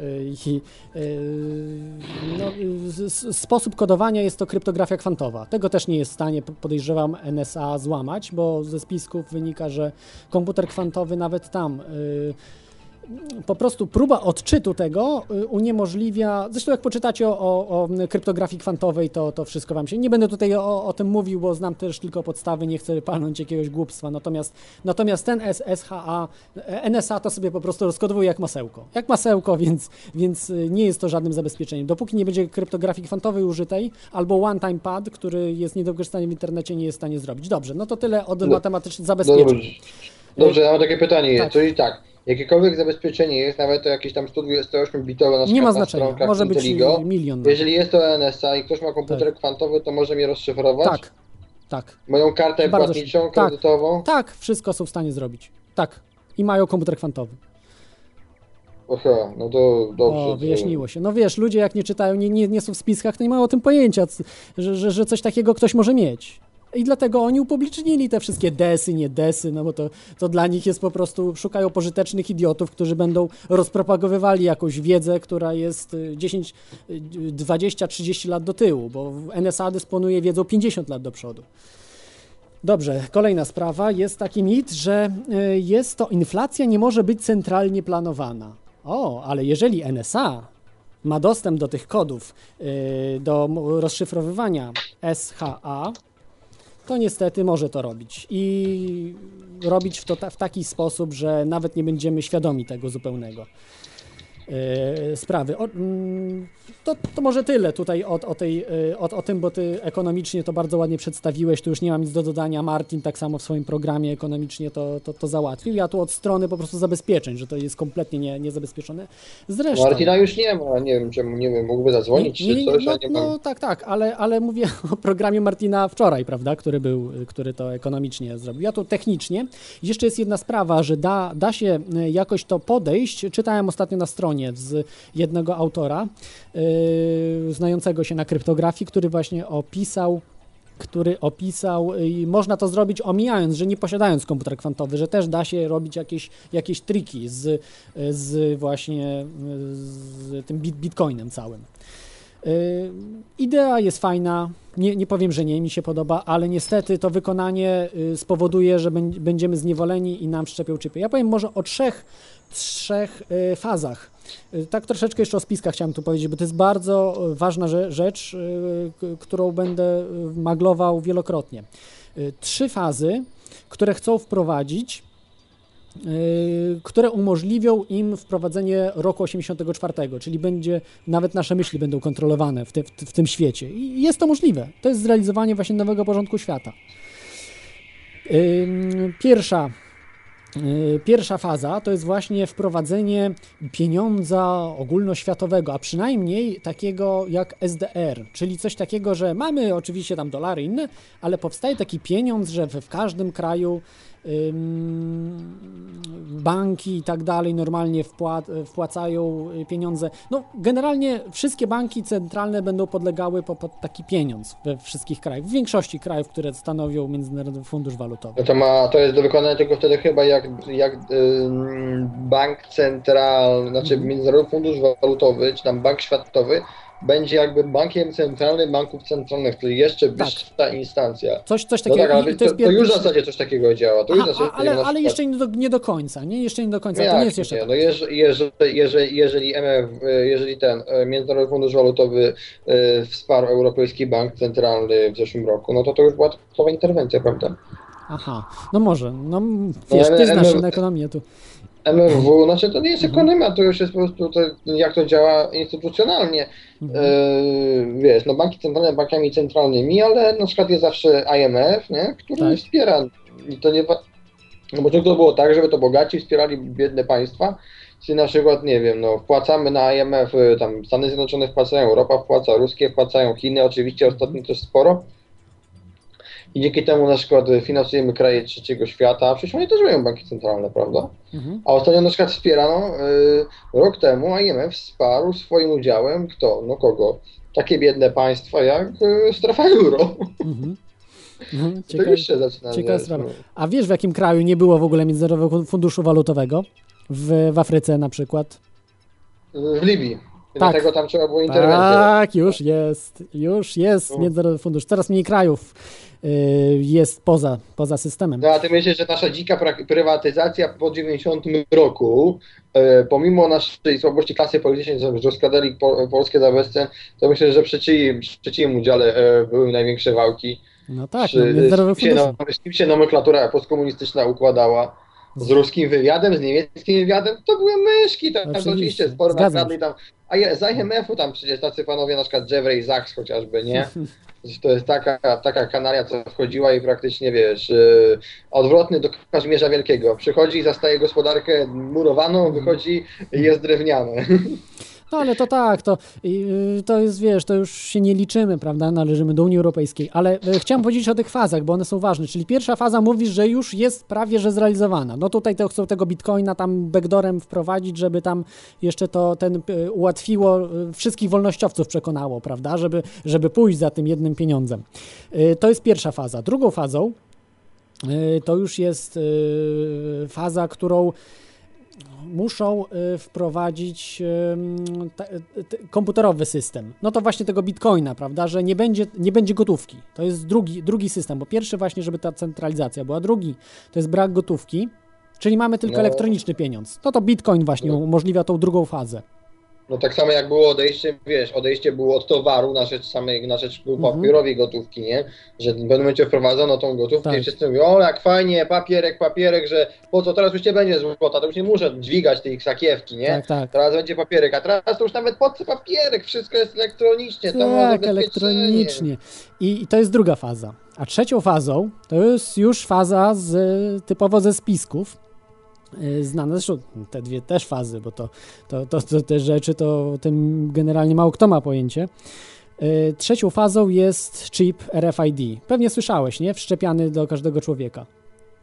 no, sposób kodowania jest to kryptografia kwantowa. Tego też nie jest w stanie, podejrzewam, NSA złamać, bo ze spisków wynika, że komputer kwantowy nawet tam po prostu próba odczytu tego y, uniemożliwia. Zresztą, jak poczytacie o, o, kryptografii kwantowej, to, to wszystko wam się. Nie będę tutaj o, o tym mówił, bo znam też tylko podstawy, nie chcę palnąć jakiegoś głupstwa. Natomiast, natomiast ten SHA, e, NSA to sobie po prostu rozkodowuje jak masełko. Jak masełko, więc, więc y, nie jest to żadnym zabezpieczeniem. Dopóki nie będzie kryptografii kwantowej użytej, albo one-time pad, który jest nie do wykorzystania w internecie, nie jest w stanie zrobić. Dobrze, no to tyle od No, matematycznych zabezpieczeń. Dobrze, dobrze ja mam takie pytanie. Tak. Czyli tak, jakiekolwiek zabezpieczenie jest, nawet to jakieś tam 128-bitowe na Nie ma na znaczenia, stronkach może być Inteligo, milion. nawet. jeżeli jest to NSA i ktoś ma komputer kwantowy, to może mnie rozszyfrować? Tak, tak. Moją kartę Bardzo płatniczą. Tak. kredytową? Tak, wszystko są w stanie zrobić. Tak. I mają komputer kwantowy. Aha, no to dobrze. O, wyjaśniło się. No wiesz, ludzie jak nie czytają, nie, nie, nie są w spiskach, to nie mają o tym pojęcia, że, że, że coś takiego ktoś może mieć. I dlatego oni upublicznili te wszystkie desy, nie desy, no bo to, to dla nich jest po prostu, szukają pożytecznych idiotów, którzy będą rozpropagowywali jakąś wiedzę, która jest y, 10, y, 20, 30 lat do tyłu, bo NSA dysponuje wiedzą 50 lat do przodu. Dobrze, kolejna sprawa. Jest taki mit, że y, jest to inflacja nie może być centralnie planowana. O, ale jeżeli NSA ma dostęp do tych kodów, y, do rozszyfrowywania SHA, to niestety może to robić. I robić w, to ta, w taki sposób, że nawet nie będziemy świadomi tego zupełnego sprawy. O, mm, to, to może tyle tutaj o, o, tej, y, o, o tym, bo ty ekonomicznie to bardzo ładnie przedstawiłeś, tu już nie mam nic do dodania. Martin tak samo w swoim programie ekonomicznie to, to, to załatwił. Ja tu od strony po prostu zabezpieczeń, że to jest kompletnie nie, niezabezpieczone. Zresztą... Martina już nie ma, nie wiem czemu, nie wiem, mógłby zadzwonić Nie, nie, czy coś, no, nie mam. no tak, tak, ale, ale mówię o programie Martina wczoraj, prawda, który był, który to ekonomicznie zrobił. Ja tu technicznie. Jeszcze jest jedna sprawa, że da, da się y, jakoś to podejść. Czytałem ostatnio na stronie z jednego autora yy, znającego się na kryptografii, który właśnie opisał który opisał, i można to zrobić omijając, że nie posiadając komputer kwantowy, że też da się robić jakieś, jakieś triki z, z właśnie z tym bit, bitcoinem całym. Yy, Idea jest fajna, nie, nie powiem, że nie, mi się podoba, ale niestety to wykonanie y, spowoduje, że bę- będziemy zniewoleni i nam szczepią chipy. Ja powiem może o trzech, trzech y, fazach. Y, Tak troszeczkę jeszcze o spiskach chciałem tu powiedzieć, bo to jest bardzo y, ważna rze- rzecz, y, którą będę y, maglował wielokrotnie. Y, Trzy fazy, które chcą wprowadzić y, które umożliwią im wprowadzenie roku 84, czyli będzie, nawet nasze myśli będą kontrolowane w, te, w, w tym świecie. I jest to możliwe. To jest zrealizowanie właśnie nowego porządku świata. Ym, Pierwsza, y, pierwsza faza to jest właśnie wprowadzenie pieniądza ogólnoświatowego, a przynajmniej takiego jak SDR, czyli coś takiego, że mamy oczywiście tam dolary inne, ale powstaje taki pieniądz, że w, każdym kraju banki i tak dalej normalnie wpła- wpłacają y, pieniądze. No, generalnie wszystkie banki centralne będą podlegały po, pod taki pieniądz we wszystkich krajach, w większości krajów, które stanowią Międzynarodowy Fundusz Walutowy. No to, ma, to jest do wykonania tylko wtedy chyba jak, jak bank centralny, znaczy Mhm. Międzynarodowy Fundusz Walutowy, czy tam bank światowy, będzie jakby bankiem centralnym banków centralnych, czyli jeszcze wyższa instancja. Tak. Coś, coś No takiego. tak, ale to, to, już w zasadzie coś takiego działa. To już Aha, a, ale, ale jeszcze nie do, nie do końca, nie? Jeszcze nie do końca, to nie jest jeszcze nie? tak. No jeżeli, jeżeli, jeżeli, MF, jeżeli ten e, Międzynarodowy Fundusz Walutowy e, wsparł Europejski Bank Centralny w zeszłym roku, no to to już była typowa interwencja, prawda? Aha, no może, no wiesz, ale- ty znasz się na ekonomię tu. MFW, znaczy to nie jest Mhm. ekonomia, to już jest po prostu to, jak to działa instytucjonalnie. Mhm. E, wiesz, no banki centralne bankami centralnymi, ale na przykład jest zawsze IMF, nie, który Tak. wspiera. I to nie, no bo to było tak, żeby to bogaci wspierali biedne państwa, Czyli na przykład, nie wiem, no wpłacamy na IMF, y, tam Stany Zjednoczone wpłacają, Europa wpłaca, ruskie wpłacają, Chiny oczywiście ostatnio też sporo. I dzięki temu na przykład y, finansujemy kraje trzeciego świata, a przecież oni też mają banki centralne, prawda? Mhm. A ostatnio na przykład wspierano, y, rok temu IMF wsparł swoim udziałem kto? No kogo? Takie biedne państwa jak y, strefa euro. Mhm. Mhm. Zaczyna, ciekawa sprawa. no. A wiesz, w jakim kraju nie było w ogóle Międzynarodowego Funduszu Walutowego? W, w Afryce na przykład. W Libii. Tak. Dlatego tam trzeba było interwencję. Tak, już jest, już jest No. Międzynarodowy Fundusz. Coraz mniej krajów y, jest poza, poza systemem. No, a ty myślisz, że nasza dzika prywatyzacja po 90 roku, e, pomimo naszej słabości klasy politycznej, że rozkładali po, Polskę za bezcen, to myślę, że przy czyim, przy czyim udziale e, były największe walki. No tak, Przy- no, Międzynarodowy Fundusz. no, z kim się nomenklatura postkomunistyczna układała? Z ruskim wywiadem, z niemieckim wywiadem? To były myszki, tam, tam Oczywiście, sporo nakradli tam. A je- z IMF-u tam przecież tacy panowie, na przykład Jeffrey Sachs chociażby, nie? To jest taka, taka kanalia, co wchodziła i praktycznie, wiesz, yy, odwrotny do Kazimierza Wielkiego. Przychodzi i zastaje gospodarkę murowaną, wychodzi i jest drewniane. No ale to tak, to, y, to jest, wiesz, to już się nie liczymy, prawda, należymy do Unii Europejskiej, ale y, chciałem powiedzieć o tych fazach, bo one są ważne, czyli pierwsza faza mówi, że już jest prawie, że zrealizowana. No tutaj to chcą tego bitcoina tam backdoorem wprowadzić, żeby tam jeszcze to ten y, ułatwiło, wszystkich wolnościowców przekonało, prawda, żeby, żeby pójść za tym jednym pieniądzem. To jest pierwsza faza. Drugą fazą to już jest faza, którą muszą y, wprowadzić komputerowy system. No to właśnie tego bitcoina, prawda, że nie będzie, nie będzie gotówki. To jest drugi, drugi system, bo pierwszy właśnie, żeby ta centralizacja była, drugi to jest brak gotówki, czyli mamy tylko No. elektroniczny pieniądz. No to bitcoin właśnie umożliwia tą drugą fazę. No tak samo jak było odejście, wiesz, odejście było od towaru na rzecz samej, na rzecz Mhm. papierowej gotówki, nie? Że w pewnym momencie wprowadzono tą gotówkę Tak. i wszyscy mówią, o jak fajnie, papierek, papierek, że po co, teraz już nie będzie złota, to już nie muszę dźwigać tej sakiewki, nie? Tak, tak. Teraz będzie papierek, a teraz to już nawet po co papierek, wszystko jest elektronicznie, Tak, elektronicznie. I, I to jest druga faza. A trzecią fazą to jest już faza z, typowo ze spisków. Y, Znane zresztą te dwie też fazy, bo to, to, to, to te rzeczy to o tym generalnie mało kto ma pojęcie. Y, Trzecią fazą jest chip RFID. Pewnie słyszałeś, nie? Wszczepiany do każdego człowieka.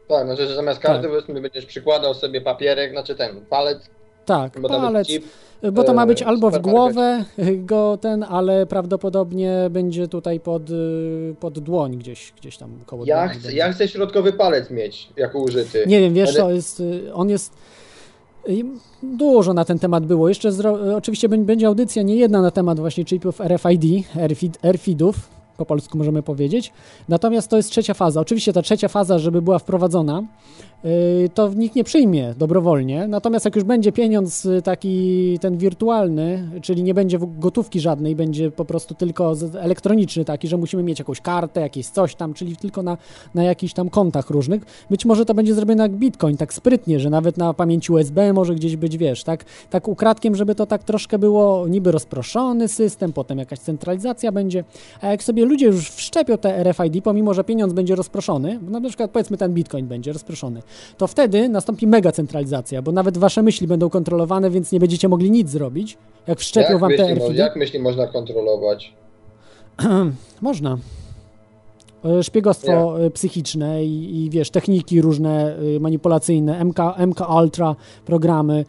Tak, znaczy, że zamiast karty Tak. będziesz przykładał sobie papierek, znaczy ten palec, Tak, palec. chip, Bo to ma być e, albo w głowę go ten, ale prawdopodobnie będzie tutaj pod, y, pod dłoń gdzieś, gdzieś tam koło Ja chcę, ja chcę środkowy palec mieć jako użyty. Nie wiem, wiesz, Ale- to jest, y, on jest. y, Dużo na ten temat było. Jeszcze zro, oczywiście bę- będzie audycja nie jedna na temat właśnie chipów RFID, RFID, RFIDów, po polsku możemy powiedzieć. Natomiast to jest trzecia faza. Oczywiście ta trzecia faza, żeby była wprowadzona, to nikt nie przyjmie dobrowolnie. Natomiast jak już będzie pieniądz y, taki ten wirtualny, czyli nie będzie gotówki żadnej, będzie po prostu tylko elektroniczny taki, że musimy mieć jakąś kartę, jakieś coś tam, czyli tylko na, na jakichś tam kontach różnych. Być może to będzie zrobione jak Bitcoin, tak sprytnie, że nawet na pamięci USB może gdzieś być, wiesz, tak, tak ukradkiem, żeby to tak troszkę było niby rozproszony system, potem jakaś centralizacja będzie, a jak sobie ludzie już wszczepią te RFID, pomimo, że pieniądz będzie rozproszony, bo na przykład powiedzmy ten Bitcoin będzie rozproszony, to wtedy nastąpi mega centralizacja, bo nawet wasze myśli będą kontrolowane, więc nie będziecie mogli nic zrobić, jak wszczepią jak wam te myśli, RFID. jak myśli można kontrolować? Można. E, Szpiegostwo e, psychiczne i, i wiesz, techniki różne e, manipulacyjne, MK, MK Ultra, programy,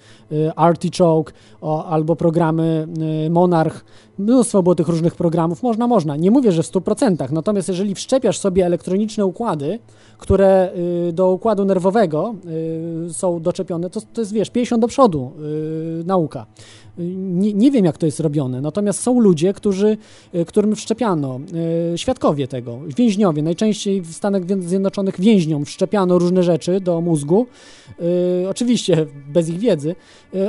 Artichoke o, albo programy Monarch. Mnóstwo było tych różnych programów. Można, można. Nie mówię, że w 100%. Natomiast jeżeli wszczepiasz sobie elektroniczne układy, które do układu nerwowego są doczepione, to, to jest, wiesz, 50 do przodu nauka. Nie, nie wiem, jak to jest robione, natomiast są ludzie, którzy, y, którym wszczepiano, y, świadkowie tego, więźniowie, najczęściej w Stanach Zjednoczonych więźniom wszczepiano różne rzeczy do mózgu, y, oczywiście bez ich wiedzy.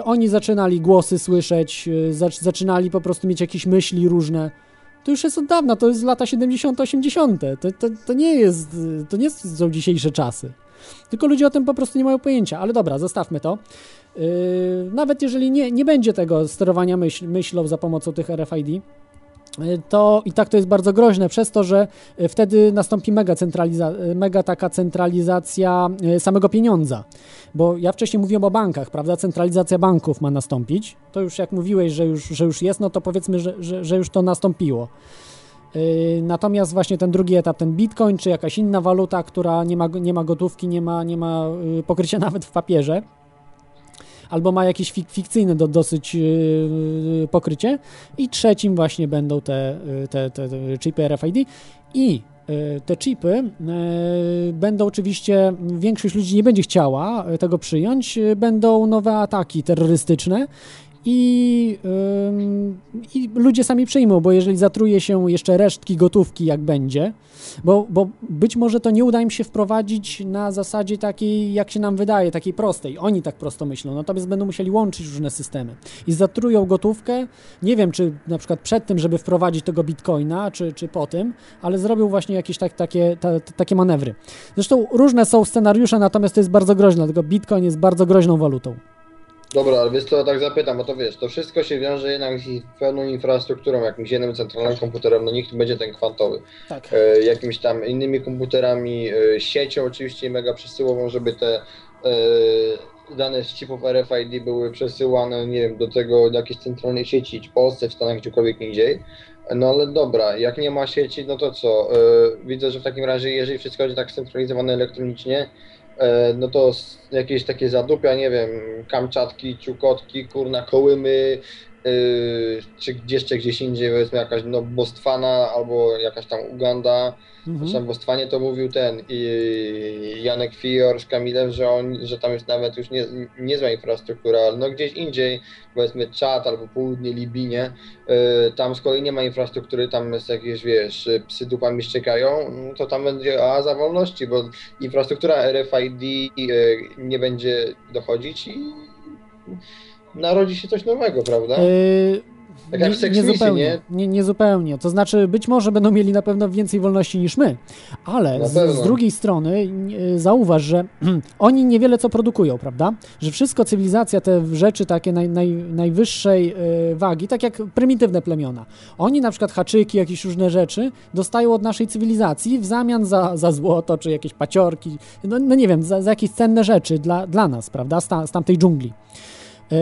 Oni zaczynali głosy słyszeć, zac- zaczynali po prostu mieć jakieś myśli różne. To już jest od dawna, to jest lata 70., 80. To, to, to nie jest, to nie są dzisiejsze czasy. Tylko ludzie o tym po prostu nie mają pojęcia. Ale dobra, zostawmy to. Yy, nawet jeżeli nie, nie będzie tego sterowania myśl, myślą za pomocą tych RFID, to i tak to jest bardzo groźne, przez to, że e, wtedy nastąpi mega, centraliza- mega taka centralizacja samego pieniądza. Bo ja wcześniej mówiłem o bankach, prawda? Centralizacja banków ma nastąpić. To już jak mówiłeś, że już, że już jest, no to powiedzmy, że, że, że już to nastąpiło. Yy, Natomiast właśnie ten drugi etap, ten bitcoin, czy jakaś inna waluta, która nie ma, nie ma gotówki, nie ma, nie ma yy, pokrycia nawet w papierze, albo ma jakieś fik- fikcyjne do, dosyć yy, pokrycie. I trzecim właśnie będą te, yy, te, te, te chipy RFID. I yy, te chipy yy, będą oczywiście, większość ludzi nie będzie chciała yy, tego przyjąć, yy, będą nowe ataki terrorystyczne. I, ym, I ludzie sami przyjmą, bo jeżeli zatruje się jeszcze resztki gotówki, jak będzie, bo, bo być może to nie uda im się wprowadzić na zasadzie takiej, jak się nam wydaje, takiej prostej. Oni tak prosto myślą, natomiast będą musieli łączyć różne systemy i zatrują gotówkę. Nie wiem, czy na przykład przed tym, żeby wprowadzić tego bitcoina, czy, czy po tym, ale zrobią właśnie jakieś tak, takie, ta, takie manewry. Zresztą różne są scenariusze, natomiast to jest bardzo groźne, dlatego bitcoin jest bardzo groźną walutą. Dobra, ale wiesz co, tak zapytam, bo to wiesz, to wszystko się wiąże jednak z pewną infrastrukturą, jakimś jednym centralnym komputerem, no nikt będzie ten kwantowy. Tak. E, jakimiś tam innymi komputerami, e, siecią oczywiście mega przesyłową, żeby te e, dane z chipów RFID były przesyłane, nie wiem, do tego, do jakiejś centralnej sieci, w Polsce, w Stanach, gdziekolwiek indziej. No ale dobra, jak nie ma sieci, no to co? E, widzę, że w takim razie, jeżeli wszystko będzie tak scentralizowane elektronicznie, no to jakieś takie zadupia, nie wiem, Kamczatki, Ciukotki, kurna, Kołymy, yy, czy jeszcze gdzieś indziej, powiedzmy jakaś no, Bostwana albo jakaś tam Uganda. Mhm. Zresztą w Bostwanie to mówił ten i Janek Fior z Kamilem, że, on, że tam jest nawet już nie, niezła infrastruktura, ale no gdzieś indziej, powiedzmy Czad albo południe Libinie, yy, tam z kolei nie ma infrastruktury, tam jest jakieś, wiesz, psy dupami szczekają, no to tam będzie oaza wolności, bo infrastruktura RFID yy, nie będzie dochodzić i narodzi się coś nowego, prawda? Yy, Tak jak w Sex Missy, zupełnie, nie? Nie, zupełnie. To znaczy, być może będą mieli na pewno więcej wolności niż my, ale z, z drugiej strony yy, zauważ, że oni niewiele co produkują, prawda? Że wszystko cywilizacja, te rzeczy takie naj, naj, najwyższej yy, wagi, tak jak prymitywne plemiona. Oni na przykład haczyki, jakieś różne rzeczy dostają od naszej cywilizacji w zamian za, za złoto, czy jakieś paciorki, no, no nie wiem, za, za jakieś cenne rzeczy dla, dla nas, prawda? Z, ta, z tamtej dżungli. Yy,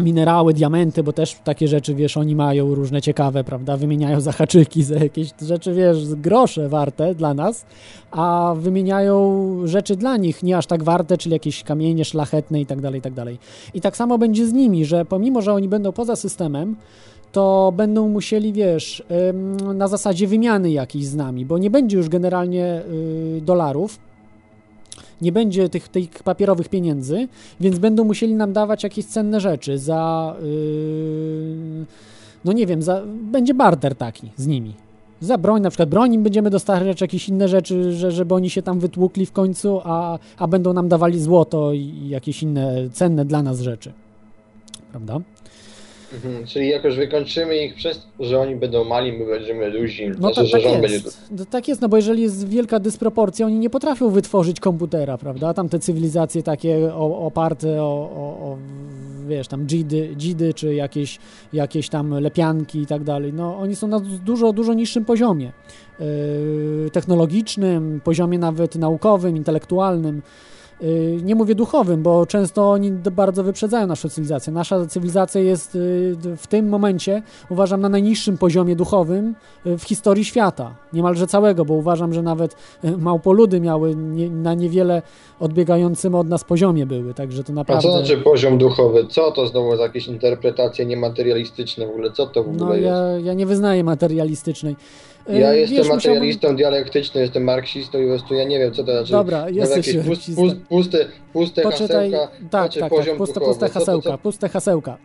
minerały, diamenty, bo też takie rzeczy, wiesz, oni mają różne ciekawe, prawda, wymieniają za haczyki, za jakieś rzeczy, wiesz, grosze warte dla nas, a wymieniają rzeczy dla nich nie aż tak warte, czyli jakieś kamienie szlachetne i tak dalej, i tak dalej. I tak samo będzie z nimi, że pomimo, że oni będą poza systemem, to będą musieli, wiesz, na zasadzie wymiany jakiejś z nami, bo nie będzie już generalnie y, dolarów, nie będzie tych, tych papierowych pieniędzy, więc będą musieli nam dawać jakieś cenne rzeczy za. Yy, no nie wiem, za, będzie barter taki z nimi. Za broń, na przykład broń im będziemy dostarczać jakieś inne rzeczy, że, żeby oni się tam wytłukli w końcu, a, a będą nam dawali złoto i, jakieś inne cenne dla nas rzeczy. Prawda? Mhm, czyli jakoś wykończymy ich przez to, że oni będą mali, my będziemy duzi. No znaczy, tak, tak rząd będzie jest. No, tak jest, no bo jeżeli jest wielka dysproporcja, oni nie potrafią wytworzyć komputera, prawda? Tam te cywilizacje takie oparte o, o, o wiesz, tam dzidy, dzidy czy jakieś, jakieś tam lepianki i tak dalej, no oni są na dużo, dużo niższym poziomie yy, technologicznym, poziomie nawet naukowym, intelektualnym. Yy, Nie mówię duchowym, bo często oni bardzo wyprzedzają naszą cywilizację. Nasza cywilizacja jest d- w tym momencie, uważam, na najniższym poziomie duchowym yy, w historii świata. Niemalże całego, bo uważam, że nawet małpoludy miały nie, na niewiele odbiegającym od nas poziomie były, także to A naprawdę... co znaczy poziom duchowy? Co to znowu za jakieś interpretacje niematerialistyczne w ogóle? Co to w ogóle No jest? ja, ja nie wyznaję materialistycznej. Ja wiesz, jestem musiałbym- materialistą dialektycznym, jestem marksistą i po prostu ja nie wiem, co to znaczy. Dobra, jesteś jakieś pust, pust, puste, puste Poczytaj, hasełka, tak, znaczy tak, tak, puste, puste hasełka, co- puste hasełka.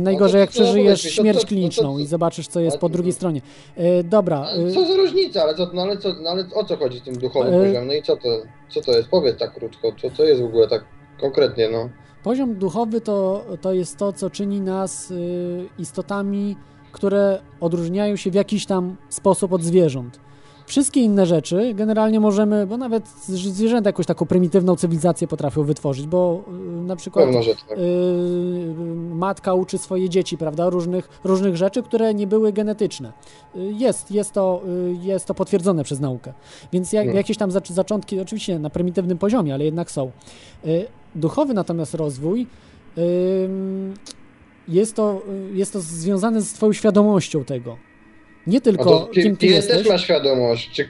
Najgorzej, jak to- to przeżyjesz to- śmierć to- to- to- kliniczną i zobaczysz, co jest po drugiej stronie. E, Dobra, Co za różnica, ale, co, no, ale, co, no, ale o co chodzi z tym duchowym E, poziomem? No i co to, co to jest? Powiedz tak krótko, co to jest w ogóle tak konkretnie, no. poziom duchowy to, to jest to, co czyni nas y, istotami, które odróżniają się w jakiś tam sposób od zwierząt. wszystkie inne rzeczy generalnie możemy, bo nawet zwierzęta jakąś taką prymitywną cywilizację potrafią wytworzyć, bo y, na przykład że tak. y, matka uczy swoje dzieci, prawda, różnych, różnych rzeczy, które nie były genetyczne. Y, Jest, jest, to, y, jest to potwierdzone przez naukę. Więc jak, No. jakieś tam zac- zaczątki, oczywiście na prymitywnym poziomie, ale jednak są. Y, Duchowy natomiast rozwój ym, jest to, y, jest to związane z twoją świadomością tego. Nie tylko to kim ty pies jesteś. też ma świadomość, czy.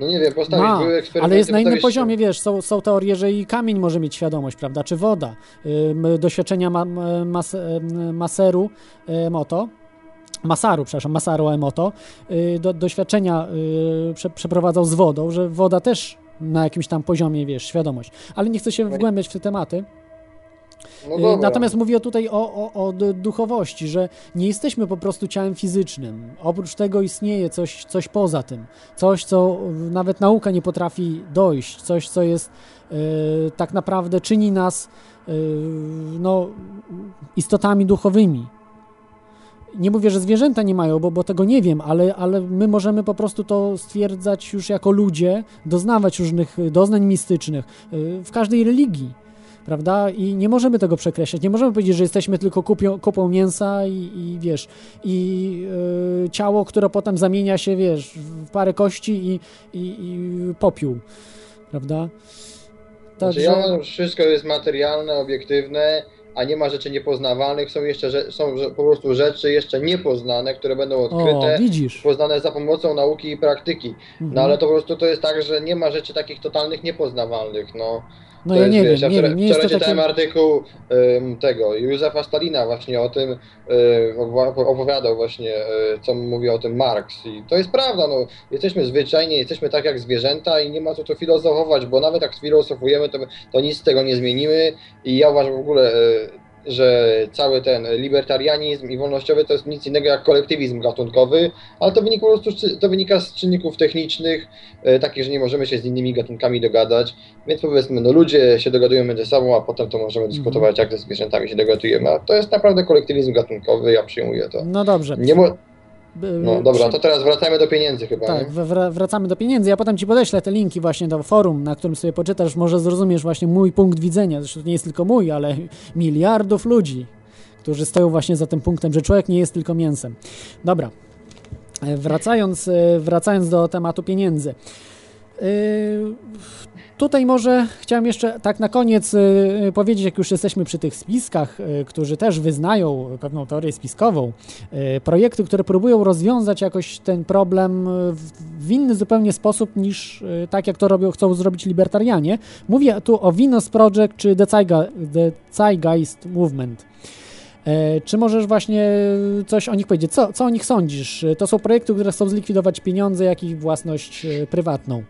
No nie wiem, postawić Ma, były eksperymenty. ale jest na innym poziomie, wiesz, są, są teorie, że i kamień może mieć świadomość, prawda, czy woda. Ym, doświadczenia ma, ma- mas, Maseru Emoto, Masaru, przepraszam, Masaru Emoto, y, do, doświadczenia y, prze, przeprowadzał z wodą, że woda też na jakimś tam poziomie, wiesz, świadomość. Ale nie chcę się wgłębiać w te tematy. No Y. Natomiast mówię tutaj o, o, o duchowości, że nie jesteśmy po prostu ciałem fizycznym. Oprócz tego istnieje coś, coś poza tym. Coś, co nawet nauka nie potrafi dojść. Coś, co jest y, tak naprawdę czyni nas y, no, istotami duchowymi. Nie mówię, że zwierzęta nie mają, bo, bo tego nie wiem, ale, ale my możemy po prostu to stwierdzać już jako ludzie, doznawać różnych doznań mistycznych w każdej religii prawda? I nie możemy tego przekreślać. Nie możemy powiedzieć, że jesteśmy tylko kupią, kupą mięsa i, i wiesz, i y, ciało, które potem zamienia się, wiesz, w parę kości i, i, i popiół, prawda? Znaczy, ja uważam, że wszystko jest materialne, obiektywne, a nie ma rzeczy niepoznawalnych. Są jeszcze są po prostu rzeczy jeszcze niepoznane, które będą odkryte, O, widzisz. poznane za pomocą nauki i praktyki. Mhm. No ale to po prostu to jest tak, że nie ma rzeczy takich totalnych niepoznawalnych. No, No To ja jest, nie wiesz, wiem, ja wczoraj, nie wczoraj czytałem artykuł em, tego Józefa Stalina właśnie o tym, opowa- opowiadał właśnie, e, co mówi o tym Marx. I to jest prawda, no, jesteśmy zwyczajni, jesteśmy tak jak zwierzęta i nie ma co tu filozofować, bo nawet jak filozofujemy, to, to nic z tego nie zmienimy. I ja uważam w ogóle, e, że cały ten libertarianizm i wolnościowy to jest nic innego jak kolektywizm gatunkowy, ale to wynika po prostu z- to wynika z czynników technicznych, e, takich, że nie możemy się z innymi gatunkami dogadać, więc powiedzmy, no ludzie się dogadują między sobą, a potem to możemy dyskutować, jak ze zwierzętami się dogadujemy, a to jest naprawdę kolektywizm gatunkowy, ja przyjmuję to. No dobrze. Nie mo- no dobra, to teraz wracajmy do pieniędzy chyba, Tak, nie? wracamy do pieniędzy. Ja potem ci podeślę te linki właśnie do forum, na którym sobie poczytasz, może zrozumiesz właśnie mój punkt widzenia. Zresztą to nie jest tylko mój, ale miliardów ludzi, którzy stoją właśnie za tym punktem, że człowiek nie jest tylko mięsem. Dobra. E, Wracając, e, wracając do tematu pieniędzy. Tutaj może chciałem jeszcze tak na koniec e, powiedzieć, jak już jesteśmy przy tych spiskach, e, którzy też wyznają pewną teorię spiskową, projekty, które próbują rozwiązać jakoś ten problem w, inny zupełnie sposób niż tak, jak to robią, chcą zrobić libertarianie. Mówię tu o Venus Project czy The Zeitgeist Movement. E, Czy możesz właśnie coś o nich powiedzieć? Co, co o nich sądzisz? To są projekty, które chcą zlikwidować pieniądze, jak i własność e, prywatną.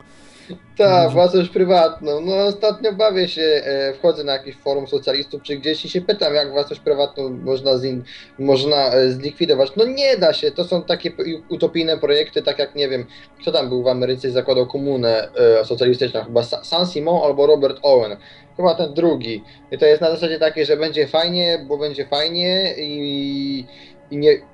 Tak, własność prywatną. No ostatnio bawię się, e, wchodzę na jakiś forum socjalistów czy gdzieś i się pytam, jak własność prywatną można, zin, można e, zlikwidować. No nie da się, to są takie utopijne projekty, tak jak nie wiem, kto tam był w Ameryce i zakładał komunę e, socjalistyczną, chyba Sa- San Simon albo Robert Owen. Chyba ten drugi. I to jest na zasadzie takiej, że będzie fajnie, bo będzie fajnie i, i nie,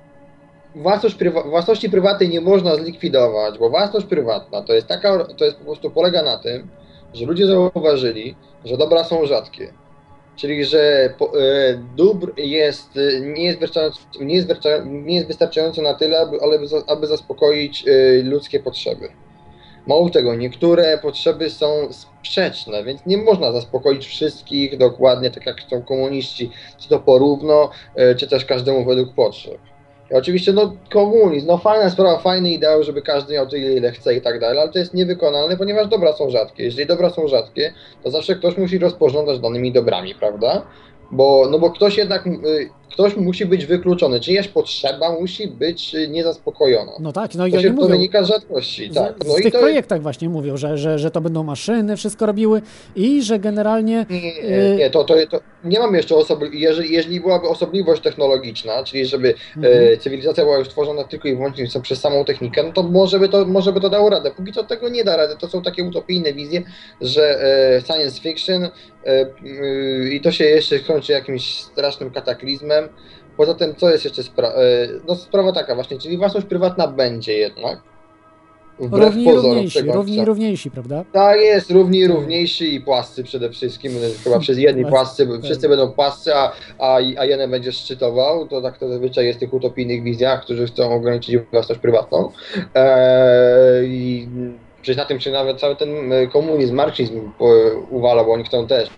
własność prywa- własności prywatnej nie można zlikwidować, bo własność prywatna to jest taka, to jest po prostu polega na tym, że ludzie zauważyli, że dobra są rzadkie. Czyli, że po, e, dóbr jest, e, nie, jest wystarczająco, nie, jest nie jest wystarczająco na tyle, aby, aby zaspokoić e, ludzkie potrzeby. Mało tego, niektóre potrzeby są sprzeczne, więc nie można zaspokoić wszystkich dokładnie tak jak chcą komuniści, czy to porówno, e, czy też każdemu według potrzeb. Oczywiście, no, komunizm, no fajna sprawa, fajny ideał, żeby każdy miał tyle, ile chce i tak dalej, ale to jest niewykonalne, ponieważ dobra są rzadkie. Jeżeli dobra są rzadkie, to zawsze ktoś musi rozporządzać danymi dobrami, prawda? Bo, no bo ktoś jednak, y, ktoś musi być wykluczony, czyjaś potrzeba musi być y, niezaspokojona. No tak, no i to, się, to mówią, wynika z rzadkości, tak. No w i tych to, projektach właśnie mówią, że, że, że to będą maszyny, wszystko robiły i że generalnie... Nie, y, nie to, to, to nie mam jeszcze osobli, jeżeli, jeżeli byłaby osobliwość technologiczna, czyli żeby Mhm. e, cywilizacja była już tworzona tylko i wyłącznie przez samą technikę, no to może by to, może by to dało radę. Póki co tego nie da rady. To są takie utopijne wizje, że e, science fiction e, y, i to się jeszcze kończy jakimś strasznym kataklizmem. Poza tym, co jest jeszcze sprawa? E, no sprawa taka właśnie, czyli własność prywatna będzie jednak. wbrew Równi pozorom równiejsi, równi równiejsi, prawda? Tak jest, równi równiejsi i płascy przede wszystkim. Chyba przez jedni Płascy, płascy, wszyscy będą płascy, a, a, a jeden będzie szczytował. To tak to zazwyczaj jest w tych utopijnych wizjach, którzy chcą ograniczyć własność prywatną. Eee, I przecież na tym się nawet cały ten e, komunizm, marksizm po- uwala, bo oni chcą też.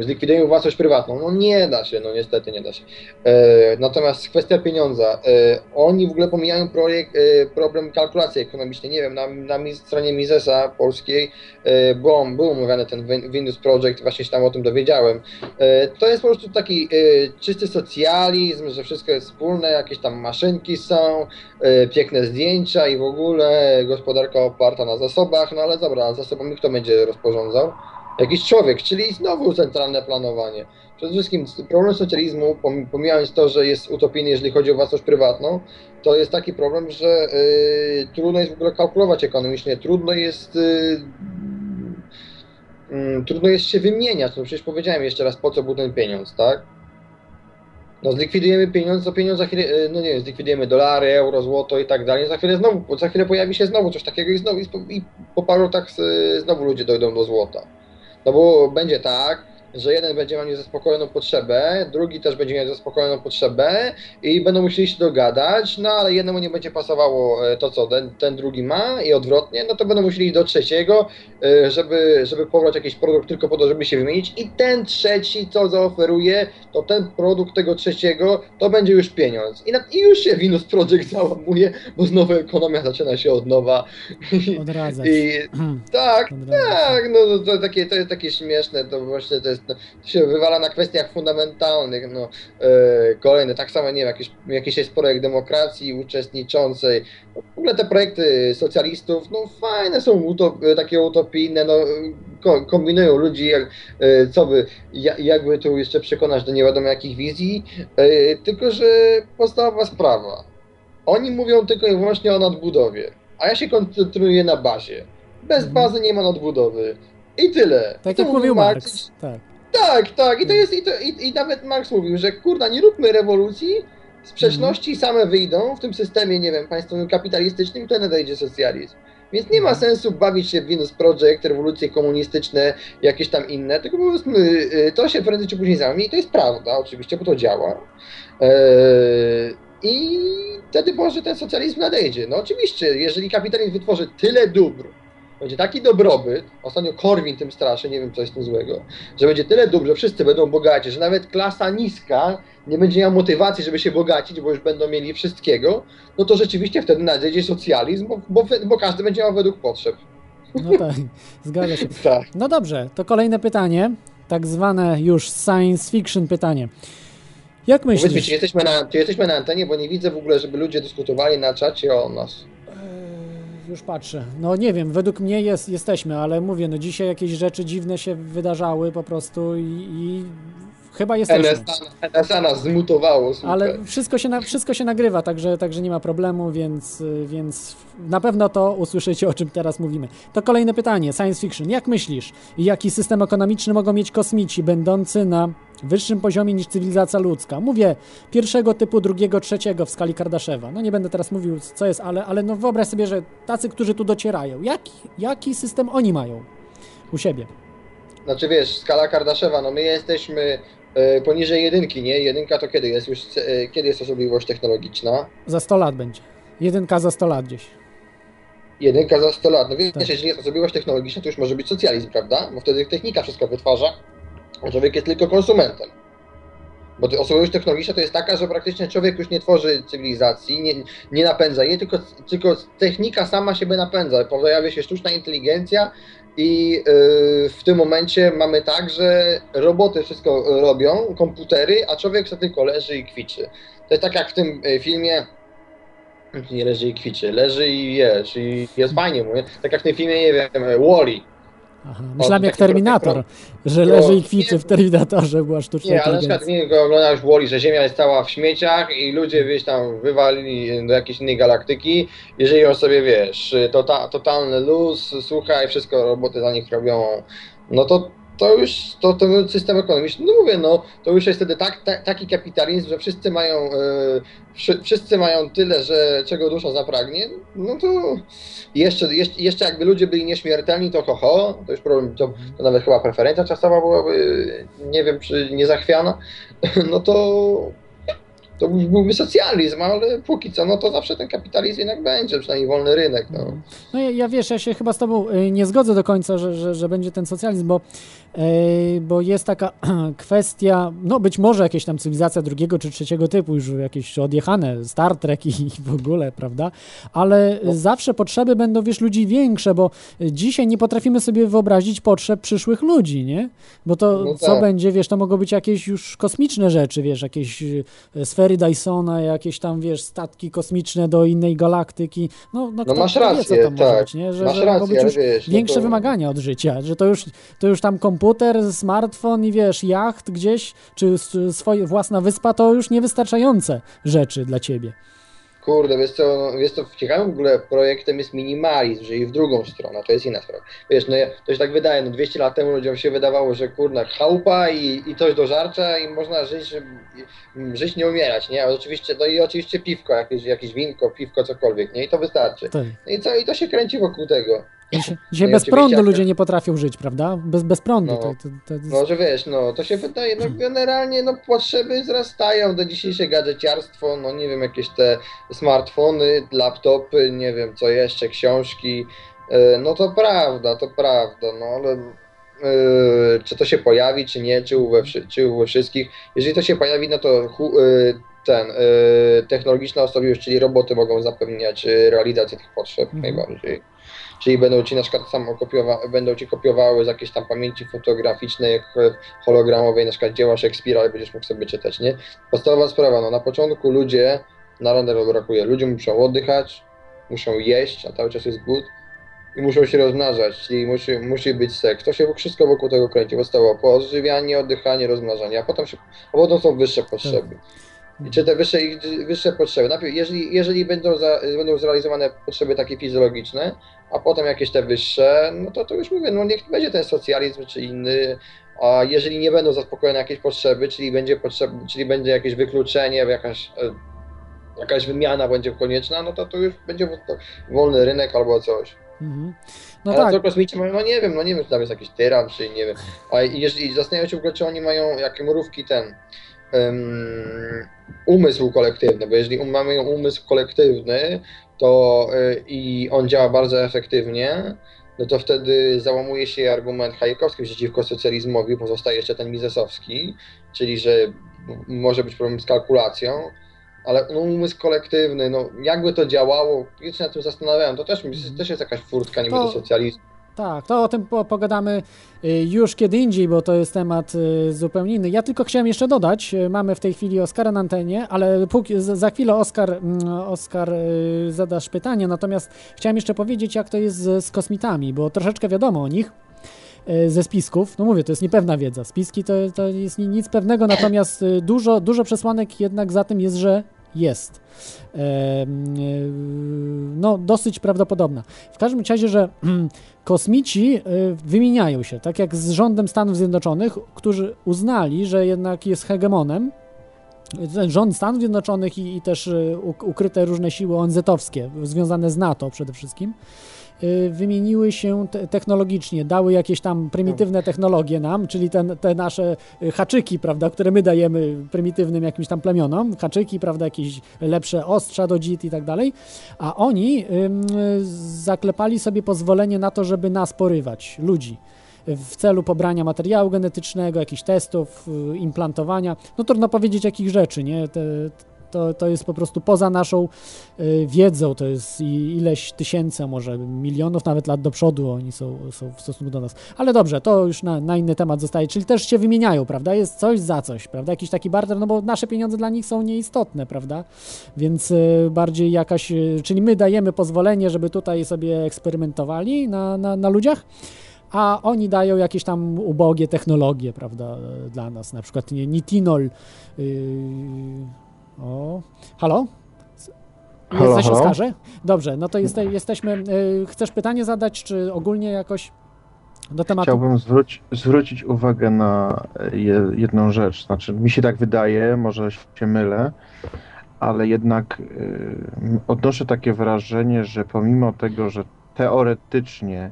Zlikwidujemy własność prywatną. No nie da się, no niestety nie da się. E, natomiast kwestia pieniądza. E, oni w ogóle pomijają projekt, e, problem kalkulacji ekonomicznej. Nie wiem, na, na stronie Misesa polskiej e, było, był omawiany ten Win- Windows Project, właśnie się tam o tym dowiedziałem. E, to jest po prostu taki e, czysty socjalizm, że wszystko jest wspólne, jakieś tam maszynki są, e, piękne zdjęcia i w ogóle gospodarka oparta na zasobach, no ale dobra, zasobami kto będzie rozporządzał? Jakiś człowiek, czyli znowu centralne planowanie. Przede wszystkim problem socjalizmu, pom- pomijając to, że jest utopijny, jeżeli chodzi o własność prywatną, to jest taki problem, że y, trudno jest w ogóle kalkulować ekonomicznie, trudno jest y, mm, trudno jest się wymieniać. No przecież powiedziałem jeszcze raz, po co był ten pieniądz, tak? No zlikwidujemy pieniądz, to pieniądz za chwilę, y, no nie zlikwidujemy dolary, euro, złoto i tak dalej, za chwilę znowu, za chwilę pojawi się znowu coś takiego i znowu i po, paru y, znowu ludzie dojdą do złota. No bo będzie tak, że jeden będzie miał niezaspokojoną potrzebę, drugi też będzie miał zaspokojoną potrzebę i będą musieli się dogadać, no ale jednemu nie będzie pasowało e, to, co ten, ten drugi ma i odwrotnie, no to będą musieli do trzeciego, e, żeby, żeby pobrać jakiś produkt tylko po to, żeby się wymienić i ten trzeci, co zaoferuje, to ten produkt tego trzeciego, to będzie już pieniądz. I, na, i już się Venus Project załamuje, bo znowu ekonomia zaczyna się od nowa. Odradzać. I, tak, Odradzać. tak, no to, to, takie, to jest takie śmieszne, to właśnie to, jest, się wywala na kwestiach fundamentalnych, no e, kolejne, tak samo, nie wiem, jakiś, jakiś jest projekt demokracji uczestniczącej, no, w ogóle te projekty socjalistów, no fajne są, utop, takie utopijne, no ko, kombinują ludzi, jak, e, co by, ja, jakby tu jeszcze przekonać do nie wiadomo jakich wizji, e, tylko, że podstawowa sprawa, oni mówią tylko i wyłącznie o nadbudowie, a ja się koncentruję na bazie. Bez bazy nie ma nadbudowy. I tyle. I Tak to jak mówił Marx. Marx. Tak. Tak, tak. I to jest, i, to, i, i nawet Marx mówił, że kurna, nie róbmy rewolucji, sprzeczności same wyjdą w tym systemie, nie wiem, państwowym kapitalistycznym to nadejdzie socjalizm. Więc nie ma sensu bawić się w Venus Project, rewolucje komunistyczne, jakieś tam inne, tylko po prostu y, to się prędzej czy później załamie i to jest prawda, oczywiście, bo to działa. Eee, I wtedy może ten socjalizm nadejdzie. No oczywiście, jeżeli kapitalizm wytworzy tyle dóbr, będzie taki dobrobyt, ostatnio Korwin tym straszy, nie wiem co jest tym złego, że będzie tyle dóbr, że wszyscy będą bogaci, że nawet klasa niska nie będzie miała motywacji, żeby się bogacić, bo już będą mieli wszystkiego, no to rzeczywiście wtedy nadejdzie socjalizm, bo, bo, bo każdy będzie miał według potrzeb. No tak, zgadza się. Tak. No dobrze, to kolejne pytanie, tak zwane już science fiction pytanie. Jak Powiedz mi, myślisz? czy jesteśmy, na, czy jesteśmy na antenie, bo nie widzę w ogóle, żeby ludzie dyskutowali na czacie o nas. Już patrzę. No nie wiem, według mnie jest, jesteśmy, ale mówię, no dzisiaj jakieś rzeczy dziwne się wydarzały po prostu i, i chyba jesteśmy. NSA, NSA nas zmutowało. Ale wszystko się, na, wszystko się nagrywa, także, także nie ma problemu, więc, więc na pewno to usłyszycie, o czym teraz mówimy. To kolejne pytanie, science fiction. Jak myślisz, jaki system ekonomiczny mogą mieć kosmici, będący na wyższym poziomie niż cywilizacja ludzka? Mówię pierwszego typu, drugiego, trzeciego w skali Kardaszewa. No nie będę teraz mówił, co jest, ale, ale no wyobraź sobie, że tacy, którzy tu docierają, jaki, jaki system oni mają u siebie? Znaczy wiesz, skala Kardaszewa, no my jesteśmy poniżej jedynki, nie? Jedynka to kiedy jest już, e, kiedy jest osobliwość technologiczna? Za 100 lat będzie. Jedynka za 100 lat gdzieś. Jedynka za 100 lat. No wiesz, Tak. jeżeli jest osobliwość technologiczna, to już może być socjalizm, prawda? Bo wtedy technika wszystko wytwarza, a człowiek jest tylko konsumentem. Bo osobowość technologiczna to jest taka, że praktycznie człowiek już nie tworzy cywilizacji, nie, nie napędza jej, tylko, tylko technika sama siebie napędza. Pojawia się sztuczna inteligencja i yy, w tym momencie mamy tak, że roboty wszystko robią, komputery, a człowiek sobie tylko leży i kwiczy. To jest tak jak w tym y, filmie, nie leży i kwiczy, leży i jesz i jest fajnie, mówię. Tak jak w tym filmie, nie wiem, Wally. Aha. Myślałem jak Terminator, że no, leży i kwiczy w Terminatorze, była sztuczna Nie, ale na przykład nie oglądałeś Wally, że Ziemia jest cała w śmieciach i ludzie gdzieś tam wywalili do jakiejś innej galaktyki. Jeżeli ją sobie wiesz, to ta, totalny luz, słuchaj, wszystko roboty za nich robią, no to to już to, to system ekonomiczny, no mówię, no to już jest wtedy tak, ta, taki kapitalizm, że wszyscy mają e, wszy, wszyscy mają tyle, że czego dusza zapragnie, no to jeszcze, jeszcze, jeszcze jakby ludzie byli nieśmiertelni, to ho, to już problem, to, to nawet chyba preferencja czasowa byłaby, nie wiem, czy niezachwiana, no to to byłby socjalizm, ale póki co, no to zawsze ten kapitalizm jednak będzie, przynajmniej wolny rynek. No, No ja, ja wiesz, ja się chyba z tobą y, nie zgodzę do końca, że, że, że będzie ten socjalizm, bo, bo jest taka kwestia, no być może jakieś tam cywilizacja drugiego czy trzeciego typu, już jakieś odjechane, Star Trek i, w ogóle, prawda? Ale No. zawsze potrzeby będą, wiesz, ludzi większe, bo dzisiaj nie potrafimy sobie wyobrazić potrzeb przyszłych ludzi, nie? Bo to No co tak. będzie, wiesz, to mogą być jakieś już kosmiczne rzeczy, wiesz, jakieś y, sfery Dysona, jakieś tam, wiesz, statki kosmiczne do innej galaktyki. No, no, No masz kto wie, rację, co to może tak. być, nie? Że, Masz że mogą rację, być już wiesz, no większe to- wymagania od życia, że to już, to już tam komputer, smartfon i wiesz, jacht gdzieś, czy s- swoje, własna wyspa, to już niewystarczające rzeczy dla ciebie. Kurde, wiesz co, no, wiesz co, ciekawym w ogóle projektem jest minimalizm, że i w drugą stronę, to jest inna sprawa. Wiesz, no to się tak wydaje, no 200 lat temu ludziom się wydawało, że kurna, chałupa i, i coś do żarcia i można żyć, i- żyć nie umierać, nie? A oczywiście, no i oczywiście piwko, jakieś, jakieś winko, piwko, cokolwiek, nie? I to wystarczy. Tak. No i co, i to się kręci wokół tego. Dzisiaj, dzisiaj No bez prądu ludzie nie potrafią żyć, prawda? Bez, bez prądu. No. To, to, to jest... No, że wiesz, no, to się wydaje, no generalnie, no, potrzeby wzrastają, do dzisiejsze gadżeciarstwo, no, nie wiem, jakieś te smartfony, laptopy, nie wiem, co jeszcze, książki, e, no to prawda, to prawda, no, ale e, czy to się pojawi, czy nie, czy u we, czy u wszystkich, jeżeli to się pojawi, no to hu, e, ten, technologiczna osobowość, czyli roboty mogą zapewniać realizację tych potrzeb Mhm. najbardziej. Czyli będą ci na przykład samo kopiowa- będą ci kopiowały z jakiejś tam pamięci fotograficznej, jak e, hologramowej, na przykład dzieła Szekspira i będziesz mógł sobie czytać, nie? Podstawowa sprawa, no na początku ludzie, na randero brakuje, ludzie muszą oddychać, muszą jeść, a cały czas jest głód i muszą się rozmnażać, czyli musi, musi być seks. To się wszystko wokół tego kręci, podstawowo odżywianie, oddychanie, rozmnażanie, a potem, się, a potem są wyższe potrzeby. Czy te wyższe, wyższe potrzeby, najpierw jeżeli, jeżeli będą, za, będą zrealizowane potrzeby takie fizjologiczne, a potem jakieś te wyższe, no to to już mówię, no niech będzie ten socjalizm czy inny, a jeżeli nie będą zaspokojone jakieś potrzeby, czyli będzie potrzeb, czyli będzie jakieś wykluczenie, jakaś, e, jakaś wymiana będzie konieczna, no to to już będzie wo- wolny rynek albo coś. Mhm. No Ale tak. co kosmici mają, no nie wiem, no nie wiem, czy tam jest jakiś tyran, czy nie wiem. A jeżeli zastanawiam się w ogóle, czy oni mają jakie mrówki ten umysł kolektywny, bo jeżeli um- mamy umysł kolektywny, to y, i on działa bardzo efektywnie, no to wtedy załamuje się argument Hayekowski przeciwko socjalizmowi, pozostaje jeszcze ten misesowski, czyli że może być problem z kalkulacją, ale no, umysł kolektywny, no jakby to działało, już się nad tym zastanawiałem, to też, też jest jakaś furtka niby To- do socjalizmu. Tak, to o tym po, pogadamy y, już kiedy indziej, bo to jest temat y, zupełnie inny. Ja tylko chciałem jeszcze dodać, y, mamy w tej chwili Oskara na antenie, ale póki, za chwilę Oskar, mm, Oskar zadasz pytanie, natomiast chciałem jeszcze powiedzieć, jak to jest z, z kosmitami, bo troszeczkę wiadomo o nich ze spisków. No mówię, to jest niepewna wiedza. Spiski to, to jest ni- nic pewnego, natomiast dużo, dużo przesłanek jednak za tym jest, że jest. Y, No, dosyć prawdopodobna. W każdym razie, że kosmici y, wymieniają się, tak jak z rządem Stanów Zjednoczonych, którzy uznali, że jednak jest hegemonem. Ten Rząd Stanów Zjednoczonych i, i też uk- ukryte różne siły ONZ-owskie, związane z NATO przede wszystkim, wymieniły się te technologicznie, dały jakieś tam prymitywne technologie nam, czyli ten, te nasze y, haczyki, prawda, które my dajemy prymitywnym jakimś tam plemionom, haczyki, prawda, jakieś lepsze ostrza do dzit i tak dalej, a oni y, zaklepali sobie pozwolenie na to, żeby nas porywać, ludzi w celu pobrania materiału genetycznego, jakichś testów, y, implantowania. No trudno powiedzieć jakich rzeczy, nie? Te, to, to jest po prostu poza naszą y, wiedzą, to jest ileś tysięcy, może milionów nawet lat do przodu oni są, są w stosunku do nas. Ale dobrze, to już na, na inny temat zostaje, czyli też się wymieniają, prawda? Jest coś za coś, prawda? Jakiś taki barter, no bo nasze pieniądze dla nich są nieistotne, prawda? Więc y, bardziej jakaś, y, czyli my dajemy pozwolenie, żeby tutaj sobie eksperymentowali na, na, na ludziach, a oni dają jakieś tam ubogie technologie, prawda, e, dla nas, na przykład nie, nitinol. Yy, o, halo? Halo, Jesteś halo? Oskarze? Dobrze, no to jeste, jesteśmy. Yy, chcesz pytanie zadać, czy ogólnie jakoś Do tematu. Chciałbym zwróć, zwrócić uwagę na je, jedną rzecz. Znaczy, mi się tak wydaje, może się mylę, ale jednak y, odnoszę takie wrażenie, że pomimo tego, że teoretycznie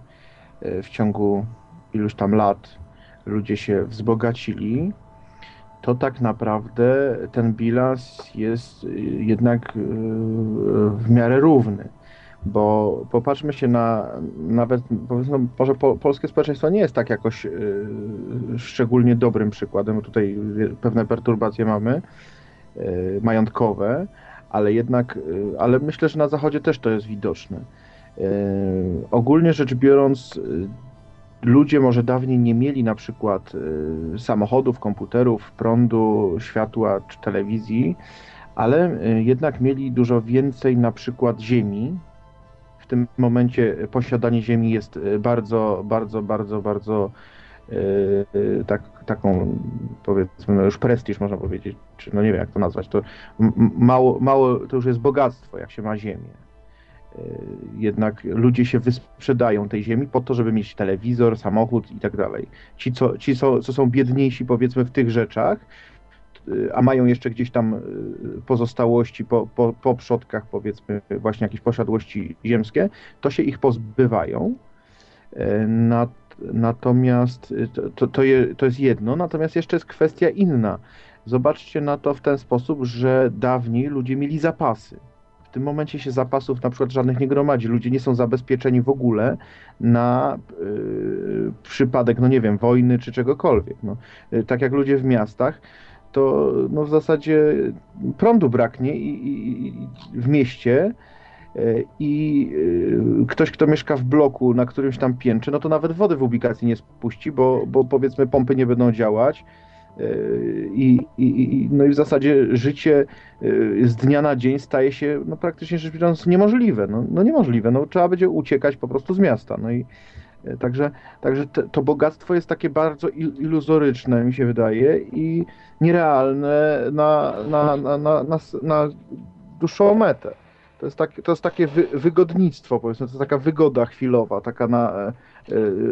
y, w ciągu iluś tam lat ludzie się wzbogacili, to tak naprawdę ten bilans jest y, jednak y, w miarę równy. Bo popatrzmy się na nawet, powiedzmy, może po, polskie społeczeństwo nie jest tak jakoś y, szczególnie dobrym przykładem, tutaj pewne perturbacje mamy majątkowe, ale jednak, ale myślę, że na zachodzie też to jest widoczne. Ogólnie rzecz biorąc, ludzie może dawniej nie mieli na przykład y, samochodów, komputerów, prądu, światła czy telewizji, ale y, jednak mieli dużo więcej na przykład ziemi. W tym momencie posiadanie ziemi jest y, bardzo, bardzo, bardzo, bardzo tak, taką powiedzmy no już prestiż można powiedzieć, czy no nie wiem jak to nazwać, to mało, mało, to już jest bogactwo jak się ma ziemię. Y, Jednak ludzie się wysprzedają tej ziemi po to, żeby mieć telewizor, samochód i tak dalej. Ci, co, ci co, co są biedniejsi powiedzmy w tych rzeczach, y, a mają jeszcze gdzieś tam y, pozostałości po, po, po przodkach, powiedzmy, właśnie jakieś posiadłości ziemskie, to się ich pozbywają. Nat, natomiast to, to, to jest jedno, natomiast jeszcze jest kwestia inna. Zobaczcie na to w ten sposób, że dawniej ludzie mieli zapasy. Tym momencie się zapasów na przykład żadnych nie gromadzi. Ludzie nie są zabezpieczeni w ogóle na y, przypadek, no nie wiem, wojny czy czegokolwiek. No, Y, tak jak ludzie w miastach, to no w zasadzie prądu braknie i, i, i w mieście y, i y, ktoś, kto mieszka w bloku na którymś tam piętrze, no to nawet wody w ubikacji nie spuści, bo, bo powiedzmy pompy nie będą działać. Y, I, i, no i w zasadzie życie y, z dnia na dzień staje się no, praktycznie rzecz biorąc niemożliwe. No, no niemożliwe, no, trzeba będzie uciekać po prostu z miasta. No i y, także, także te, to bogactwo jest takie bardzo il- iluzoryczne, mi się wydaje, i nierealne na, na, na, na, na, na dłuższą metę. To jest, tak, to jest takie wy, wygodnictwo, powiedzmy, to jest taka wygoda chwilowa, taka na, e, e,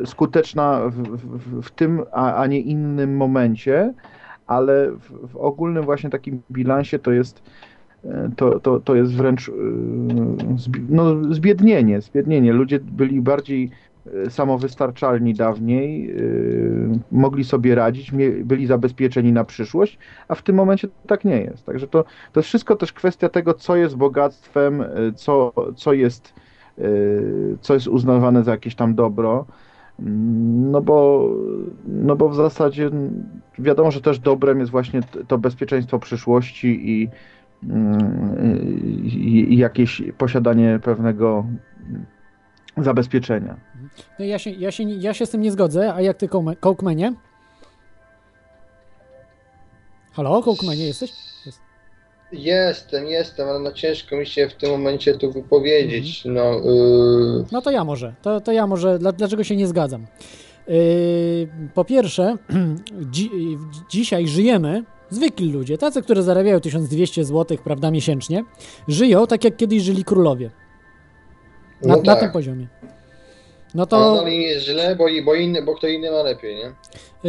skuteczna w, w, w tym, a, a nie innym momencie, ale w, w ogólnym właśnie takim bilansie to jest e, to, to, to jest wręcz zbi- no, zbiednienie, zbiednienie. Ludzie byli bardziej samowystarczalni dawniej, mogli sobie radzić, byli zabezpieczeni na przyszłość, a w tym momencie tak nie jest. Także to, to jest wszystko też kwestia tego, co jest bogactwem, co, co, jest, co jest uznawane za jakieś tam dobro. Mm, No bo, no bo w zasadzie wiadomo, że też dobrem jest właśnie to bezpieczeństwo przyszłości i, mm, i, i jakieś posiadanie pewnego zabezpieczenia. No ja się, ja, się, ja się z tym nie zgodzę, a jak ty, Kołkmenie? Halo, Kołkmenie, jesteś? Jest. Jestem, jestem, ale no ciężko mi się w tym momencie tu wypowiedzieć. No, yy, No to ja może. To, to ja może. Dla, dlaczego się nie zgadzam? Yy, po pierwsze, dzi, dzisiaj żyjemy, zwykli ludzie, tacy, którzy zarabiają 1200 zł, prawda, miesięcznie, żyją tak, jak kiedyś żyli królowie. Na, No na tak. tym poziomie. No to... Ale nie jest źle, bo, i- bo, inny, bo kto inny ma lepiej, nie?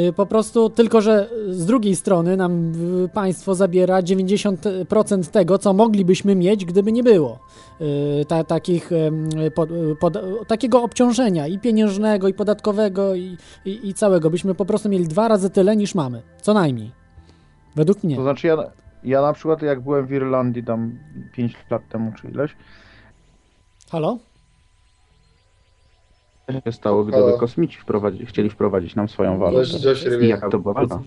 y, po prostu, tylko że z drugiej strony nam y, państwo zabiera 90% tego, co moglibyśmy mieć, gdyby nie było y, ta, takich, pod, takiego obciążenia i pieniężnego, i podatkowego, i, i, i całego. Byśmy po prostu mieli dwa razy tyle niż mamy. Co najmniej. Według mnie. To znaczy ja, ja na przykład jak byłem w Irlandii tam 5 lat temu czy ileś, Halo? Co się stało, gdyby Halo. kosmici wprowadzi, chcieli wprowadzić nam swoją walutę. I rybie. jaka to była waluta?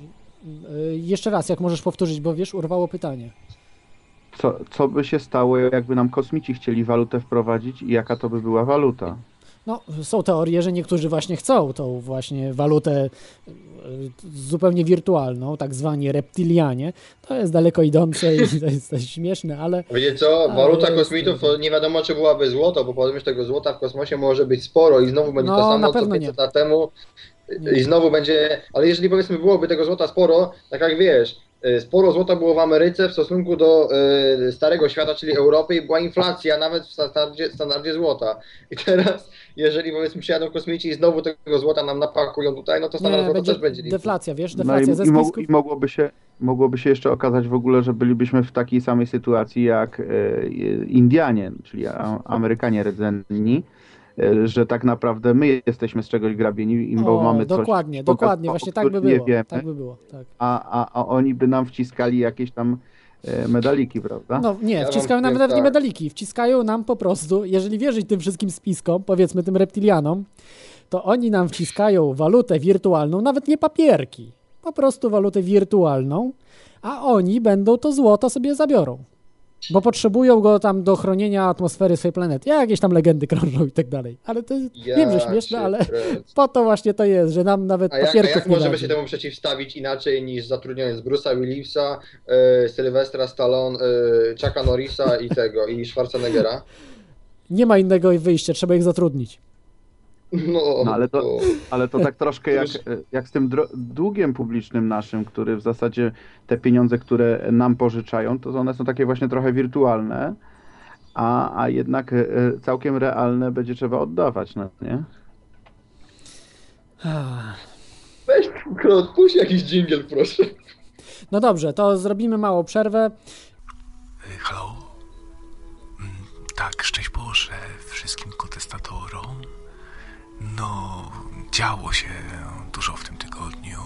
Y, jeszcze raz, jak możesz powtórzyć, bo wiesz, urwało pytanie. Co, co by się stało, jakby nam kosmici chcieli walutę wprowadzić i jaka to by była waluta? No, są teorie, że niektórzy właśnie chcą tą właśnie walutę y, zupełnie wirtualną, tak zwani reptilianie. To jest daleko idące i to jest dość śmieszne, ale Wiecie co, Ale waluta jest- kosmitów to nie wiadomo czy byłaby złoto, bo podobnież tego złota w kosmosie może być sporo i znowu będzie No, to samo co pewno 500 lat temu Nie. i znowu będzie, ale jeżeli powiedzmy byłoby tego złota sporo, tak jak wiesz, y, sporo złota było w Ameryce w stosunku do y, Starego Świata, czyli Europy i była inflacja nawet w standardzie, standardzie złota. I teraz, jeżeli powiedzmy przyjadą kosmici i znowu tego złota nam napakują tutaj, no to złota będzie też będzie deflacja, wiesz, No deflacja ze i, i, mog. I mogłoby się, mogłoby się jeszcze okazać w ogóle, że bylibyśmy w takiej samej sytuacji jak e, Indianie, czyli a, Amerykanie rdzenni, e, że tak naprawdę my jesteśmy z czegoś grabieni, i bo O, mamy coś dokładnie, dokładnie, właśnie tak by było, wiemy, tak by było, tak. a, a, a oni by nam wciskali jakieś tam medaliki, prawda? No nie, Ja wciskają nam nawet nie tak. medaliki, wciskają nam po prostu, jeżeli wierzyć tym wszystkim spiskom, powiedzmy tym reptilianom, to oni nam wciskają walutę wirtualną, nawet nie papierki, po prostu walutę wirtualną, a oni będą to złoto sobie zabiorą. Bo potrzebują go tam do chronienia atmosfery swojej planety. Jakieś tam legendy krążą i tak dalej. Ale to Ja wiem, że śmieszne, ale po to właśnie to jest, że nam nawet A jak, a jak nie możemy dadzą. się temu przeciwstawić inaczej niż zatrudniając Bruce'a Willisa, y, Sylwestra Stallone, y, Chucka Norrisa i tego, i Schwarzeneggera? Nie ma innego wyjścia, trzeba ich zatrudnić. No, No, ale, to, ale to tak troszkę jak, jak z tym długiem publicznym naszym, który w zasadzie te pieniądze, które nam pożyczają, to one są takie właśnie trochę wirtualne, a, a jednak e, całkiem realne będzie trzeba oddawać, no nie? Weź, Klot, puść jakiś dżingiel, proszę. No dobrze, to zrobimy małą przerwę. Halo? Mm, Tak, szczęść Boże wszystkim kontestatorom. No, działo się dużo w tym tygodniu.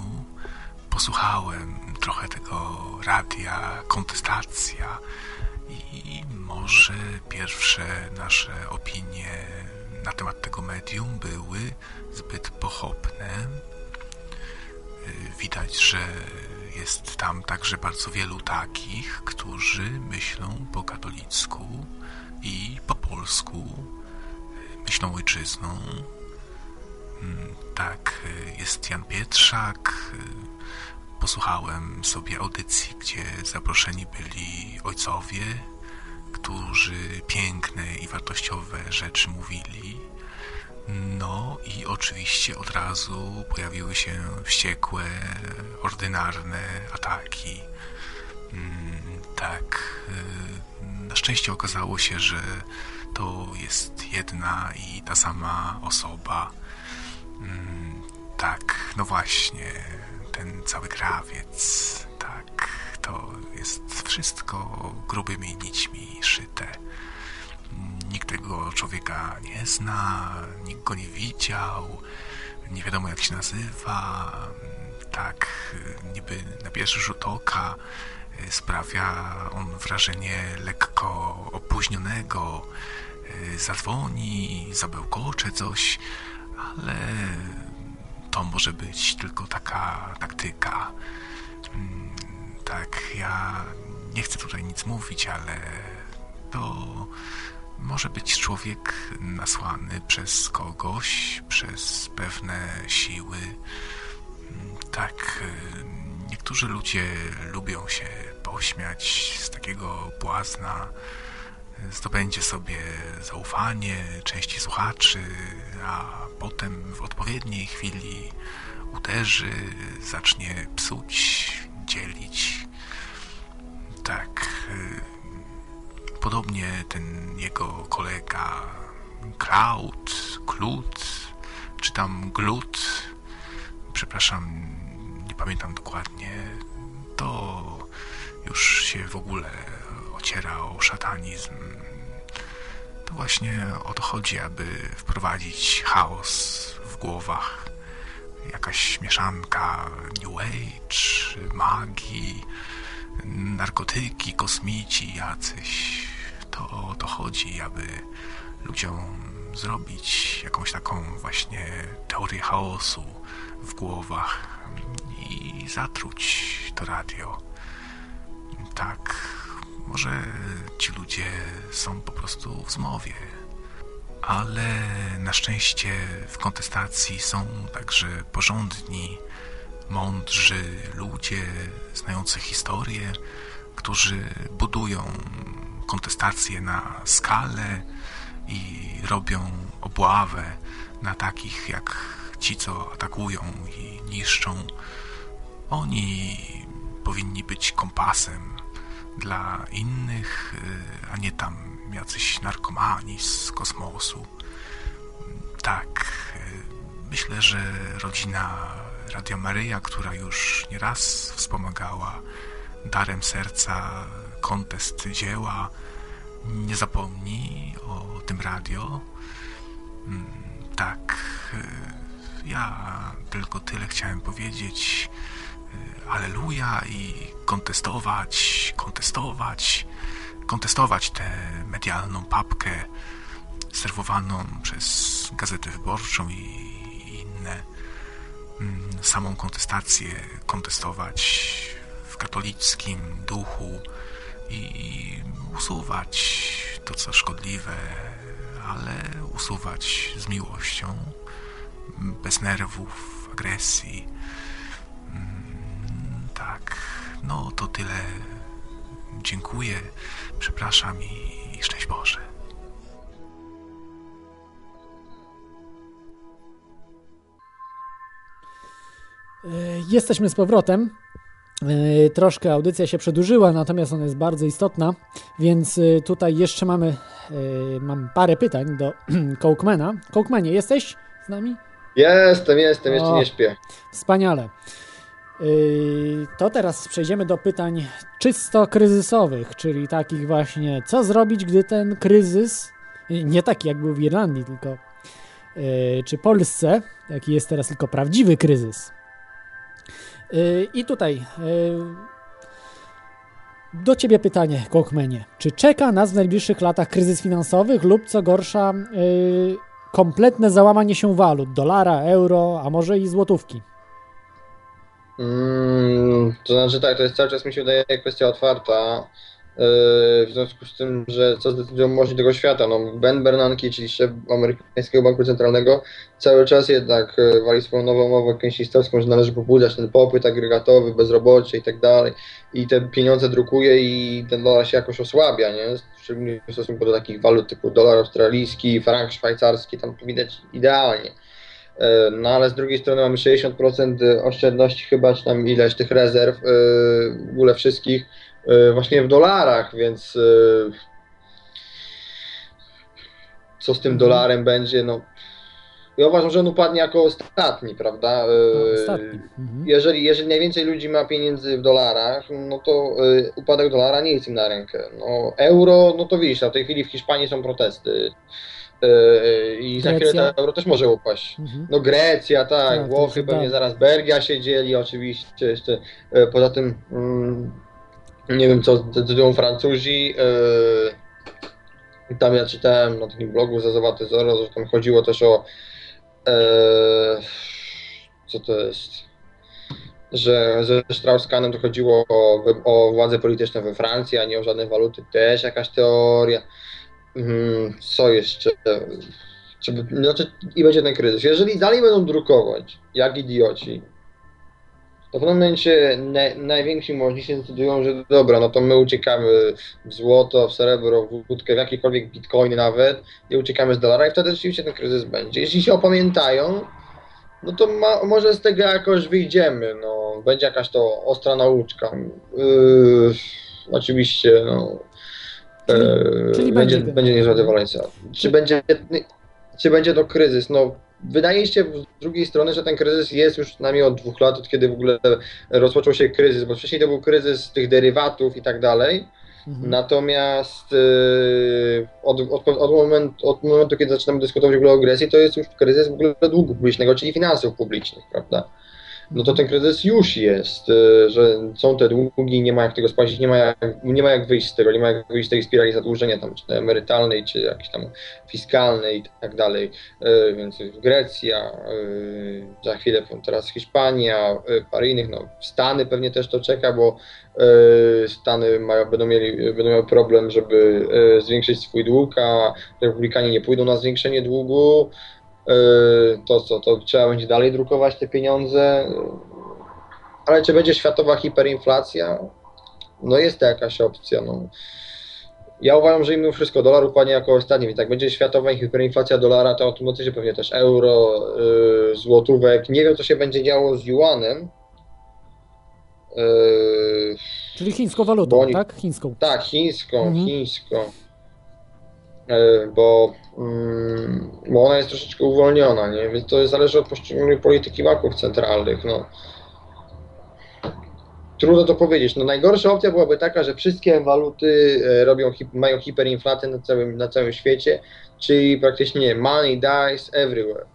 Posłuchałem trochę tego radia, kontestacja i może pierwsze nasze opinie na temat tego medium były zbyt pochopne. Y, Widać, że jest tam także bardzo wielu takich, którzy myślą po katolicku i po polsku, y, myślą ojczyzną. Mm, Tak, y, jest Jan Pietrzak. y, Posłuchałem sobie audycji, gdzie zaproszeni byli ojcowie, którzy piękne i wartościowe rzeczy mówili. No i oczywiście od razu pojawiły się wściekłe, ordynarne ataki. Mm, Tak. y, Na szczęście okazało się, że to jest jedna i ta sama osoba. Mm, Tak, no właśnie, ten cały krawiec. Tak, to jest wszystko grubymi nićmi szyte. Nikt tego człowieka nie zna, nikt go nie widział, nie wiadomo jak się nazywa. Tak, niby na pierwszy rzut oka sprawia on wrażenie lekko opóźnionego. Zadzwoni, zabełkocze coś, ale to może być tylko taka taktyka. Mm, Tak, ja nie chcę tutaj nic mówić, ale to może być człowiek nasłany przez kogoś, przez pewne siły. Mm, Tak, y, niektórzy ludzie lubią się pośmiać z takiego błazna. Zdobędzie sobie zaufanie części słuchaczy, a potem w odpowiedniej chwili uderzy, zacznie psuć, dzielić. Tak. y, Podobnie ten jego kolega Cloud, Klut, czy tam Glut, przepraszam, nie pamiętam dokładnie, to już się w ogóle ociera o szatanizm. To właśnie o to chodzi, aby wprowadzić chaos w głowach. Jakaś mieszanka New Age, magii, narkotyki, kosmici jacyś. To o to chodzi, aby ludziom zrobić jakąś taką właśnie teorię chaosu w głowach i zatruć to radio. Tak, może ci ludzie są po prostu w zmowie, ale na szczęście w kontestacji są także porządni, mądrzy ludzie znający historię, którzy budują kontestację na skalę i robią obławę na takich jak ci, co atakują i niszczą. Oni powinni być kompasem dla innych, y, a nie tam jacyś narkomani z kosmosu. Tak, y, myślę, że rodzina Radio Maryja, która już nieraz wspomagała darem serca kontest dzieła, nie zapomni o tym radio. Mm, Tak, y, ja tylko tyle chciałem powiedzieć. Aleluja i kontestować, kontestować, kontestować tę medialną papkę serwowaną przez Gazetę Wyborczą i inne. Mm, Samą kontestację kontestować w katolickim duchu i usuwać to, co szkodliwe, ale usuwać z miłością, bez nerwów, agresji. Tak, no to tyle. Dziękuję, przepraszam i szczęść Boże. E, Jesteśmy z powrotem. E, Troszkę audycja się przedłużyła, natomiast ona jest bardzo istotna, więc e, tutaj jeszcze mamy mam parę pytań do Cołkmana. Cołkmanie, jesteś z nami? Jestem, jestem, jeszcze O. nie śpię. Wspaniale. Yy, To teraz przejdziemy do pytań czysto kryzysowych, czyli takich właśnie, co zrobić, gdy ten kryzys, yy, nie taki jak był w Irlandii, tylko yy, czy Polsce, jaki jest teraz tylko prawdziwy kryzys. I tutaj do ciebie pytanie, Kochmenie. Czy czeka nas w najbliższych latach kryzys finansowych lub co gorsza, kompletne załamanie się walut, dolara, euro, a może i złotówki? Mm, to znaczy tak, to jest cały czas mi się wydaje kwestia otwarta. Yy, w związku z tym, że co zdecydują możni tego świata. No, Ben Bernanke, czyli szef amerykańskiego banku centralnego, cały czas jednak yy, wali swoją nową umowę keynesistowską, że należy pobudzać ten popyt agregatowy, bezrobocie i tak dalej. I te pieniądze drukuje i ten dolar się jakoś osłabia, nie? Szczególnie w stosunku do takich walut typu dolar australijski, frank szwajcarski, tam to widać idealnie. E, No ale z drugiej strony mamy 60% oszczędności chyba, czy tam ileś tych rezerw, e, w ogóle wszystkich, e, właśnie w dolarach, więc co z tym dolarem będzie, no ja uważam, że on upadnie jako ostatni, prawda? E, Ostatni. Mhm. Jeżeli, jeżeli najwięcej ludzi ma pieniędzy w dolarach, no to y, upadek dolara nie jest im na rękę. No, euro, no to widzisz, a w tej chwili w Hiszpanii są protesty. Y, I za chwilę to euro też może upaść. Mhm. No Grecja, tak, Tak, to Włochy, pewnie da. zaraz Belgia się dzieli, oczywiście jeszcze. Y, poza tym mm, nie wiem co decydują Francuzi. Y, tam ja czytałem na takim blogu Zazowaty Zoro, że tam chodziło też o co to jest? Że ze Strauss-Kahnem to chodziło o, o władze polityczne we Francji, a nie o żadne waluty. Też jakaś teoria. Mm, Co jeszcze? Żeby, znaczy, I będzie ten kryzys. Jeżeli dalej będą drukować, jak idioci, to w pewnym momencie na, najwięksi możni się decydują, że dobra, no to my uciekamy w złoto, w srebro, w wódkę, w jakiekolwiek bitcoiny nawet i uciekamy z dolara i wtedy rzeczywiście ten kryzys będzie. Jeśli się opamiętają, no to ma, może z tego jakoś wyjdziemy, no, będzie jakaś to ostra nauczka. Yy, oczywiście, no, yy, czyli będzie, będzie- będzie niezadowolająca. Czy będzie, czy będzie to kryzys? No, wydaje się z drugiej strony, że ten kryzys jest już najmniej od dwóch lat, od kiedy w ogóle rozpoczął się kryzys, bo wcześniej to był kryzys tych derywatów i tak dalej. Mhm. Natomiast yy, od, od, od, momentu, od momentu, kiedy zaczynamy dyskutować w ogóle o agresji, to jest już kryzys w ogóle długu publicznego, czyli finansów publicznych, prawda? No to ten kryzys już jest, yy, że są te długi, nie ma jak tego spłacić, nie ma jak, nie ma jak wyjść z tego, nie ma jak wyjść z tej spirali zadłużenia tam, czy emerytalnej, czy jakiejś tam fiskalnej i tak dalej. Yy, więc Grecja, yy, za chwilę teraz Hiszpania, parę innych, no Stany pewnie też to czeka, bo Stany będą, mieli, będą miały problem, żeby zwiększyć swój dług, a republikanie nie pójdą na zwiększenie długu. E, To co, to trzeba będzie dalej drukować te pieniądze. Ale czy będzie światowa hiperinflacja? No jest to jakaś opcja. No. Ja uważam, że mimo wszystko dolar upadnie jako ostatni, więc jak będzie światowa hiperinflacja dolara, to automatycznie pewnie też euro, y, złotówek. Nie wiem, co się będzie działo z juanem, Yy, Czyli chińską walutą, oni- tak? Chińską. tak, chińską, Mhm. chińską. Yy, bo, mm, bo ona jest troszeczkę uwolniona, nie? Więc to zależy od poszczególnych polityki banków centralnych, no. Trudno to powiedzieć. No najgorsza opcja byłaby taka, że wszystkie waluty e, robią, mają hiperinflację na całym, na całym świecie, czyli praktycznie money dies everywhere.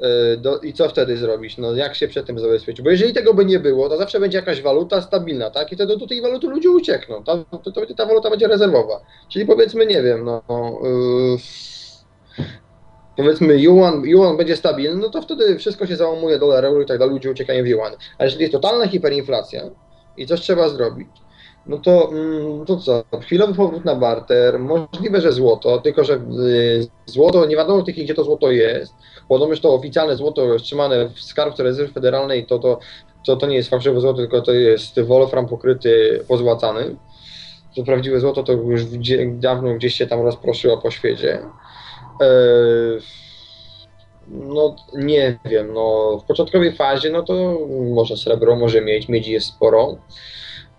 E, Do, I co wtedy zrobić? No jak się przed tym zabezpieczyć? Bo jeżeli tego by nie było, to zawsze będzie jakaś waluta stabilna, tak? I wtedy do tej waluty ludzie uciekną. Ta, to, to, ta waluta będzie rezerwowa. Czyli powiedzmy, nie wiem, no... Yy, powiedzmy yuan, yuan będzie stabilny, no to wtedy wszystko się załamuje, dolar, euro i tak dalej, ludzie uciekają w yuan. A jeżeli jest totalna hiperinflacja i coś trzeba zrobić, no to, mm, to co? Chwilowy powrót na barter, możliwe, że złoto, tylko że y, złoto, nie wiadomo chwili, gdzie to złoto jest. Podobno, że to oficjalne złoto trzymane w skarbcu rezerwy federalnej, to, to, to, to nie jest fałszywe złoto, tylko to jest wolfram pokryty, pozłacany. To prawdziwe złoto to już dawno gdzieś się tam rozproszyło po świecie. Eee, no nie wiem, no w początkowej fazie no to może srebro może mieć, miedzi jest sporo.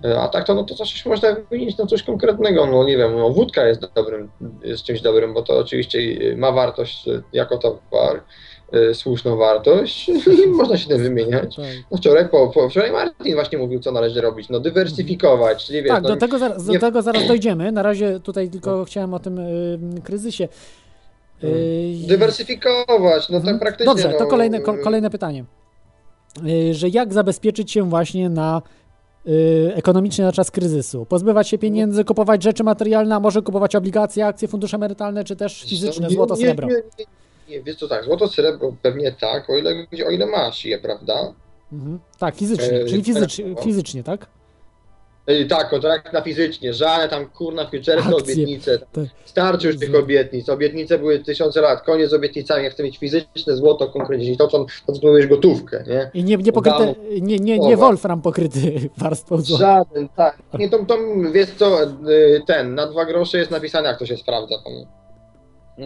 E, A tak to no to coś można wymienić na coś konkretnego, no nie wiem, no wódka jest dobrym, jest czymś dobrym, bo to oczywiście ma wartość e, jako towar, e, słuszną wartość i można się tym wymieniać. Tak. No wczoraj, po, po, wczoraj Martin właśnie mówił, co należy robić, no dywersyfikować, czyli wiesz, Tak, no, do tego, zaraz, do nie- tego zaraz dojdziemy. Na razie tutaj tylko chciałem o tym y, kryzysie. Y, dywersyfikować, no tak praktycznie. Dobrze, to no, kolejne, ko- kolejne pytanie. Że jak zabezpieczyć się właśnie na ekonomicznie na czas kryzysu? Pozbywać się pieniędzy, kupować rzeczy materialne, a może kupować obligacje, akcje, fundusze emerytalne, czy też fizyczne, Nie, złoto, nie, srebro? Nie, nie, nie, wiesz co tak, złoto, srebro pewnie tak, o ile, o ile masz je, prawda? Mhm. Tak, fizycznie, E, czyli fizycz, tak, fizycznie, tak? Ej, tak, kontrakt na fizycznie, żadne tam kurna futuresy, obietnice. tak. Starczy już tych obietnic. Obietnice były tysiące lat, koniec z obietnicami. Ja chcę mieć fizyczne złoto konkretnie, to co, to, co mówisz, gotówkę, nie? I nie, nie pokryte, nie, nie, nie. Wolfram pokryty warstwą złota. Żaden, tak. Nie, to, to wiesz co, y, ten, na dwa grosze jest napisane, jak to się sprawdza. Tam.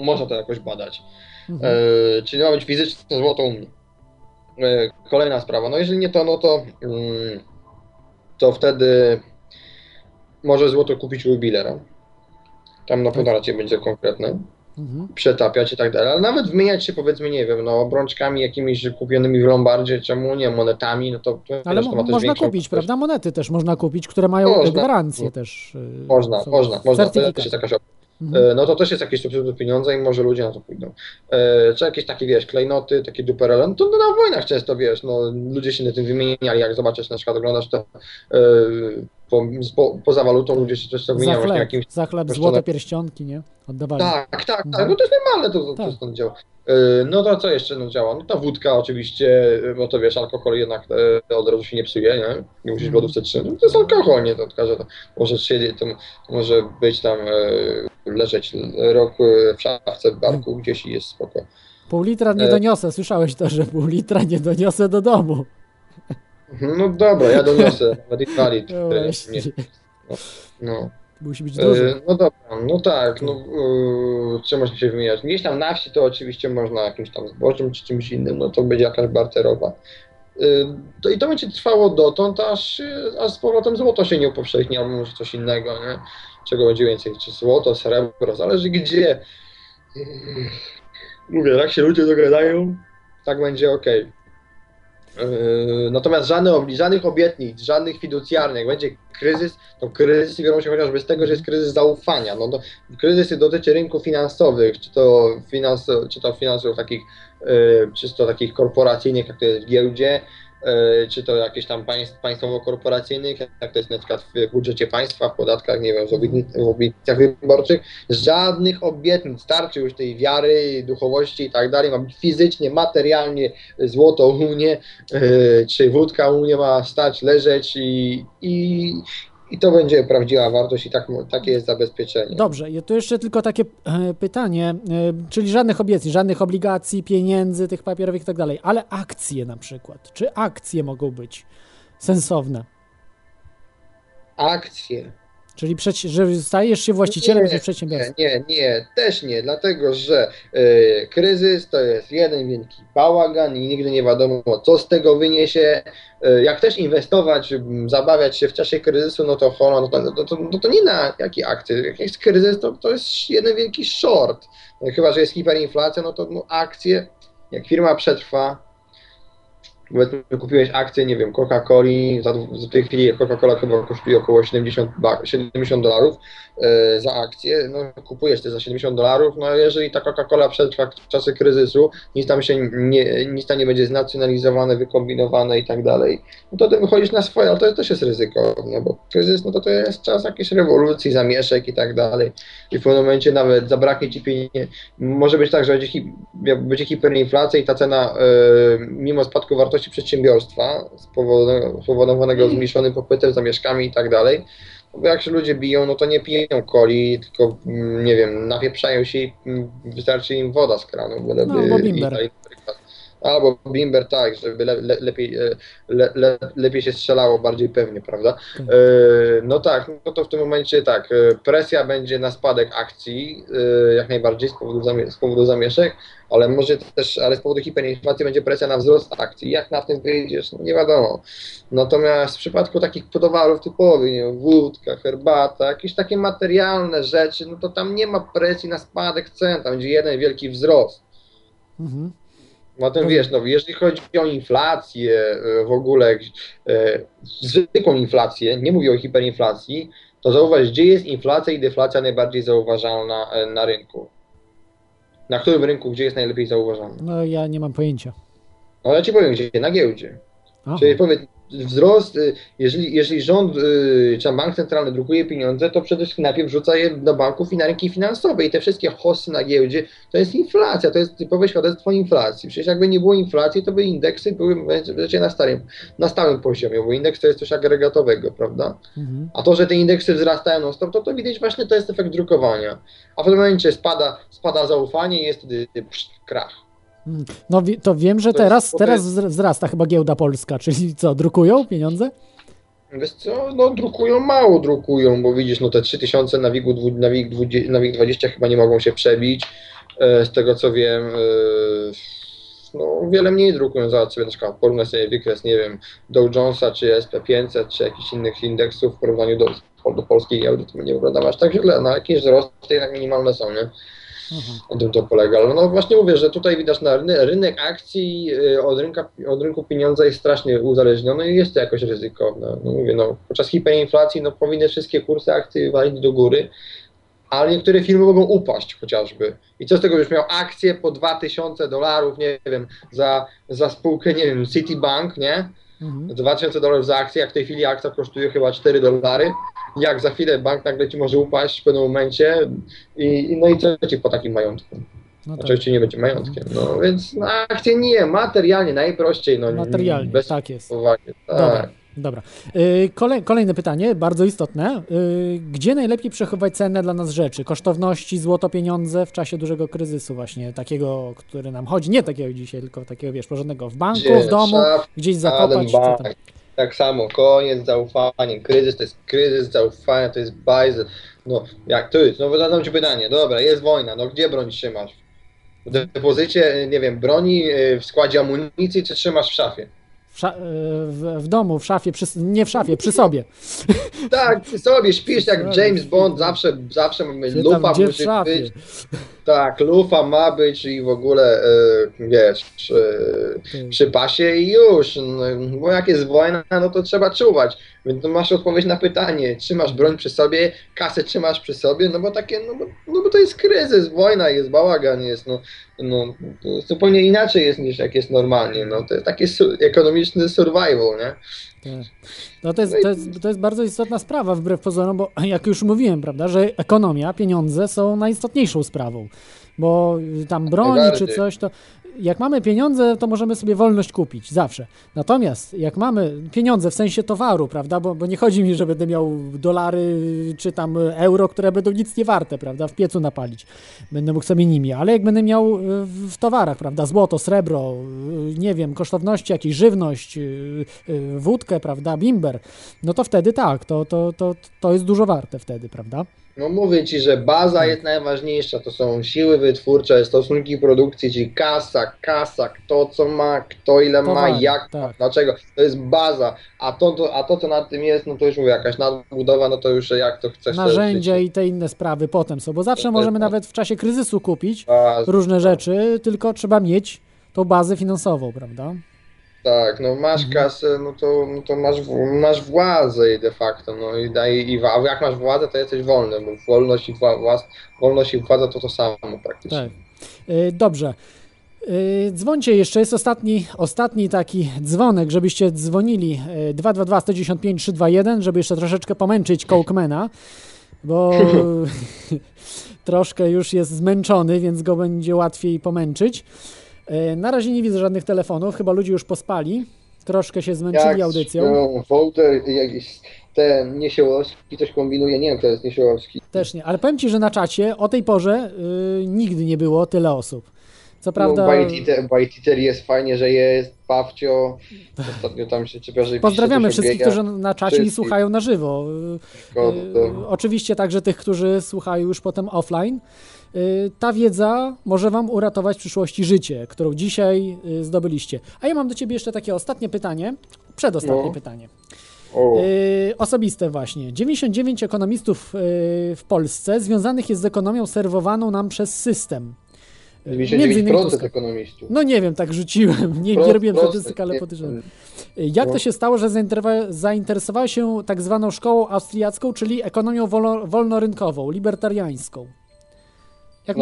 Można to jakoś badać. Mhm. E, czyli ma być fizyczne złoto u mnie. E, kolejna sprawa. No jeżeli nie to, no to mm, to wtedy może złoto kupić u jubilera. Tam na podaracie będzie konkretne. Mhm. Przetapiać i tak dalej. Ale nawet wymieniać się powiedzmy, nie wiem, no obrączkami jakimiś kupionymi w Lombardzie, czemu nie, monetami, no to, to Ale wiesz, to mo- też można kupić, prawda? Monety też można kupić, które mają Można. gwarancję też. y, Można, są można, można. To też jest jakaś opcja. Mhm. E, No to też jest jakieś substytut pieniądza i może ludzie na to pójdą. E, czy jakieś takie, wiesz, klejnoty, takie duperele, no to na wojnach często, wiesz, no ludzie się na tym wymieniali, jak zobaczysz, na przykład oglądasz to e, po, po, poza walutą ludzie się często Za wymieniają właśnie jakimś... za chleb złote pierścionki, nie? Oddawali. Tak, tak, tak, Mhm. no to jest normalne, to, Tak. to stąd działa. E, No to co jeszcze no, działa? No ta wódka oczywiście, bo to wiesz, alkohol jednak e, od razu się nie psuje, nie? Nie musisz w lodówce trzymać. No, to jest alkohol, nie? To każdy to może siedzieć, to, może być tam, e, leżeć rok w szafce w barku gdzieś i jest spoko. Pół litra nie E. doniosę, słyszałeś to, że pół litra nie doniosę do domu. No dobra, ja doniosę, nawet inwalid. No nie, no, no. Musi być duży. E, No dobra, no tak, no e, czy można się wymieniać? Gdzieś tam na wsi to oczywiście można jakimś tam zbożem czy czymś innym, no to będzie jakaś barterowa. E, to, I to będzie trwało dotąd, aż, aż z powrotem złoto się nie upowszechni, albo może coś innego, nie? Czego będzie więcej, czy złoto, srebro, zależy gdzie. Mówię, jak się ludzie dogadają, tak będzie ok. Natomiast żadne, obli- żadnych obietnic, żadnych fiducjarnych, jak będzie kryzys, to kryzysy biorą się chociażby z tego, że jest kryzys zaufania. No to kryzysy dotyczy rynków finansowych, czy to, finans, czy to finansów takich e, czysto takich korporacyjnych, jak to jest w giełdzie, czy to jakieś tam państw, państwowo-korporacyjnych, jak to jest na przykład w budżecie państwa, w podatkach, nie wiem, w obietnicach wyborczych. Żadnych obietnic, starczy już tej wiary, duchowości i tak dalej. Ma być fizycznie, materialnie złoto u mnie, e, czy wódka u mnie ma stać, leżeć i, i, i to będzie prawdziwa wartość i tak, takie jest zabezpieczenie. Dobrze, i tu jeszcze tylko takie e, pytanie, e, czyli żadnych obietnic, żadnych obligacji, pieniędzy, tych papierowych i tak dalej, ale akcje na przykład. Czy akcje mogą być sensowne? Akcje. Czyli że stajesz się właścicielem Nie, przedsiębiorstwa. Nie, nie, też nie, dlatego że e, kryzys to jest jeden wielki bałagan i nigdy nie wiadomo, co z tego wyniesie. E, jak też inwestować, zabawiać się w czasie kryzysu, no to hono, no to, no to, no to nie na jakie akcje. Jak jest kryzys, to, to jest jeden wielki short. No, chyba, że jest hiperinflacja, no to no, akcje, jak firma przetrwa, Powiedzmy, kupiłeś akcję, nie wiem, Coca-Coli, w tej chwili Coca-Cola chyba kosztuje około 70, ba- 70 dolarów za akcję, no kupujesz te za 70 dolarów, no jeżeli ta Coca-Cola przetrwa czasy kryzysu, nic tam się nie, nic tam nie będzie znacjonalizowane, wykombinowane i tak dalej, no to ty wychodzisz na swoje, ale to też jest ryzyko, no bo kryzys, no to to jest czas jakiejś rewolucji, zamieszek i tak dalej. I w pewnym momencie nawet zabraknie ci pieniędzy, może być tak, że będzie, hi, będzie hiperinflacja i ta cena, e, mimo spadku wartości przedsiębiorstwa spowodowanego, zmniejszonym popytem, zamieszkami i tak dalej, bo jak się ludzie biją, no to nie piją coli, tylko mm, nie wiem, napieprzają się i mm, wystarczy im woda z kranu, byleby No, albo i bimber. dali przykład. Albo bimber, tak, żeby le, le, lepiej, e, le, le, lepiej się strzelało, bardziej pewnie, prawda? E, no tak, no to w tym momencie tak, e, presja będzie na spadek akcji, jak najbardziej z powodu, zamie- z powodu zamieszek, ale może też, ale z powodu hiperinflacji będzie presja na wzrost akcji. Jak na tym wyjdziesz, no nie wiadomo. Natomiast w przypadku takich towarów typowych, nie wiem, wódka, herbata, jakieś takie materialne rzeczy, no to tam nie ma presji na spadek cen, tam będzie jeden wielki wzrost. Mhm. Potem wiesz, no jeżeli chodzi o inflację e, w ogóle, e, zwykłą inflację, nie mówię o hiperinflacji, to zauważ, gdzie jest inflacja i deflacja najbardziej zauważalna e, na rynku. Na którym rynku, gdzie jest najlepiej zauważalna? No ja nie mam pojęcia. No ja ci powiem, gdzie na giełdzie. Aha. Czyli powiedz, wzrost, y, jeżeli, jeżeli rząd y, czy bank centralny drukuje pieniądze, to przede wszystkim najpierw wrzuca je do banków i na rynki finansowe i te wszystkie hossy na giełdzie to jest inflacja, to jest typowe świadectwo inflacji. Przecież jakby nie było inflacji, to by indeksy były wiecie, na, starym, na stałym poziomie, bo indeks to jest coś agregatowego, prawda? Mhm. A to, że te indeksy wzrastają non stop, to, to widać właśnie to jest efekt drukowania. A w pewnym momencie spada, spada zaufanie i jest wtedy psz, krach. No to wiem, że To teraz, teraz jest- wzr- wzrasta chyba giełda polska, czyli co, drukują pieniądze? Wiesz co, no drukują, mało drukują, bo widzisz, no te 3000 na WIG, na WIG, 20 na WIG 20 chyba nie mogą się przebić, e, z tego co wiem, e, no wiele mniej drukują, zobacz sobie na przykład porównaj sobie wykres, nie wiem, Dow Jonesa, czy SP500, czy jakichś innych indeksów w porównaniu do, do polskiej giełdy, to nie wygląda aż tak źle, no jakieś wzrosty jednak minimalne są, nie? Na tym to polega. Ale no właśnie mówię, że tutaj widać na rynek, rynek akcji y, od, rynka, od rynku pieniądza jest strasznie uzależniony i jest to jakoś ryzykowne. No mówię, no podczas hiperinflacji no powinny wszystkie kursy akcji walić do góry, ale niektóre firmy mogą upaść chociażby. I co z tego, już miał akcję po 2000 dolarów, nie wiem, za, za spółkę, nie wiem, Citibank, nie? 2000 dolarów za akcję, jak w tej chwili akcja kosztuje chyba 4 dolary. Jak za chwilę bank nagle ci może upaść w pewnym momencie i, no i co ci po takim majątku? No tak. Oczywiście nie będzie majątkiem. No więc no, akcje nie, materialnie najprościej. No, Materialnie, bez tak jest. uwagi. Dobra, Tak. dobra. Y, Kolej, kolejne pytanie, bardzo istotne. Y, Gdzie najlepiej przechowywać cenne dla nas rzeczy? Kosztowności, złoto, pieniądze w czasie dużego kryzysu właśnie, takiego, który nam chodzi, nie takiego dzisiaj, tylko takiego, wiesz, porządnego w banku, Gdzie? w domu, Szaf, gdzieś zakopać. Tak samo, koniec zaufania, kryzys to jest kryzys, zaufania to jest bajzel. No, jak to jest? No zadam ci pytanie, dobra, jest wojna, no gdzie broń trzymasz? W depozycie, nie wiem, broni y, w składzie amunicji, czy trzymasz w szafie? W, y, w, w domu, w szafie, przy, nie w szafie, przy sobie. Tak, przy sobie śpisz jak James Bond, zawsze, zawsze mamy Gdzie lufa musi być. Tak, lufa ma być i w ogóle, e, wiesz, przy, przy pasie i już. No, bo jak jest wojna, no to trzeba czuwać. Więc to masz odpowiedź na pytanie, trzymasz broń przy sobie, kasę trzymasz przy sobie, no bo takie, no bo, no bo to jest kryzys, wojna jest, bałagan jest, no, no zupełnie inaczej jest niż jak jest normalnie, no to jest taki su- ekonomiczny survival, nie? Tak. No to jest, to, jest, to jest bardzo istotna sprawa wbrew pozorom, bo jak już mówiłem, prawda, że ekonomia, pieniądze są najistotniejszą sprawą. Bo tam broni czy coś, to jak mamy pieniądze, to możemy sobie wolność kupić, zawsze. Natomiast jak mamy pieniądze w sensie towaru, prawda, bo, bo nie chodzi mi, że będę miał dolary czy tam euro, które będą nic nie warte, prawda, w piecu napalić. Będę mógł sobie nimi, ale jak będę miał y, w towarach, prawda, złoto, srebro, y, nie wiem, kosztowności, jakieś żywność, y, wódkę, prawda, bimber, no to wtedy tak, to, to, to, to jest dużo warte wtedy, prawda? No mówię ci, że baza jest najważniejsza, to są siły wytwórcze, stosunki produkcji, czyli kasa, kasa, kto co ma, kto ile ma, Towary, jak ma, dlaczego. To jest baza, a to, to, a to co nad tym jest, no to już mówię, jakaś nadbudowa, no to już jak to chcesz. to Narzędzia i te inne sprawy potem są, bo zawsze To możemy jest- nawet w czasie kryzysu kupić Baza. różne rzeczy, tylko trzeba mieć tą bazę finansową, prawda? Tak, no masz Mhm. kasę, no to, no to masz, masz władzę i de facto, no i, daj, i a jak masz władzę, to jesteś wolny, bo wolność i, wła, włas, wolność i władza to to samo praktycznie. Tak. Y, Dobrze. Y, Dzwońcie jeszcze, jest ostatni, ostatni taki dzwonek, żebyście dzwonili y, 222 195 321, żeby jeszcze troszeczkę pomęczyć Coke-mana, bo troszkę już jest zmęczony, więc go będzie łatwiej pomęczyć. Y, Na razie nie widzę żadnych telefonów, chyba ludzie już pospali, troszkę się zmęczyli Jak audycją. Wołter, jakiś ten Niesiełowski coś kombinuje, nie wiem kto jest Niesiełowski. Też nie, ale powiem Ci, że na czacie o tej porze y, nigdy nie było tyle osób. Co prawda... No, Bajtiter, jest fajnie, że jest, Pawcio, ostatnio tam się czepia, że Pozdrawiamy wszystkich, biega. którzy na czacie i słuchają na żywo. Y, y, Oczywiście także tych, którzy słuchają już potem offline. Y, Ta wiedza może Wam uratować w przyszłości życie, którą dzisiaj y, zdobyliście. A ja mam do Ciebie jeszcze takie ostatnie pytanie, przedostatnie No. pytanie. Y, osobiste właśnie. 99 ekonomistów w Polsce związanych jest z ekonomią serwowaną nam przez system. Y, między innymi 99% Tuska. ekonomistów. No nie wiem, tak rzuciłem. Nie, nie Prost- robiłem proste, statystyk, ale nie- podejrzewam. Jak to No. się stało, że zainteresowa- zainteresowała się tak zwaną szkołą austriacką, czyli ekonomią wolo- wolnorynkową, libertariańską? Jak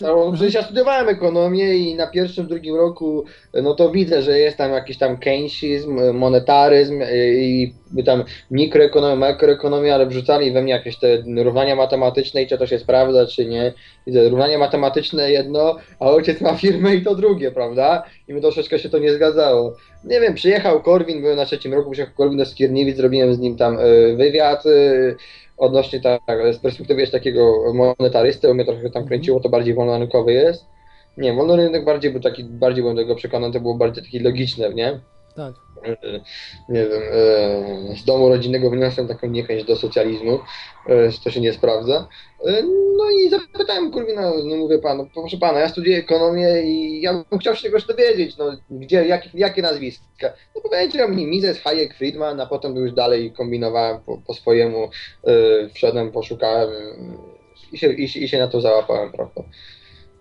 No, możesz ja studiowałem ekonomię i na pierwszym, drugim roku, no to widzę, że jest tam jakiś tam keynesizm, monetaryzm i tam mikroekonomia, makroekonomia, ale wrzucali we mnie jakieś te równania matematyczne i czy to się sprawdza, czy nie. Widzę równania matematyczne jedno, a ojciec ma firmę i to drugie, prawda? I mi troszeczkę się to nie zgadzało. Nie wiem, przyjechał Korwin, byłem na trzecim roku, przyjechał Korwin do Skierniewic, zrobiłem z nim tam y, wywiad, y, odnośnie tak, z perspektywy jeszcze takiego monetarysty, on mnie trochę tam kręciło, to bardziej wolnorynkowy jest. Nie, wolny rynek bardziej był taki, bardziej byłem tego przekonany, to było bardziej takie logiczne, nie? Tak. E, Nie wiem, e, z domu rodzinnego wyniosłem taką niechęć do socjalizmu, że to się nie sprawdza. E, No i zapytałem Kurwina, no mówię panu, proszę pana, ja studiuję ekonomię i ja bym chciał się czegoś dowiedzieć, no gdzie, jakie, jakie nazwiska? No powiedział mi Mises, Hayek, Friedman, a potem już dalej kombinowałem po, po swojemu, wszedłem, poszukałem i się, i, i się na to załapałem, prawda?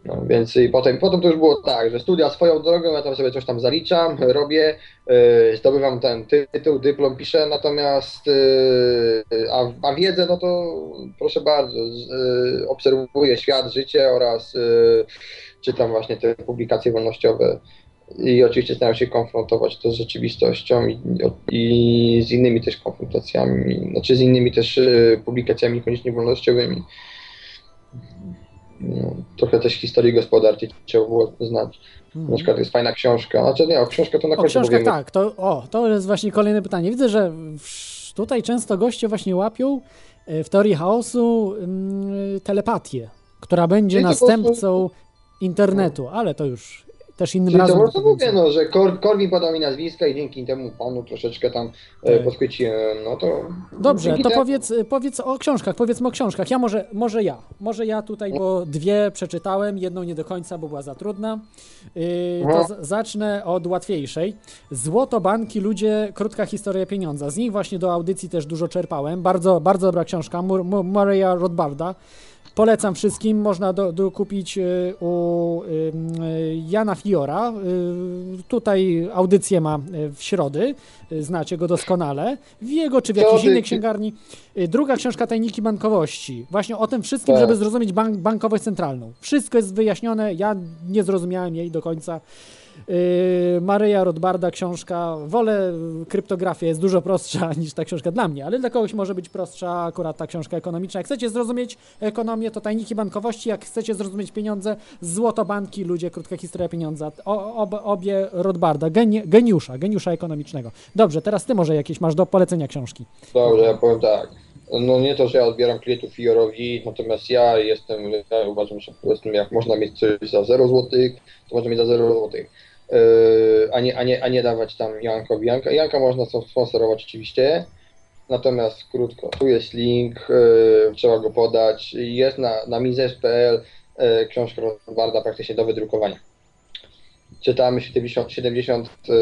No, więc i potem, potem to już było tak, że studia swoją drogą, ja tam sobie coś tam zaliczam, robię, yy, zdobywam ten ty- tytuł, dyplom, piszę, natomiast yy, a, a wiedzę, no to proszę bardzo, yy, obserwuję świat, życie oraz yy, czytam właśnie te publikacje wolnościowe i oczywiście staram się konfrontować to z rzeczywistością i, i z innymi też konfrontacjami, znaczy z innymi też yy, publikacjami niekoniecznie wolnościowymi. No, trochę też historii gospodarki trzeba było znać. Na przykład jest fajna książka, znaczy nie, o książkę to na końcu powiemy. tak, to, o, to jest właśnie kolejne pytanie. Widzę, że tutaj często goście właśnie łapią e, w teorii chaosu mm, telepatię, która będzie po następcą internetu, ale to już też innym Czyli to razem. prostu powiem. mówię, no, że Kor Korwin podał mi nazwiska i dzięki temu panu troszeczkę tam e, Tak. podchwyciłem, no to... Dobrze, to temu- powiedz, powiedz o książkach, powiedzmy o książkach. Ja może, może ja, może ja tutaj, bo dwie przeczytałem, jedną nie do końca, bo była za trudna. Yy, to z, zacznę od łatwiejszej. Złoto, banki, ludzie, krótka historia pieniądza. Z nich właśnie do audycji też dużo czerpałem. Bardzo, bardzo dobra książka, Mur- Mur- Murraya Rothbarda. Polecam wszystkim, można do, do kupić y, u y, y, Jana Fiora. Tutaj audycję ma w środy, znacie go doskonale. W jego czy w jakiejś innej księgarni. Druga książka Tajniki Bankowości. Właśnie o tym wszystkim, Tak. żeby zrozumieć bank, bankowość centralną. Wszystko jest wyjaśnione, ja nie zrozumiałem jej do końca. Yy, Maryja Rothbarda książka, wolę kryptografię, jest dużo prostsza niż ta książka dla mnie, ale dla kogoś może być prostsza akurat ta książka ekonomiczna. Jak chcecie zrozumieć ekonomię, to tajniki bankowości, jak chcecie zrozumieć pieniądze, złotobanki, ludzie, krótka historia pieniądza. O, ob, obie Rothbarda, geni, geniusza, geniusza ekonomicznego. Dobrze, teraz ty może jakieś masz do polecenia książki. Dobrze, ja powiem tak. No nie to, że ja odbieram klientów Fiorowi, natomiast ja jestem, ja uważam, że po prostu jak można mieć coś za 0 zł, to można mieć za 0 zł. Yy, a, nie, a, nie, a nie dawać tam Jankowi. Janka, Janka można sponsorować oczywiście, natomiast krótko, tu jest link, yy, trzeba go podać. Jest na, na mizes.pl yy, książka Rothbarda praktycznie do wydrukowania. Czytamy 70, 70 yy,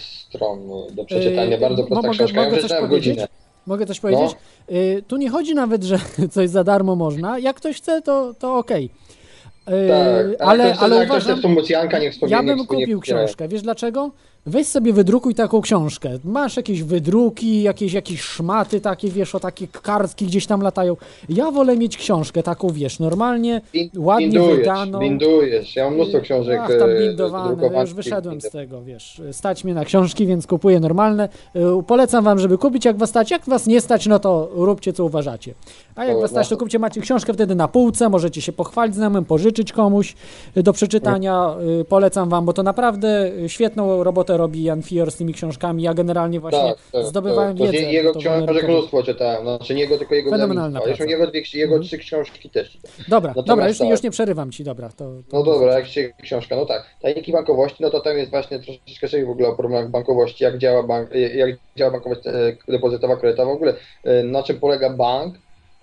stron do przeczytania, Yy, bardzo prosta mogę- książka, ja mogę coś przeczytałem w powiedzieć? Mogę coś powiedzieć? Y, tu nie chodzi nawet, że coś za darmo można. Jak ktoś chce, to, to okej. Y, Tak, ale, ale, ale uważam, chce niech ja bym kupił książkę. Wiesz dlaczego? Weź sobie wydrukuj taką książkę. Masz jakieś wydruki, jakieś, jakieś szmaty takie, wiesz, o takie kartki gdzieś tam latają. Ja wolę mieć książkę taką, wiesz, normalnie, ładnie Bindujesz, wydaną. bindujesz. Ja mam mnóstwo książek Ach, tam e, bindowane, ja już wyszedłem z tego, wiesz, stać mnie na książki, więc kupuję normalne. Y, Polecam wam, żeby kupić, jak was stać, jak was nie stać, no to róbcie, co uważacie. A jak Dobra. was stać, to kupcie, macie książkę wtedy na półce, możecie się pochwalić znajomym, pożyczyć komuś y, do przeczytania, Y, polecam wam, bo to naprawdę świetną robotę robi Jan Fior z tymi książkami, ja generalnie właśnie Tak, tak, zdobywałem tak. To wiedzę. z jego to książek mnóstwo czytałem, znaczy nie jego, tylko jego Fenomenalna. Zresztą praca. jego, dwie, jego trzy książki też czytałem. Dobra, Natomiast dobra, już, tak. już nie przerywam ci, dobra. To, to No dobra, jak się książka, no tak. Tajniki bankowości, no to tam jest właśnie troszeczkę coś w ogóle o problemach bankowości, jak działa bank, jak działa bankowość e, depozytowa, kredytowa, w ogóle e, na czym polega bank.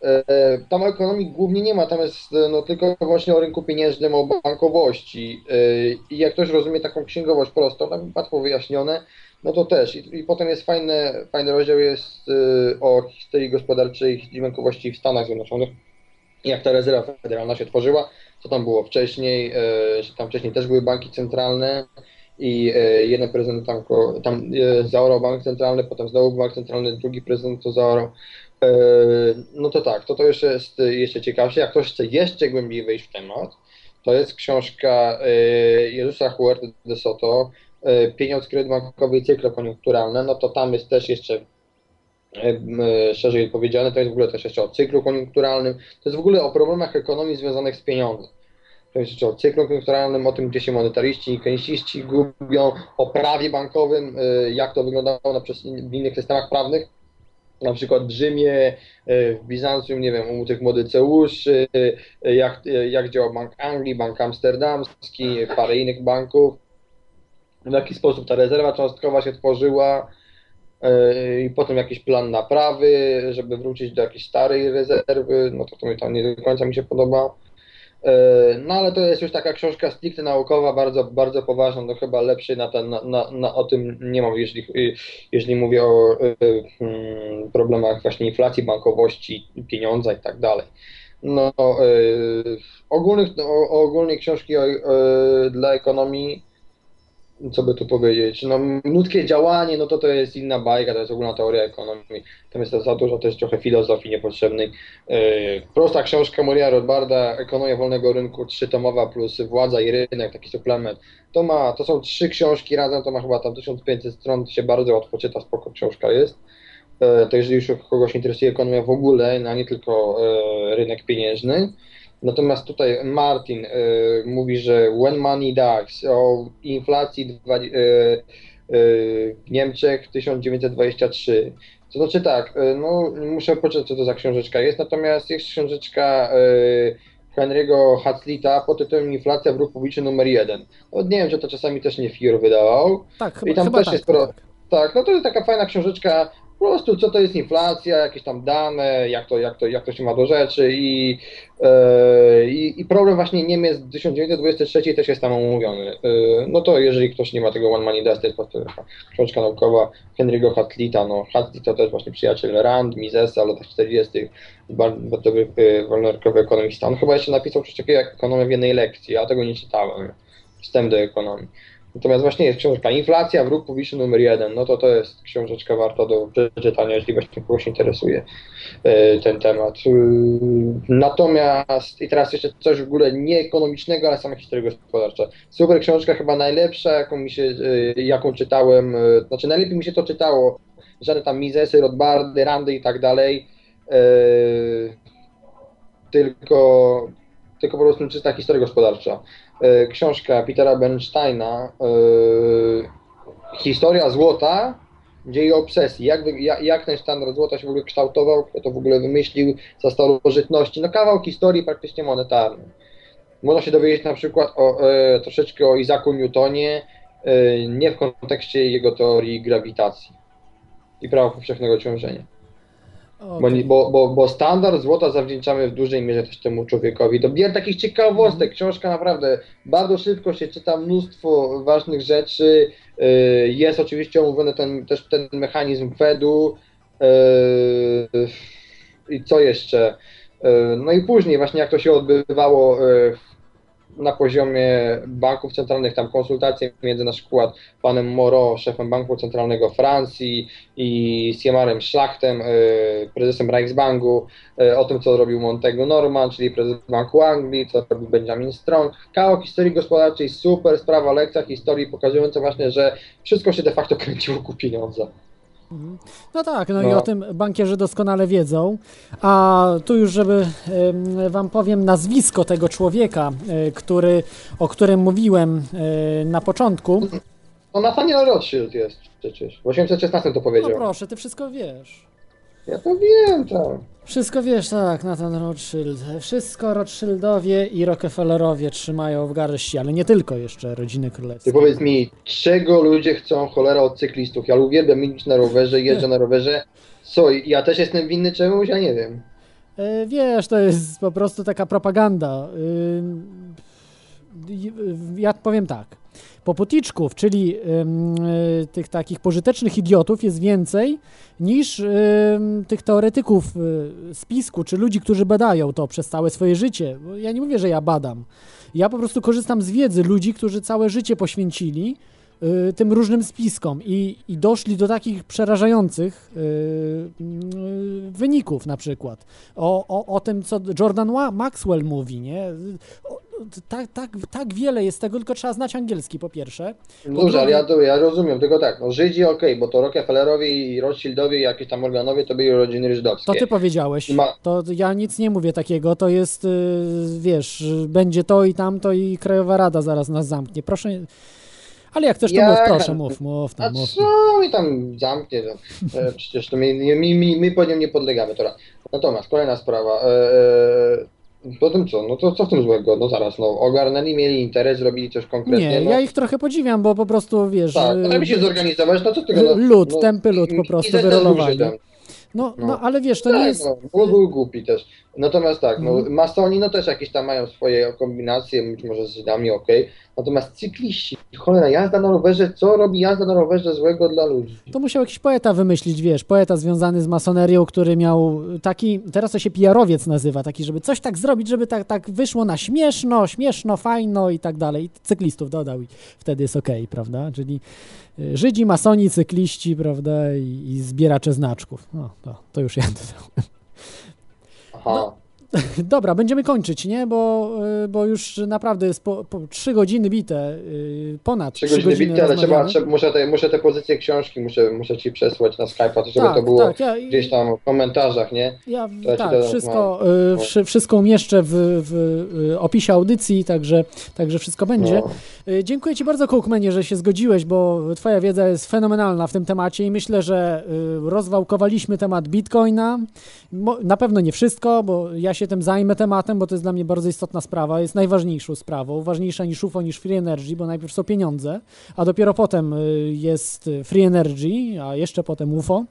E, Tam ekonomii głównie nie ma, tam jest e, no, tylko właśnie o rynku pieniężnym, o bankowości. E, I jak ktoś rozumie taką księgowość prostą, tam łatwo wyjaśnione, no to też. I, i potem jest fajny, fajny rozdział jest o historii gospodarczej i bankowości w Stanach Zjednoczonych jak ta rezerwa federalna się tworzyła, co tam było wcześniej, tam wcześniej też były banki centralne i e, jeden prezydent tam, tam e, zaorał bank centralny, potem znowu bank centralny, drugi prezydent to zaorał. E, No to tak, to to jeszcze jest jeszcze ciekawsze. Jak ktoś chce jeszcze głębiej wejść w temat, to jest książka Jezusa Huerta de Soto, Pieniądz, kredyt bankowy i cykle koniunkturalne, no to tam jest też jeszcze szerzej powiedziane, to jest w ogóle też jeszcze o cyklu koniunkturalnym, to jest w ogóle o problemach ekonomii związanych z pieniądzem. Jest jeszcze o cyklu koniunkturalnym, o tym, gdzie się monetaryści i keynesiści gubią, o prawie bankowym, e, jak to wyglądało na w innych systemach prawnych, na przykład w Rzymie, e, w Bizancjum, nie wiem, u tych modyceuszy, e, jak, jak działał Bank Anglii, Bank Amsterdamski, parę innych banków, w jaki sposób ta rezerwa cząstkowa się tworzyła, i potem jakiś plan naprawy, żeby wrócić do jakiejś starej rezerwy, no to to mi tam nie do końca mi się podoba. E, No ale to jest już taka książka stricte naukowa, bardzo, bardzo poważna, no chyba lepszej na, ten, na, na, na o tym nie mam, jeżeli, jeżeli mówię o e, hmm, problemach właśnie inflacji, bankowości, pieniądza i tak dalej. No, e, ogólnych, o, o książki o, dla ekonomii co by tu powiedzieć, no ludzkie działanie, no to to jest inna bajka, to jest ogólna teoria ekonomii, tam jest za dużo też trochę filozofii niepotrzebnej. Yy, prosta książka Maria Rothbarda, Ekonomia wolnego rynku, trzytomowa plus Władza i rynek, taki suplement. To ma, to są trzy książki razem, to ma chyba tam 1500 stron, to się bardzo łatwo czyta, spoko książka jest. Yy, to jeżeli już kogoś interesuje ekonomia w ogóle, a nie tylko yy, rynek pieniężny. Natomiast tutaj Martin y, mówi, że when money dies, o inflacji y, y, w Niemczech 1923. To znaczy tak, no muszę poczytać co to za książeczka jest, natomiast jest książeczka Henry'ego Hatzlita pod tytułem Inflacja w ruch publiczny numer jeden. No, nie wiem, czy to czasami też nie FIR wydawał. Tak, chyba, I tam chyba też tak, jest pro... tak, no to jest taka fajna książeczka, po prostu co to jest inflacja, jakieś tam dane, jak to, jak to, jak to się ma do rzeczy i, e, i, problem właśnie Niemiec 1923 też jest tam omówiony. E, no to jeżeli ktoś nie ma tego One Money Dust, to jest po prostu książka naukowa Henry'ego Hatlita, no Hatlit to też właśnie przyjaciel Rand, Misesa, latach 40., bardzo dobry e, wolnorynkowy ekonomista. On chyba jeszcze napisał coś takiego jak ekonomia w jednej lekcji, ja tego nie czytałem, wstęp do ekonomii. Natomiast właśnie jest książka Inflacja, wróg publiczny numer jeden. No to to jest książeczka warta do przeczytania, jeśli właśnie kogoś interesuje e, ten temat. E, Natomiast, i teraz jeszcze coś w ogóle nie ekonomicznego, ale same historie gospodarcze. Super książka, chyba najlepsza, jaką mi się, e, jaką czytałem, znaczy najlepiej mi się to czytało, żadne tam Misesy, Rothbardy, Randy i tak dalej, tylko, tylko po prostu czysta historia gospodarcza. E, Książka Petera Bernsteina, e, Historia złota, dzieje obsesji, jak, jak, ten standard złota się w ogóle kształtował, kto to w ogóle wymyślił za starożytności, no kawał historii praktycznie monetarnej. Można się dowiedzieć na przykład o, e, troszeczkę o Isaacu Newtonie, e, nie w kontekście jego teorii grawitacji i prawa powszechnego ciążenia. Bo, bo, bo, bo standard złota zawdzięczamy w dużej mierze też temu człowiekowi. To wiele takich ciekawostek. Książka naprawdę bardzo szybko się czyta, mnóstwo ważnych rzeczy. Yy, Jest oczywiście omówiony ten, też ten mechanizm Fedu. Yy, I co jeszcze? Yy, No i później właśnie jak to się odbywało yy, na poziomie banków centralnych, tam konsultacje między na przykład panem Moreau, szefem Banku Centralnego Francji i Siemarem Szlachtem, e, prezesem Reichsbanku, e, o tym, co robił Montego Norman, czyli prezes Banku Anglii, co robił Benjamin Strong. Kawał historii gospodarczej, super sprawa, lekcja historii pokazująca właśnie, że wszystko się de facto kręciło ku pieniądze. Mhm. No tak, no, i No. o tym bankierzy doskonale wiedzą. A tu już, żeby wam powiem nazwisko tego człowieka, e, który, o którym mówiłem e, na początku. No Nathaniel Rothschild jest przecież. W 816 to No powiedział. proszę, ty wszystko wiesz. Ja to wiem, tak. Wszystko wiesz, tak, Nathan Rothschild. Wszystko Rothschildowie i Rockefellerowie trzymają w garści, ale nie tylko jeszcze rodziny królewskie. Ty powiedz mi, czego ludzie chcą cholera od cyklistów? Ja uwielbiam jeździć na rowerze, jeżdżę na rowerze. Co, ja też jestem winny czemuś? Ja nie wiem. E, Wiesz, to jest po prostu taka propaganda. Ym, y, Ja powiem tak. Poputniczków, czyli y, tych takich pożytecznych idiotów jest więcej niż tych teoretyków y, spisku, czy ludzi, którzy badają to przez całe swoje życie. Ja nie mówię, że ja badam. Ja po prostu korzystam z wiedzy ludzi, którzy całe życie poświęcili y, tym różnym spiskom i, i doszli do takich przerażających y, y, wyników na przykład. O, o, o tym, co Jordan Maxwell mówi, nie? O, tak, tak, tak wiele jest tego, tylko trzeba znać angielski po pierwsze. Dobrze, ale ja, ja rozumiem, tylko tak, no Żydzi okej, bo to Rockefellerowie i Rothschildowie i jakieś tam Morganowie to byli rodziny żydowskie. To ty powiedziałeś. Ma- To ja nic nie mówię takiego. To jest, y, wiesz, będzie to i tamto i Krajowa Rada zaraz nas zamknie. Proszę. Ale jak chcesz, to mów, Jak- proszę, mów, mów, tam, mów. co mi tam zamknie? No. E, Przecież to my, my, my, my po nią nie podlegamy. Teraz. Natomiast kolejna sprawa. E, e, potem co? No to co w tym złego? No zaraz, no ogarnęli, mieli interes, zrobili coś konkretnie. Nie, no. ja ich trochę podziwiam, bo po prostu, wiesz... Tak, y, żeby się zorganizować, no co tego? No, Lud, no, tępy lud po prostu wyrolowali. No, no, No. ale wiesz, to nie tak, jest... no, był głupi też. Natomiast tak, no, Mhm. masoni no też jakieś tam mają swoje kombinacje, być może z Żydami, okej. Natomiast cykliści, cholera, jazda na rowerze, co robi jazda na rowerze złego dla ludzi? To musiał jakiś poeta wymyślić, wiesz, poeta związany z masonerią, który miał taki, teraz to się PR-owiec nazywa, taki, żeby coś tak zrobić, żeby tak, tak wyszło na śmieszno, śmieszno, fajno i tak dalej. I Cyklistów dodał i wtedy jest okej, prawda? Czyli y, Żydzi, masoni, cykliści, prawda, i, i zbieracze znaczków. No, to, to już ja dodałem. Aha. Dobra, będziemy kończyć, nie? Bo, y, bo już naprawdę jest po, po 3 godziny bite, y, ponad Trzy 3 godziny godziny bitte, ale trzeba, trzeba, muszę, te, muszę te pozycje książki, muszę, muszę ci przesłać na Skype'a, żeby Tak, to było tak, ja- gdzieś tam w komentarzach, nie? Ja, To tak, wszystko, mam. y, wszy, wszystko umieszczę w, w y, opisie audycji, także, także wszystko będzie. No. Y, Dziękuję Ci bardzo, Kołkmenie, że się zgodziłeś, bo Twoja wiedza jest fenomenalna w tym temacie i myślę, że y, rozwałkowaliśmy temat Bitcoina. Na pewno nie wszystko, bo ja się tym zajmę tematem, bo to jest dla mnie bardzo istotna sprawa, jest najważniejszą sprawą, ważniejsza niż UFO, niż Free Energy, bo najpierw są pieniądze, a dopiero potem y, jest Free Energy, a jeszcze potem UFO,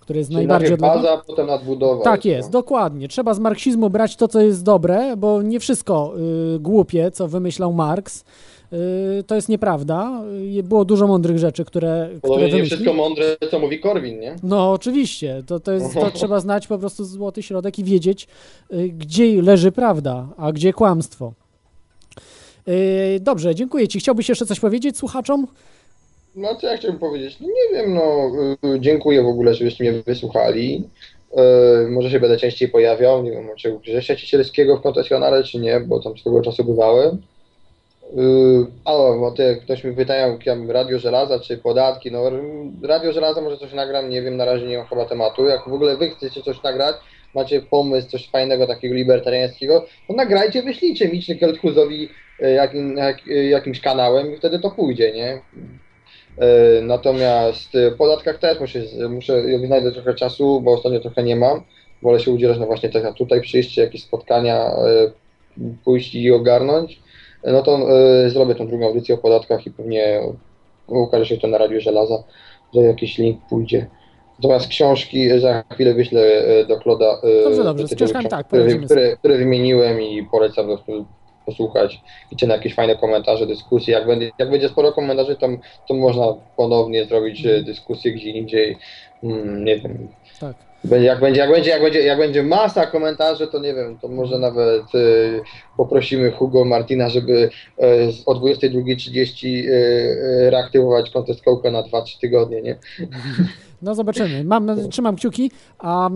które jest Czyli najbardziej najpierw odległe. baza, potem nadbudowa. Tak jest, dokładnie. Trzeba z marksizmu brać to, co jest dobre, bo nie wszystko y, głupie, co wymyślał Marks, to jest nieprawda. Y, było dużo mądrych rzeczy, które, które Podobnie nie wymyślił. wszystko mądre, co mówi Korwin, nie? No oczywiście, to, to, jest, to trzeba znać po prostu złoty środek i wiedzieć, y, gdzie leży prawda, a gdzie kłamstwo. Dobrze, dziękuję Ci. Chciałbyś jeszcze coś powiedzieć słuchaczom? No co ja chciałbym powiedzieć? No nie wiem, no y, dziękuję w ogóle, żebyście mnie wysłuchali. Y, może się będę częściej pojawiał, nie wiem, czy u Grzesia Ciesielskiego w konfesjonale, czy nie, bo tam swego czasu bywałem. Yy, ale bo ty, ktoś mi pytał, jak Radio Żelaza czy podatki, no Radio Żelaza może coś nagram, nie wiem, na razie nie mam chyba tematu. Jak w ogóle wy chcecie coś nagrać, macie pomysł, coś fajnego, takiego libertariańskiego, to nagrajcie, wyślijcie mi czy Kelthuzowi y, jakim, jak, y, jakimś kanałem i wtedy to pójdzie, nie? Yy, Natomiast w podatkach też muszę, muszę znajdę trochę czasu, bo ostatnio trochę nie mam. Wolę się udzielać, no właśnie tak tutaj przyjście, jakieś spotkania, yy, pójść i ogarnąć. No to yy, zrobię tą drugą audycję o podatkach i pewnie ukaże się to na Radiu Żelaza, że jakiś link pójdzie. Natomiast książki za chwilę wyślę yy, do Kloda. yy, Dobrze, dobrze, z książkami książ- tak, które, które, które wymieniłem i polecam posłuchać. Liczę na jakieś fajne komentarze, dyskusje. Jak będzie, jak będzie sporo komentarzy, to, to można ponownie zrobić e, dyskusję gdzie indziej. Mm, nie wiem. Tak. Jak, będzie, jak, będzie, jak, będzie, jak będzie masa komentarzy, to nie wiem, to może nawet e, poprosimy Hugo Martina, żeby z- o 22.30 e, e, reaktywować Contest Coke na 2-3 tygodnie, nie? No zobaczymy. Mam, trzymam kciuki, a e,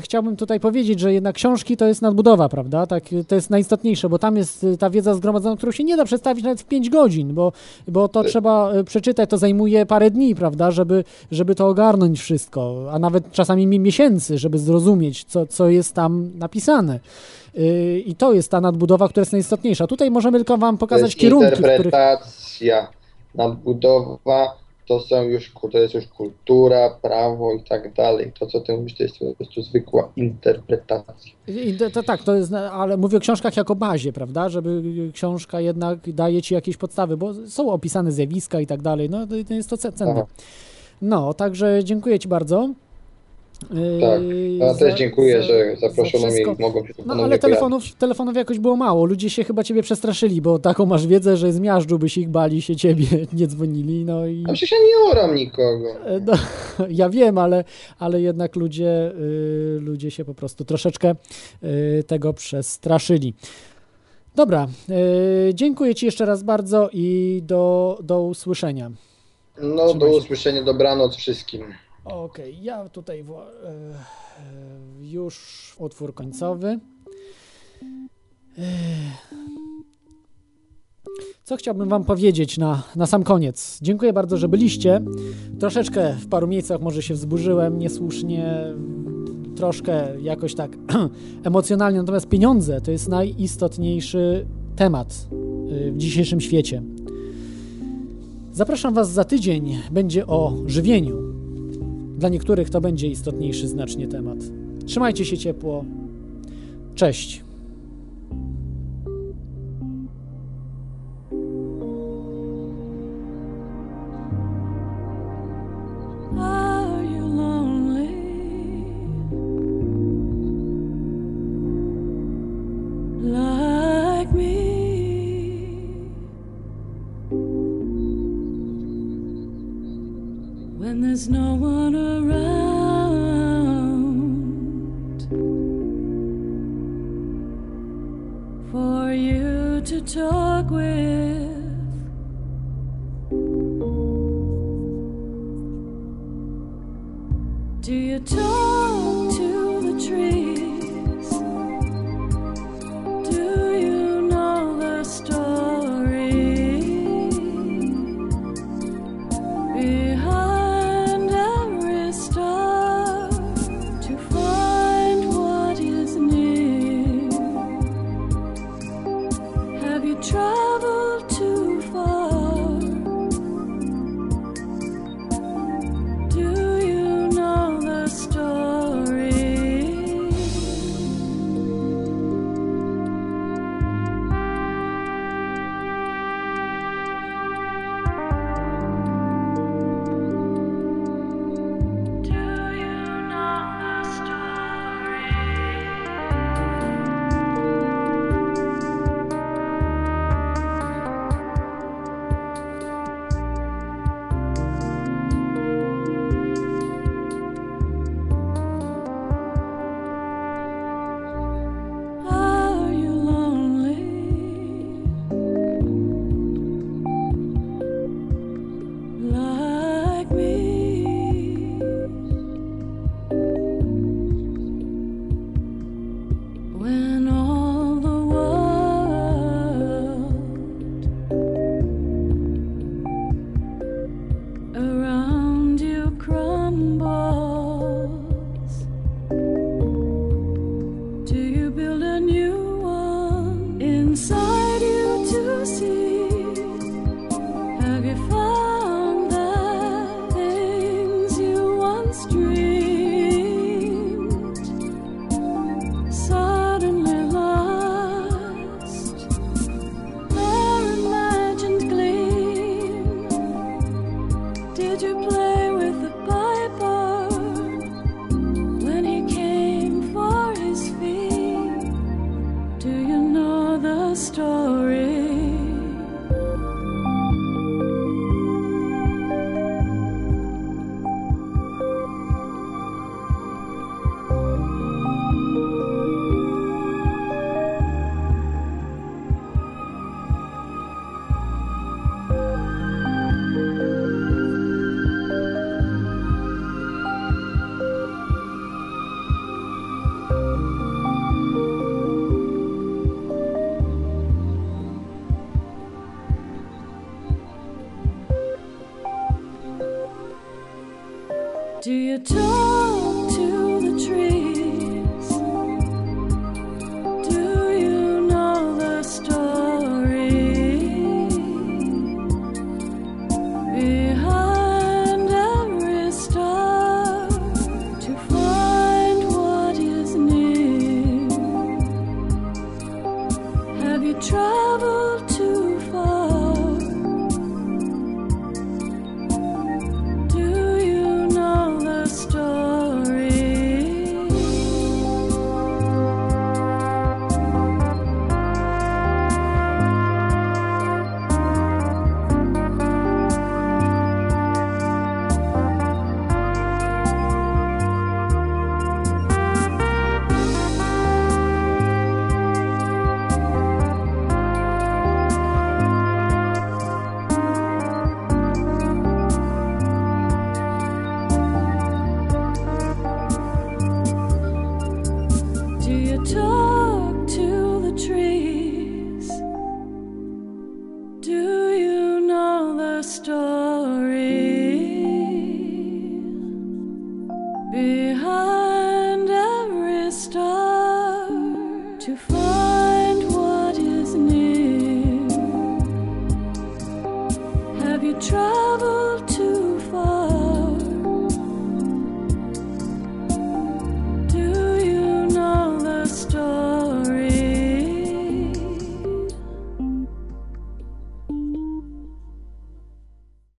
chciałbym tutaj powiedzieć, że jednak książki to jest nadbudowa, prawda? Tak, to jest najistotniejsze, bo tam jest e, ta wiedza zgromadzona, którą się nie da przedstawić nawet w 5 godzin, bo, bo to trzeba e, przeczytać, to zajmuje parę dni, prawda, żeby, żeby to ogarnąć wszystko, a nawet czasami mi- miesięcy, żeby zrozumieć, co, co jest tam napisane. E, I to jest ta nadbudowa, która jest najistotniejsza. Tutaj możemy tylko Wam pokazać kierunki, w których... interpretacja, nadbudowa, to są już, to jest już kultura, prawo i tak dalej. To, co ty mówisz, to jest po prostu zwykła interpretacja. I to, tak, to jest, ale mówię o książkach jako bazie, prawda, żeby książka jednak daje ci jakieś podstawy, bo są opisane zjawiska i tak dalej, no to jest to ce- cenne. Aha. No, także dziękuję ci bardzo. Tak, Yy, ja też dziękuję, że za zaproszono mnie i mogą się No ale pojawić. telefonów, telefonów jakoś było mało, ludzie się chyba ciebie przestraszyli, bo taką masz wiedzę, że z miażdżu by się ich bali, się ciebie nie dzwonili, no i... A przecież ja nie oram nikogo. E, No, ja wiem, ale, ale jednak ludzie, y, ludzie się po prostu troszeczkę y, tego przestraszyli. Dobra, y, dziękuję Ci jeszcze raz bardzo i do, do usłyszenia. No, do usłyszenia, dobranoc wszystkim. Okej, ja tutaj e, już utwór końcowy. E, Co chciałbym Wam powiedzieć na, na sam koniec? Dziękuję bardzo, że byliście. Troszeczkę w paru miejscach może się wzburzyłem, niesłusznie, troszkę jakoś tak emocjonalnie, natomiast pieniądze to jest najistotniejszy temat y, w dzisiejszym świecie. Zapraszam Was za tydzień, będzie o żywieniu. Dla niektórych to będzie istotniejszy znacznie temat. Trzymajcie się ciepło. Cześć.